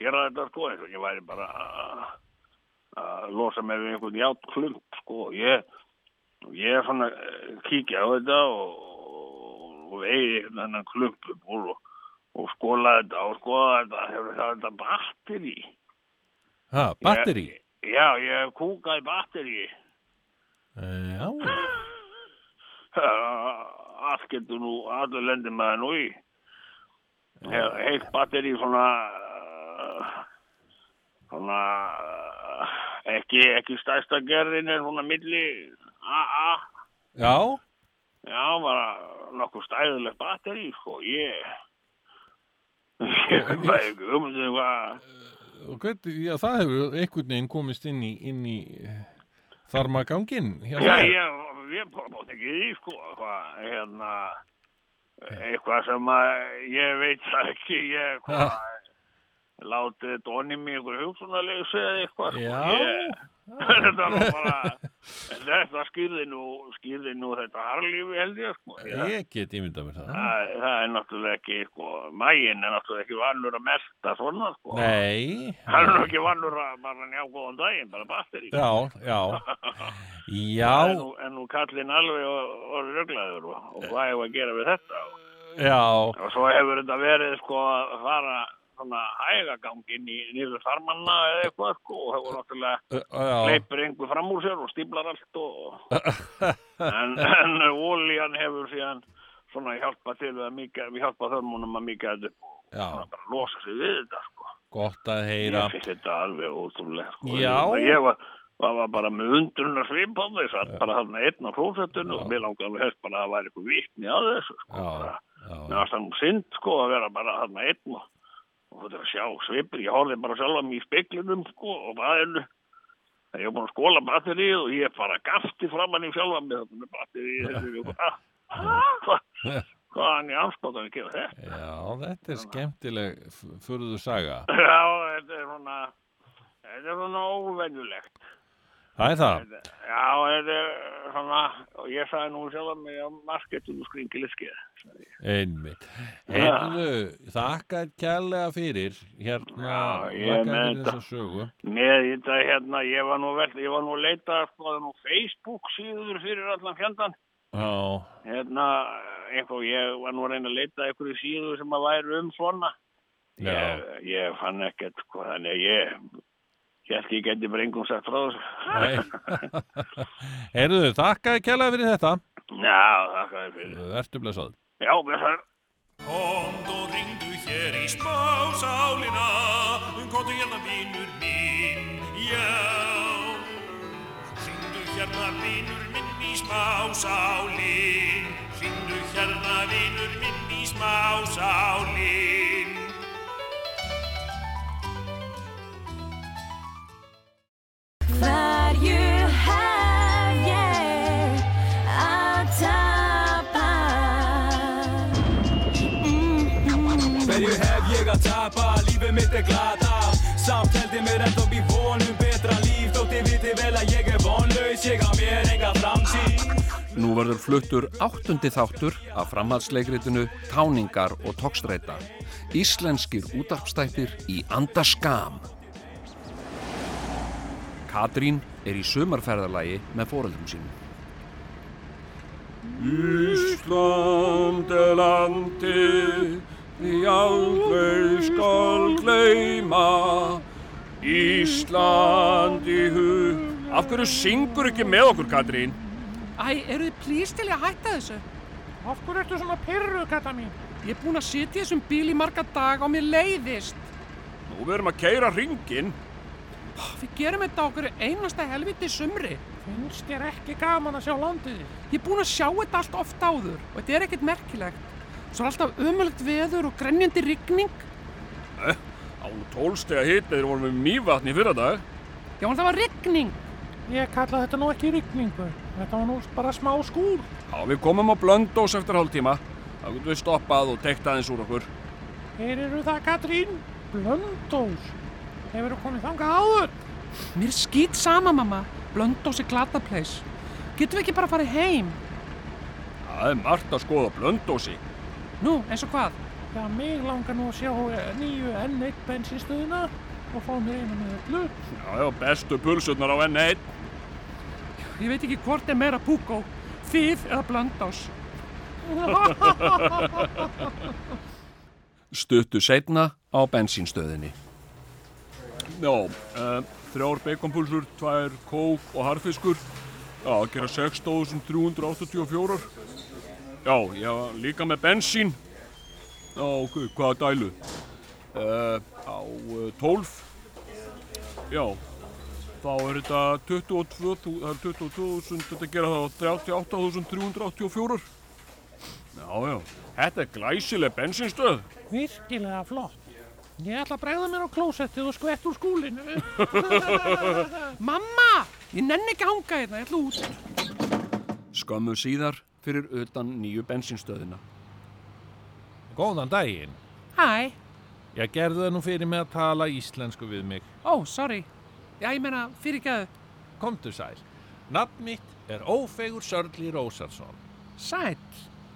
gera þetta sko eins og ég væri bara að- losa mig við einhvern játklump sko. Ég, ég er svona eh, kíkja á þetta og, og, vegi þennan klump upp úr og, og skóla þetta og skoða þetta hefur það þetta batteri. Ha, batteri? Ég, já, ég hef kúkað batteri. Já. allt getur nú, allur lendir maður nú í. He- Heilt batteri svona, svona, uh, ekki, ekki stærsta gerðin er svona milli AA. Já. Já, bara nokkuð stæðilegt batteri, sko, ég, ég veit ekki um þetta hvað, Og hvernig, já, það hefur einhvern veginn komist inn í, inn í eh, þarmaganginn hjá Já, ég, ég bótt ekki því, sko, hvað, hérna, eitthvað sem að ég veit ekki, ég, hvað, látið þetta onni mig ykkur hugsunarleysi eða eitthvað, sko, Já. ég, þetta var bara, þetta skýrði nú, skýrði nú þetta harlífi held ég, sko, ég, get ímyndað mér það. það, það er náttúrulega ekki, sko, mægin er náttúrulega ekki vannur að melta svona, sko, Nei. hann er nú ekki vannur að bara njá góðan daginn, bara batteri, Já, já. Er Já, nú, er nú kallinn alveg og, og röglaður og, hvað hefur að gera við þetta og, já. og svo hefur þetta verið sko að fara svona hægagang inn í nýður þarmanna eða eitthvað sko og hefur náttúrulega Já. leipur einhver fram úr sér og stíplar allt og en, en ólíjan hefur síðan svona hjálpa til við að mika, við hjálpa þörmunum að mika þetta upp og svona bara losa sig við þetta sko Gott að heyra. ég finnst þetta alveg ótrúlega sko. Já. ég var, var, var bara með undrunna svip á þess að bara þarna einn á klósettinu og mér langar alveg helst bara að það væri eitthvað vitni á þessu sko. Það nú synd sko að vera bara þarna einn og, og þetta að sjá svipur. Ég horfði bara sjálf mig í speklinum sko og baðinu þegar ég var búin að skóla batterið og ég bara gafti framann í sjálfa mig. Þarna með batterið þessu hvað hvaðan ég anskótaði að gefa þetta? Já, þetta er skemmtileg furðu saga. já þetta er svona þetta er svona óvenjulegt Það er það. Já, þetta er svona, og ég sagði nú sjálf að mig á markettinu skringiliskið. Einmitt. Heyrðu, þakka kærlega fyrir hérna, er þakka fyrir þetta. þessa sögu. Með þetta hérna, ég var nú vel, ég var nú að leita sko nú Facebook síður fyrir allan fjandan. Já, Hérna, einhver, ég var nú að reyna að leita einhverju síður sem að væri um svona. Já. Ég, ég fann ekkert, sko, þannig að ég, ég held ég geti bara engum sagt frá þessu. nei. Heyrðu, þakka kærlega fyrir þetta. Já, þakka þér fyrir. Vertu blessað. Já, blessar. Komd og ringdu hér í smásálina Komdu hérna vinur minn, já Ringdu hérna vinur minn í smásálin Ringdu hérna vinur minn í smásálin Hverju hef ég að tapa? Lífið mitt er glata Samt held ég mér ennþá bí vonum betra líf Þótt ég viti vel að ég er vonlaus, ég á mér enga framtíð Nú verður fluttur áttundi þáttur af framhaldsleikritinu Táningar og Tókstreita. Íslenskir útarpstættir í Andaskam. Katrín er í sumarferðalagi með foreldrum sínum. Ísland er landið við aldrei skal gleyma Ísland í hug Af hverju syngur ekki með okkur, Katrín? Æ, eru þið plís til að hætta þessu? Af hverju ertu svona pyrru, kata mín? Ég er búin að sitja í þessum bíl í marga dag og mér leiðist. Nú við erum að keira ringin. Við gerum þetta okkur einasta helviti sumri. Finnst þér ekki gaman að sjá landið? Ég er búin að sjá þetta allt oft áður og þetta er ekkert merkilegt. Svo er alltaf ömulegt veður og grenjandi rigning. Eh, á tólstega hitt þegar vorum við mývatni fyrir dag. Já, en það var rigning. Ég kalla þetta nú ekki rigningu. Þetta var nú bara smá skúr. Já, við komum á blöndós eftir hálftíma. Þá getum við stoppað og teikt aðeins úr okkur. Hér eru það, Katrín. Blöndós. Hefur þú komið þangað áður? Mér skýt sama, mamma. Blöndós er glata place. Getum við ekki bara farið heim? Það er margt að skoða blöndósi. Nú, eins og hvað? Já, mig langar nú að sjá nýju N1 bensinstöðuna og fá mér einu með öllu. Já, já, bestu pulsurnar á N1. Ég veit ekki hvort er meira púkó. Þið eða blöndós. Stuttu setna á bensínstöðinni. Já, uh, þrjár baconpulsur, tvær kók og harfiskur. Já, að gera 6.384. Já, ég líka með bensín. Já, ok, hvaða dælu? Uh, á uh, 12. Já, þá er þetta 22, þú- það er 22.000, þetta gera þá 38.384. Já, já, þetta er glæsileg bensinstöð. Virkilega flott. Ég ætla að bregða mér á klósettið og skvett úr skúlinu. Mamma! Ég nenni ekki að hanga hérna, ég ætla út. Skömmu síðar fyrir utan nýju bensínstöðina. Góðan daginn. Hæ. Ég gerði það nú fyrir mig að tala íslensku við mig. Ó, sorry. Já, ég meina, fyrirgæðu. Komdu sæl. Nafn mitt er Ófegur Sörli Rósarsson. Sæl,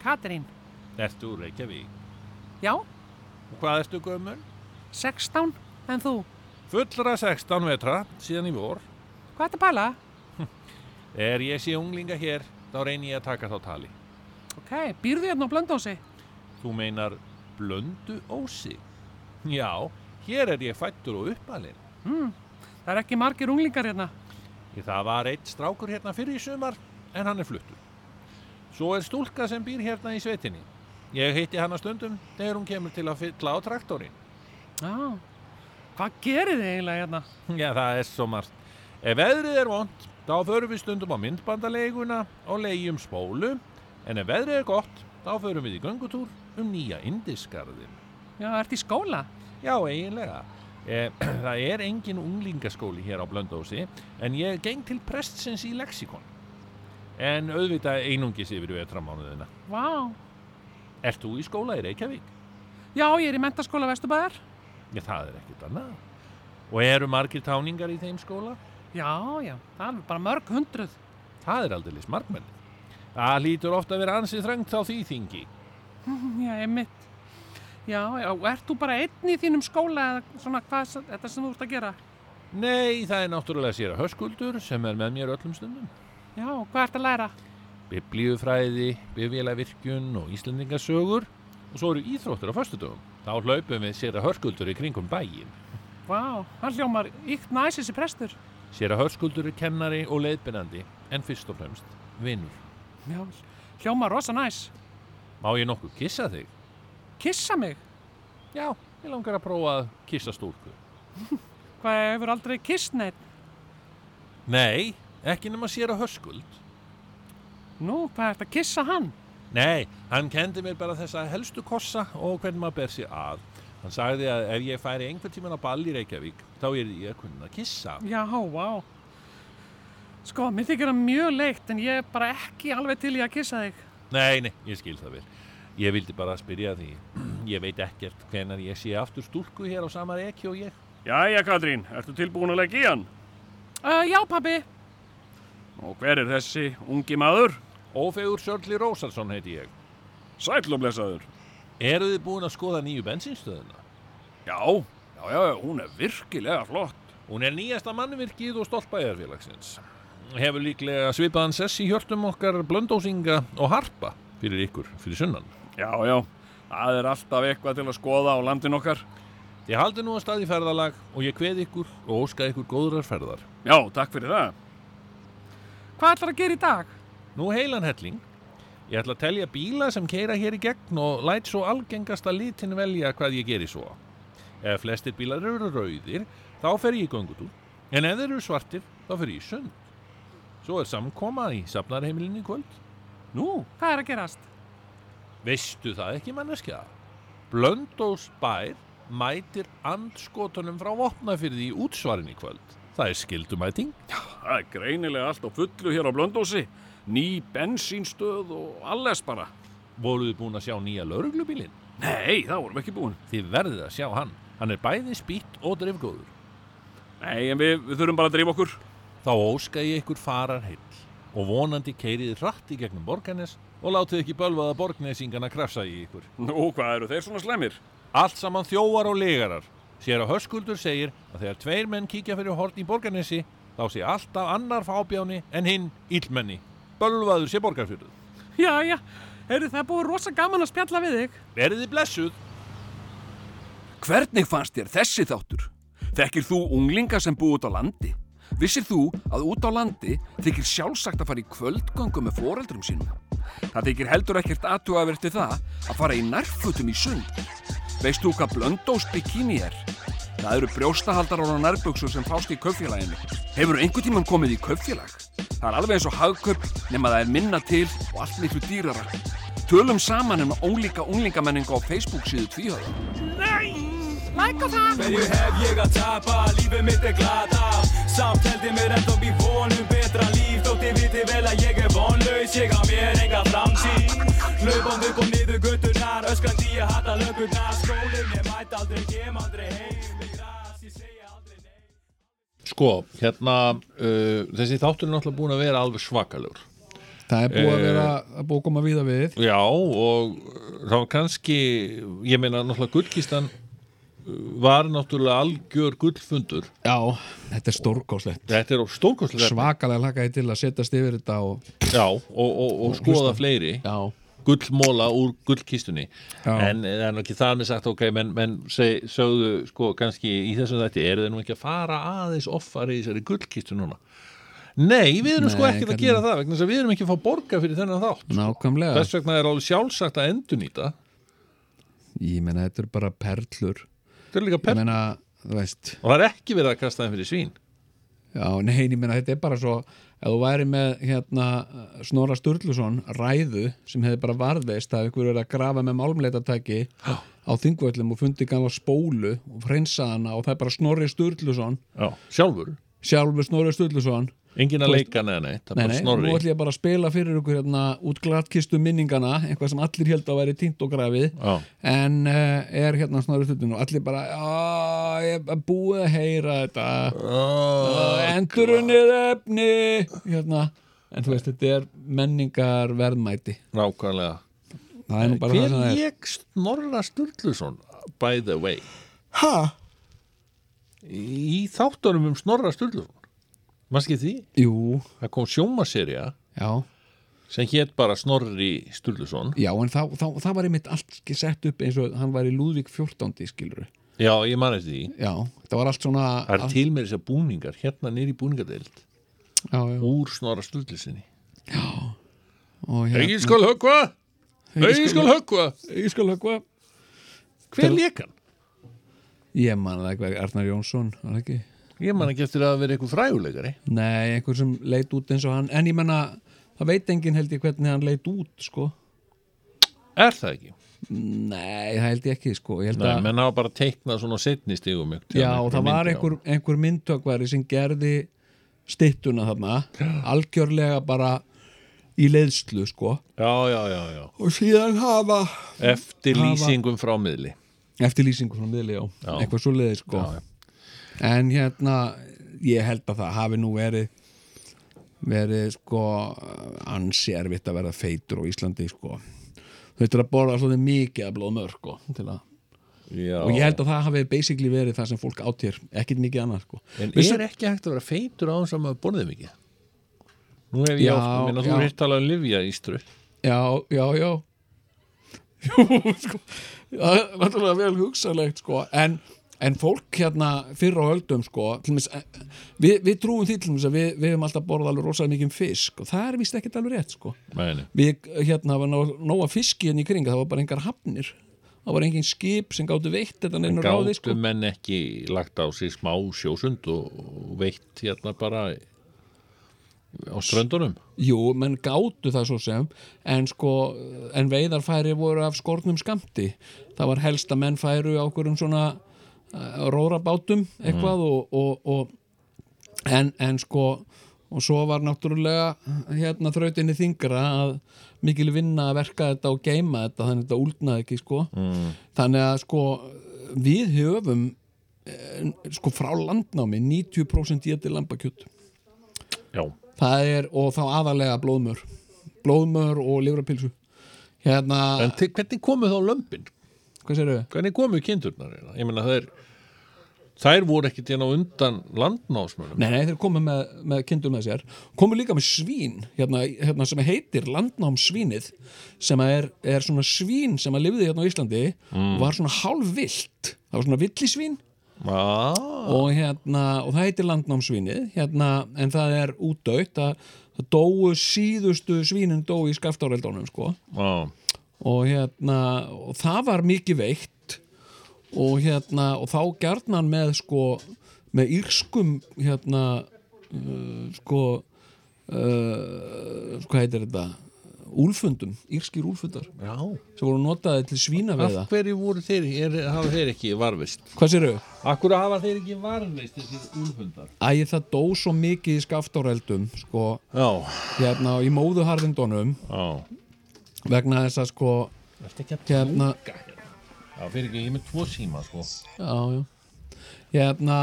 Katrín. Ertu úr Reykjavík? Já, Og hvað ertu gömul? 16, en þú? Fullra 16 vetra, síðan í vor. Hvað ertu að pæla? Er ég sé unglinga hér, þá reyni ég að taka þá tali. Ok, býrðu hérna á blöndósi? Þú meinar blöndu ósi? Já, hér er ég fættur og uppalinn. Mm, það er ekki margir unglingar hérna. Það var eitt strákur hérna fyrir í sumar, en hann er fluttur. Svo er stúlka sem býr hérna í svetinni. Ég hitti hana stundum þegar hún kemur til að fylla á traktorinn. Já, hvað gerir þið eiginlega hérna? Já, það er svo margt. Ef veðrið er vond, þá förum við stundum á myndbandaleguna og leigjum spólu, en ef veðrið er gott, þá förum við í göngutúr um nýja indisgarðin. Já, ert í skóla? Já, eiginlega. Eh, það er engin unglingaskóli hér á Blöndósi, en ég geng til prestsins í Lexikon. En auðvitað einungis yfir vetramánuðina. Vá. Ert þú í skóla í Reykjavík? Já, ég er í mentaskóla Vesturbæðar. Já, það er ekkert annað. Og eru margir táningar í þeim skóla? Já, já, það er bara mörg hundruð. Það er aldrei smarkmenni. Það lítur ofta að vera ansið þröngt á því þingi. Já, einmitt. Já, já, ert þú bara einn í þínum skóla eða svona hvað er þetta sem þú ert að gera? Nei, það er náttúrulega sér að höskuldur sem er með mér öllum stundum. Já, og hvað ert að læra? Biblíufræði, bifvélavirkjun og íslendingasögur og svo eru íþróttur á föstudögum. Þá hlaupum við sér að höskuldur í kringum bæin. Vá, hann hljómar ykt næs þessi prestur. Sér að höskuldur er kennari og leiðbyrnandi en fyrst og fremst vinnur. Já, hljómar rosa næs. Má ég nokkuð kissa þig? Kissa mig? Já, ég langar að prófa að kissa stúlku. Hvað hefur aldrei kist neitt? Nei, ekki nema sér að höskuld. Nú, hvað ert að kissa hann? Nei, hann kendi mér bara þessa helstu kossa og hvernig maður ber sig að. Hann sagði að ef ég færi einhvern tíman á ball í Reykjavík, þá er ég að kunna kissa. Já, vá. Sko, mér þykir það mjög leikt en ég er bara ekki alveg til í að kissa þig. Nei, nei, ég skil það vel. Ég vildi bara spyrja því. Ég veit ekkert hvenar ég sé aftur stúlku hér á sama reiki og ég. Jæja, Katrín, ertu tilbúin að leggja í hann? Uh, já, pabbi. Og hver er þessi ungi maður? Ófegur Sörli Rósarsson heiti ég. Blessaður. Eru þið búin að skoða nýju bensinstöðuna? Já, já, já, hún er virkilega flott. Hún er nýjasta mannvirkið og stolt bæjarfélagsins. hefur líklega svipaðan sess í hjörtum okkar blöndósinga og harpa fyrir ykkur, fyrir sunnan. Já, já, það er alltaf eitthvað til að skoða á landin okkar. Ég haldi nú að staði ferðalag og ég kveð ykkur og óska ykkur góðrar ferðar. Já, takk fyrir það. Hvað ætlar að gera í dag? Nú heilan helling. Ég ætla að telja bíla sem keira hér í gegn og læt svo algengasta litin velja hvað ég geri svo. Ef flestir bílar eru rauðir, þá fer ég í göngutúr. En ef þeir eru svartir, þá fer ég í sund. Svo er samkoma í safnarheimilinu í kvöld. Nú, Hvað er að gerast? veistu það ekki manneskja? Blöndós bær mætir andskotunum frá vopnafyrði í útsvarin í kvöld. Það er skildumæting. Það er greinilega allt á fullu hér á Blöndósi. Ný bensínstöð og alles bara. Voruð þið búin að sjá nýja lauruglubílinn? Nei, það vorum ekki búin. Þið verðið að sjá hann. Hann er bæði spýtt og drifgóður. Nei, en við, við þurfum bara að drífa okkur. Þá óska ég ykkur farar heill og vonandi keiriði hratt í gegnum Borgarnes og látið ekki bölvaða borgnesingana krafsa í ykkur. Nú, hvað eru þeir svona slemir? Allt saman þjóar og legarar. Sér að Höskuldur segir að þegar tveir menn kíkja fyrir horn í Borgarnesi þá sé alltaf annar fábjáni en hinn illmenni. Bölvaður sé borgarfjörðu. Já, já, heyrðu það búið rosa gaman að spjalla við þig. Verið þið blessuð. Hvernig fannst þér þessi þáttur? Þekkir þú unglinga sem búið út á landi? Vissir þú að út á landi þykir sjálfsagt að fara í kvöldgöngu með foreldrum sínum? Það þykir heldur ekkert aðtúaverti það að fara í nærfutum í sund. Veist þú hvað blöndós bikini er? Það eru brjóstahaldarar og nærbuksur sem fást í kaupfélaginu. Hefur einhvern tímann komið í kaupfélag? Það er alveg eins og hagkaup nema það er minna til og allt miklu dýrara. Tölum saman um ólíka unglingamenninga á Facebook síðu tvíhöða. Nei, læka það. Hverju hef ég að tapa, lífið mitt er glata Samt held ég mér ennþá bí vonum betra líf Þótt ég viti vel að ég er vonlaus, ég á mér enga framtíð Hlaupum upp og niður götturnar, öskrandi ég hata lögurnar Skólinn ég mæt aldrei, kem aldrei heim Sko, hérna, uh, þessi þáttur er náttúrulega búin að vera alveg svakalegur. Það er búið að Eh, vera, að búið að koma víða við. Já, og þá var kannski, ég meina náttúrulega gullkistan uh, var náttúrulega algjör gullfundur. Já, þetta er stórkóslegt. Þetta er stórkostlegt. Svakalega hlakaði til að setjast yfir þetta og... Já, og, og, og, Og skoða hlusta. fleiri. Já. Gullmóla úr gullkistunni. En það er nú ekki það með sagt, ok, menn, menn seg, sögðu, sko, kannski í þessum þetta, eru þið nú ekki að fara aðeins offar í þessari gullkistu núna? Nei, við erum sko Nei, ekkert að gera það, vegna þess að við erum ekki að fá borga fyrir þennan þátt. Nákvæmlega. Þess vegna er alveg sjálfsagt að endurnýta. Ég meina, þetta er bara perlur. Þetta er líka Ég meina, þú veist. Og það er ekki verið að kasta þeim fyrir svín. Já, nei, ég meina, þetta er bara svo ef þú væri með, hérna Snorra Sturluson, ræðu sem hefði bara varðveist að einhver verið að grafa með málmleitatæki á þingvöllum og fundi gamla spólu og hreinsa hana og það er bara Snorri Sturluson. Já, sjálfur? Sjálfur Snorri Sturluson Engin að leika, nei, nei, það er Nei, bara nei, Snorri. nú ætlum ég bara að spila fyrir ykkur hérna út glatkistu minningana eitthvað sem allir held að væri týnt og grafið Já. en uh, er hérna snorri stundin og allir bara "Já, ég er búið að heyra þetta oh, endurunnið efni hérna, en þú veist, þetta er menningar verðmæti Nákvæmlega það er nú bara það sem það Hver er lék Snorra Sturluson, by the way? Ha? Í þáttunum um Snorra Sturluson Manski því? Jú. Það kom sjómaserja Já. sem hétt bara Snorri Sturluson. Já, en það, það, það var einmitt allt ekki sett upp eins og hann var í Lúðvík 14. skilur Já, ég man eftir því. Já, það var allt svona Það er til með þessar búningar, hérna nýri búningadeild já, já. Úr Snorra Sturlusinni og Egil skal höggva! Egil skal höggva! Egil skal höggva. Hver lék hann? Ég man það ekki, Arnar Jónsson var það ekki Ég man ekki eftir að vera eitthvað fræguleikari. Nei, einhver sem leit út eins og hann En ég menna, það veit enginn held ég hvernig hann leit út, sko. Er það ekki? Nei, það held ég ekki, sko. Ég Nei, menn hafa bara teiknað svona setni stigum Já, og það var einhver, einhver myndtökvari sem gerði styttuna þarna Algjörlega bara í leiðslu, sko. Já, já, já, já. Og síðan hafa Eftir hafa- lýsingum frá miðli. Eftir lýsingu frá miðli, já, Já. Eitthvað svo leiði, sko. Já, já. En hérna, ég held að það hafi nú verið verið sko ansi erfitt að vera feitur á Íslandi sko. Þú veitur að borða svolítið mikið að blóða mörg sko, að og ég held að það hafi basically verið það sem fólk átér ekkit mikið annað sko. En Vissu- er ekki hægt að vera feitur á þess að maður borðið mikið? Nú hef ég oft, minna, þú er hitt talað um livja ístru Já, já, já. Jú, sko það er náttúrulega vel hugsalegt sko en, en fólk hérna fyrr á öldum sko til dæmis, eh, við, við trúum því að við, við hefum alltaf borðað alveg rosalega mikið um fisk og það er vist ekkert alveg rétt sko. Við hérna var nóga fiski hérna í kring það var bara engar hafnir. Það var engin skip sem gáttu veitt þetta neinu ráði Gáttu sko. menn ekki lagt á sig smá sjósund og, veitt hérna bara á ströndunum? Jú, menn gátu það svo sem en sko, en veiðarfæri voru af skornum skamti það var helst að menn færu á okkurum svona uh, rórabátum eitthvað og, og, og en, en sko og svo var náttúrulega hérna þrautinni þingra að mikil vinna að verka þetta og geima þetta þannig að þetta úlnaði ekki sko. Mm. þannig að sko við höfum eh, sko frá landnámi 90% geti lambakjöt. Já. Það er, og þá aðalega blóðmör. Blóðmör og livrapilsu hérna En til, hvernig komu þá lömpin? Hvernig komu kindurnar? Ég meina það er Þær voru ekkit hérna undan landnámsmönnum Nei, nei, þeir komu með, með kindur með sér komu líka með svín hérna, hérna sem heitir landnámsvínið sem er, er svona svín sem að lifði hérna á Íslandi Mm. var svona hálfvilt það var svona villisvín ah. og hérna og það heitir landnámsvínið hérna, en það er útdautt að það dóu síðustu svínin dóu í skaftáreldónum sko ah. Og hérna og það var mikið veikt og hérna og þá gjarnan með sko með írskum hérna uh, sko uh, hvað heitir þetta úlfundum, írskir úlfundar Já. sem voru notaði til svínaveiða Af hverju voru þeir, er, hafa þeir ekki varvist? Hvað sér þau? Akkur hafa þeir ekki varvist þessir úlfundar? Æ, það dó svo mikið í skaftáreldum sko, Já. hérna í móðuharðindunum Já. Vegna þess að sko að hérna, Já, fyrir ekki, ég er með tvo síma sko. Já, já. Hérna,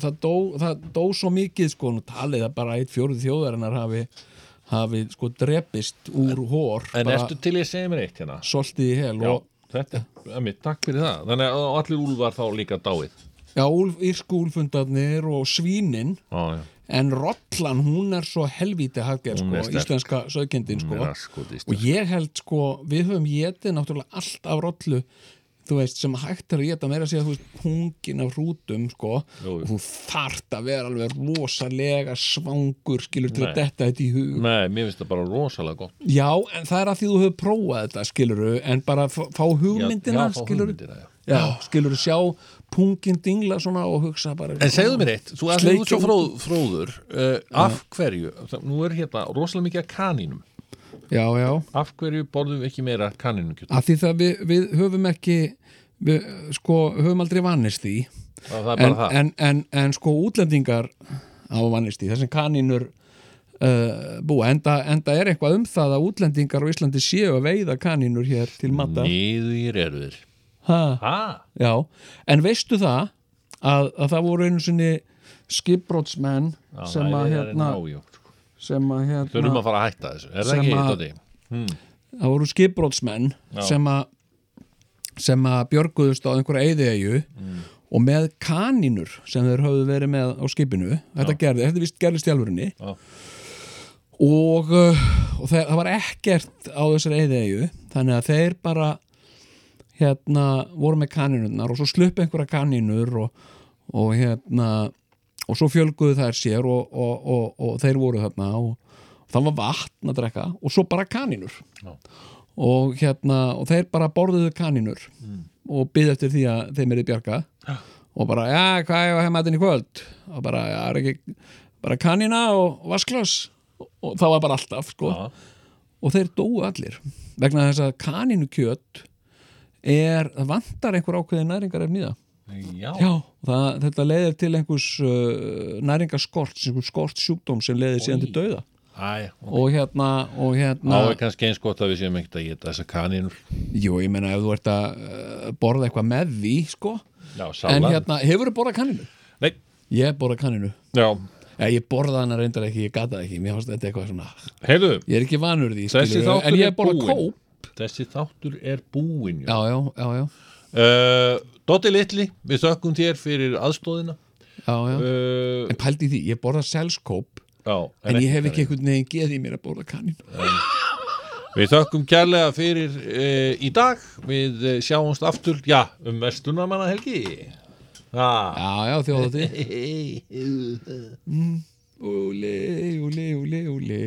það dó, það dó svo mikið sko, nú talið að bara eitt fjóruð þjóðarinnar hafi, hafi sko drepist úr hór En ertu til ég segja mér eitt hérna? soltið í hel Já, og, þetta, emitt, takk fyrir það. Þannig að allir úlfar þá líka dáið. Já, írsku úlfundarnir og svínin. Já, já en rollan, hún er svo helvíti hafgerð sko, íslenska sögkindin Hún sko. og ég held sko, við höfum getið náttúrulega allt af rollu þú veist, sem hægt er að geta meira að segja, þú veist, hungin af hrútum, sko, Jú, og þú þart að vera alveg rosalega svangur, skilur til að Nei. detta þetta í hug. Nei, mér finnst það bara rosalega gott Já, en það er að því þú hefur prófað þetta, skiluru, en bara fá hugmyndina, já, fá skiluru, hugmyndina, já. já, skiluru, sjá pungin dingla svona og hugsa bara En segðu mér eitt, þú að þú ert svo fróð, út- fróður uh, Af hverju, nú er hérna rosalega mikið af kanínum Já, já, Af hverju borðum við ekki meira kanínukjöt? að því það við, við höfum ekki við, sko, höfum aldrei vannist því. Það bara en, en, en, en sko útlendingar á vannist því, þessum kanínur uh, búa, enda, enda er eitthvað um það að útlendingar á Íslandi séu að veiða kanínur hér til matta Niður eru þeir ha? Ha? Já, en veistu það að, að það voru einu sinni skipbrótsmenn Já, sem að hérna nájótt, sem að hérna Þurfum að fara að hætta þessu, er það ekki að- Doddi? Hmm. það voru skipbrótsmenn Já. sem að sem að björguðust á einhverja eyðieyju Mm. og með kanínur sem þeir höfðu verið með á skipinu þetta gerði, þetta vist gerðist Já. og, uh, og það, það var ekkert á þessari eyðieyju þannig að þeir bara hérna voru með kanínurnar og svo sluppu einhverja kanínur og, og hérna og svo fjölguðu þær sér og, og, og, og þeir voru þarna og það var vatn að drekka og svo bara kanínur Já. og hérna og þeir bara borðuðu kanínur Mm. og byggðu eftir því að þeim er í bjarga og bara, já, hvað er að heima þetta í kvöld og bara, já, er ekki bara kanína og vasklas og, það var bara alltaf, sko Já. og þeir dóu allir vegna þess að kanínukjöt er, það vantar einhver ákveðin næringar ef nýða Já. Já, það, þetta leiðir til einhvers uh, næringaskort, einhvers skort sjúkdóm sem leiðir síðan til dauða. Æ, og hérna, og hérna er kannski eins gott að við séum ekkert að geta þessa kanínur. Jú, ég meina ef þú ert að uh, borða eitthvað með því, sko. Já, En hérna, hefur þú borðað kanninu? Nei. Ég borðað kanninu Já. Ja, Ég borðað hana reyndar ekki, ég gata ekki. Mér fannst þetta eitthvað svona Heyrðu. Ég er ekki vanur því, þáttur En ég er hef kóp Þessi þáttur er búinn Já, já, já, já. Uh, Dotti Litli, við þökkum þér fyrir aðstóðina Já, já. Uh, En pældi því, ég borðað selskóp Já, en, ég hef ekki einhvern veginn geð í mér að borða kanín Við þökkum kærlega fyrir e, í dag. Við sjáumst aftur, já, um vestunamanna helgi. Ah. Já, já, þjóðati mm, Úli, úli, úli, úli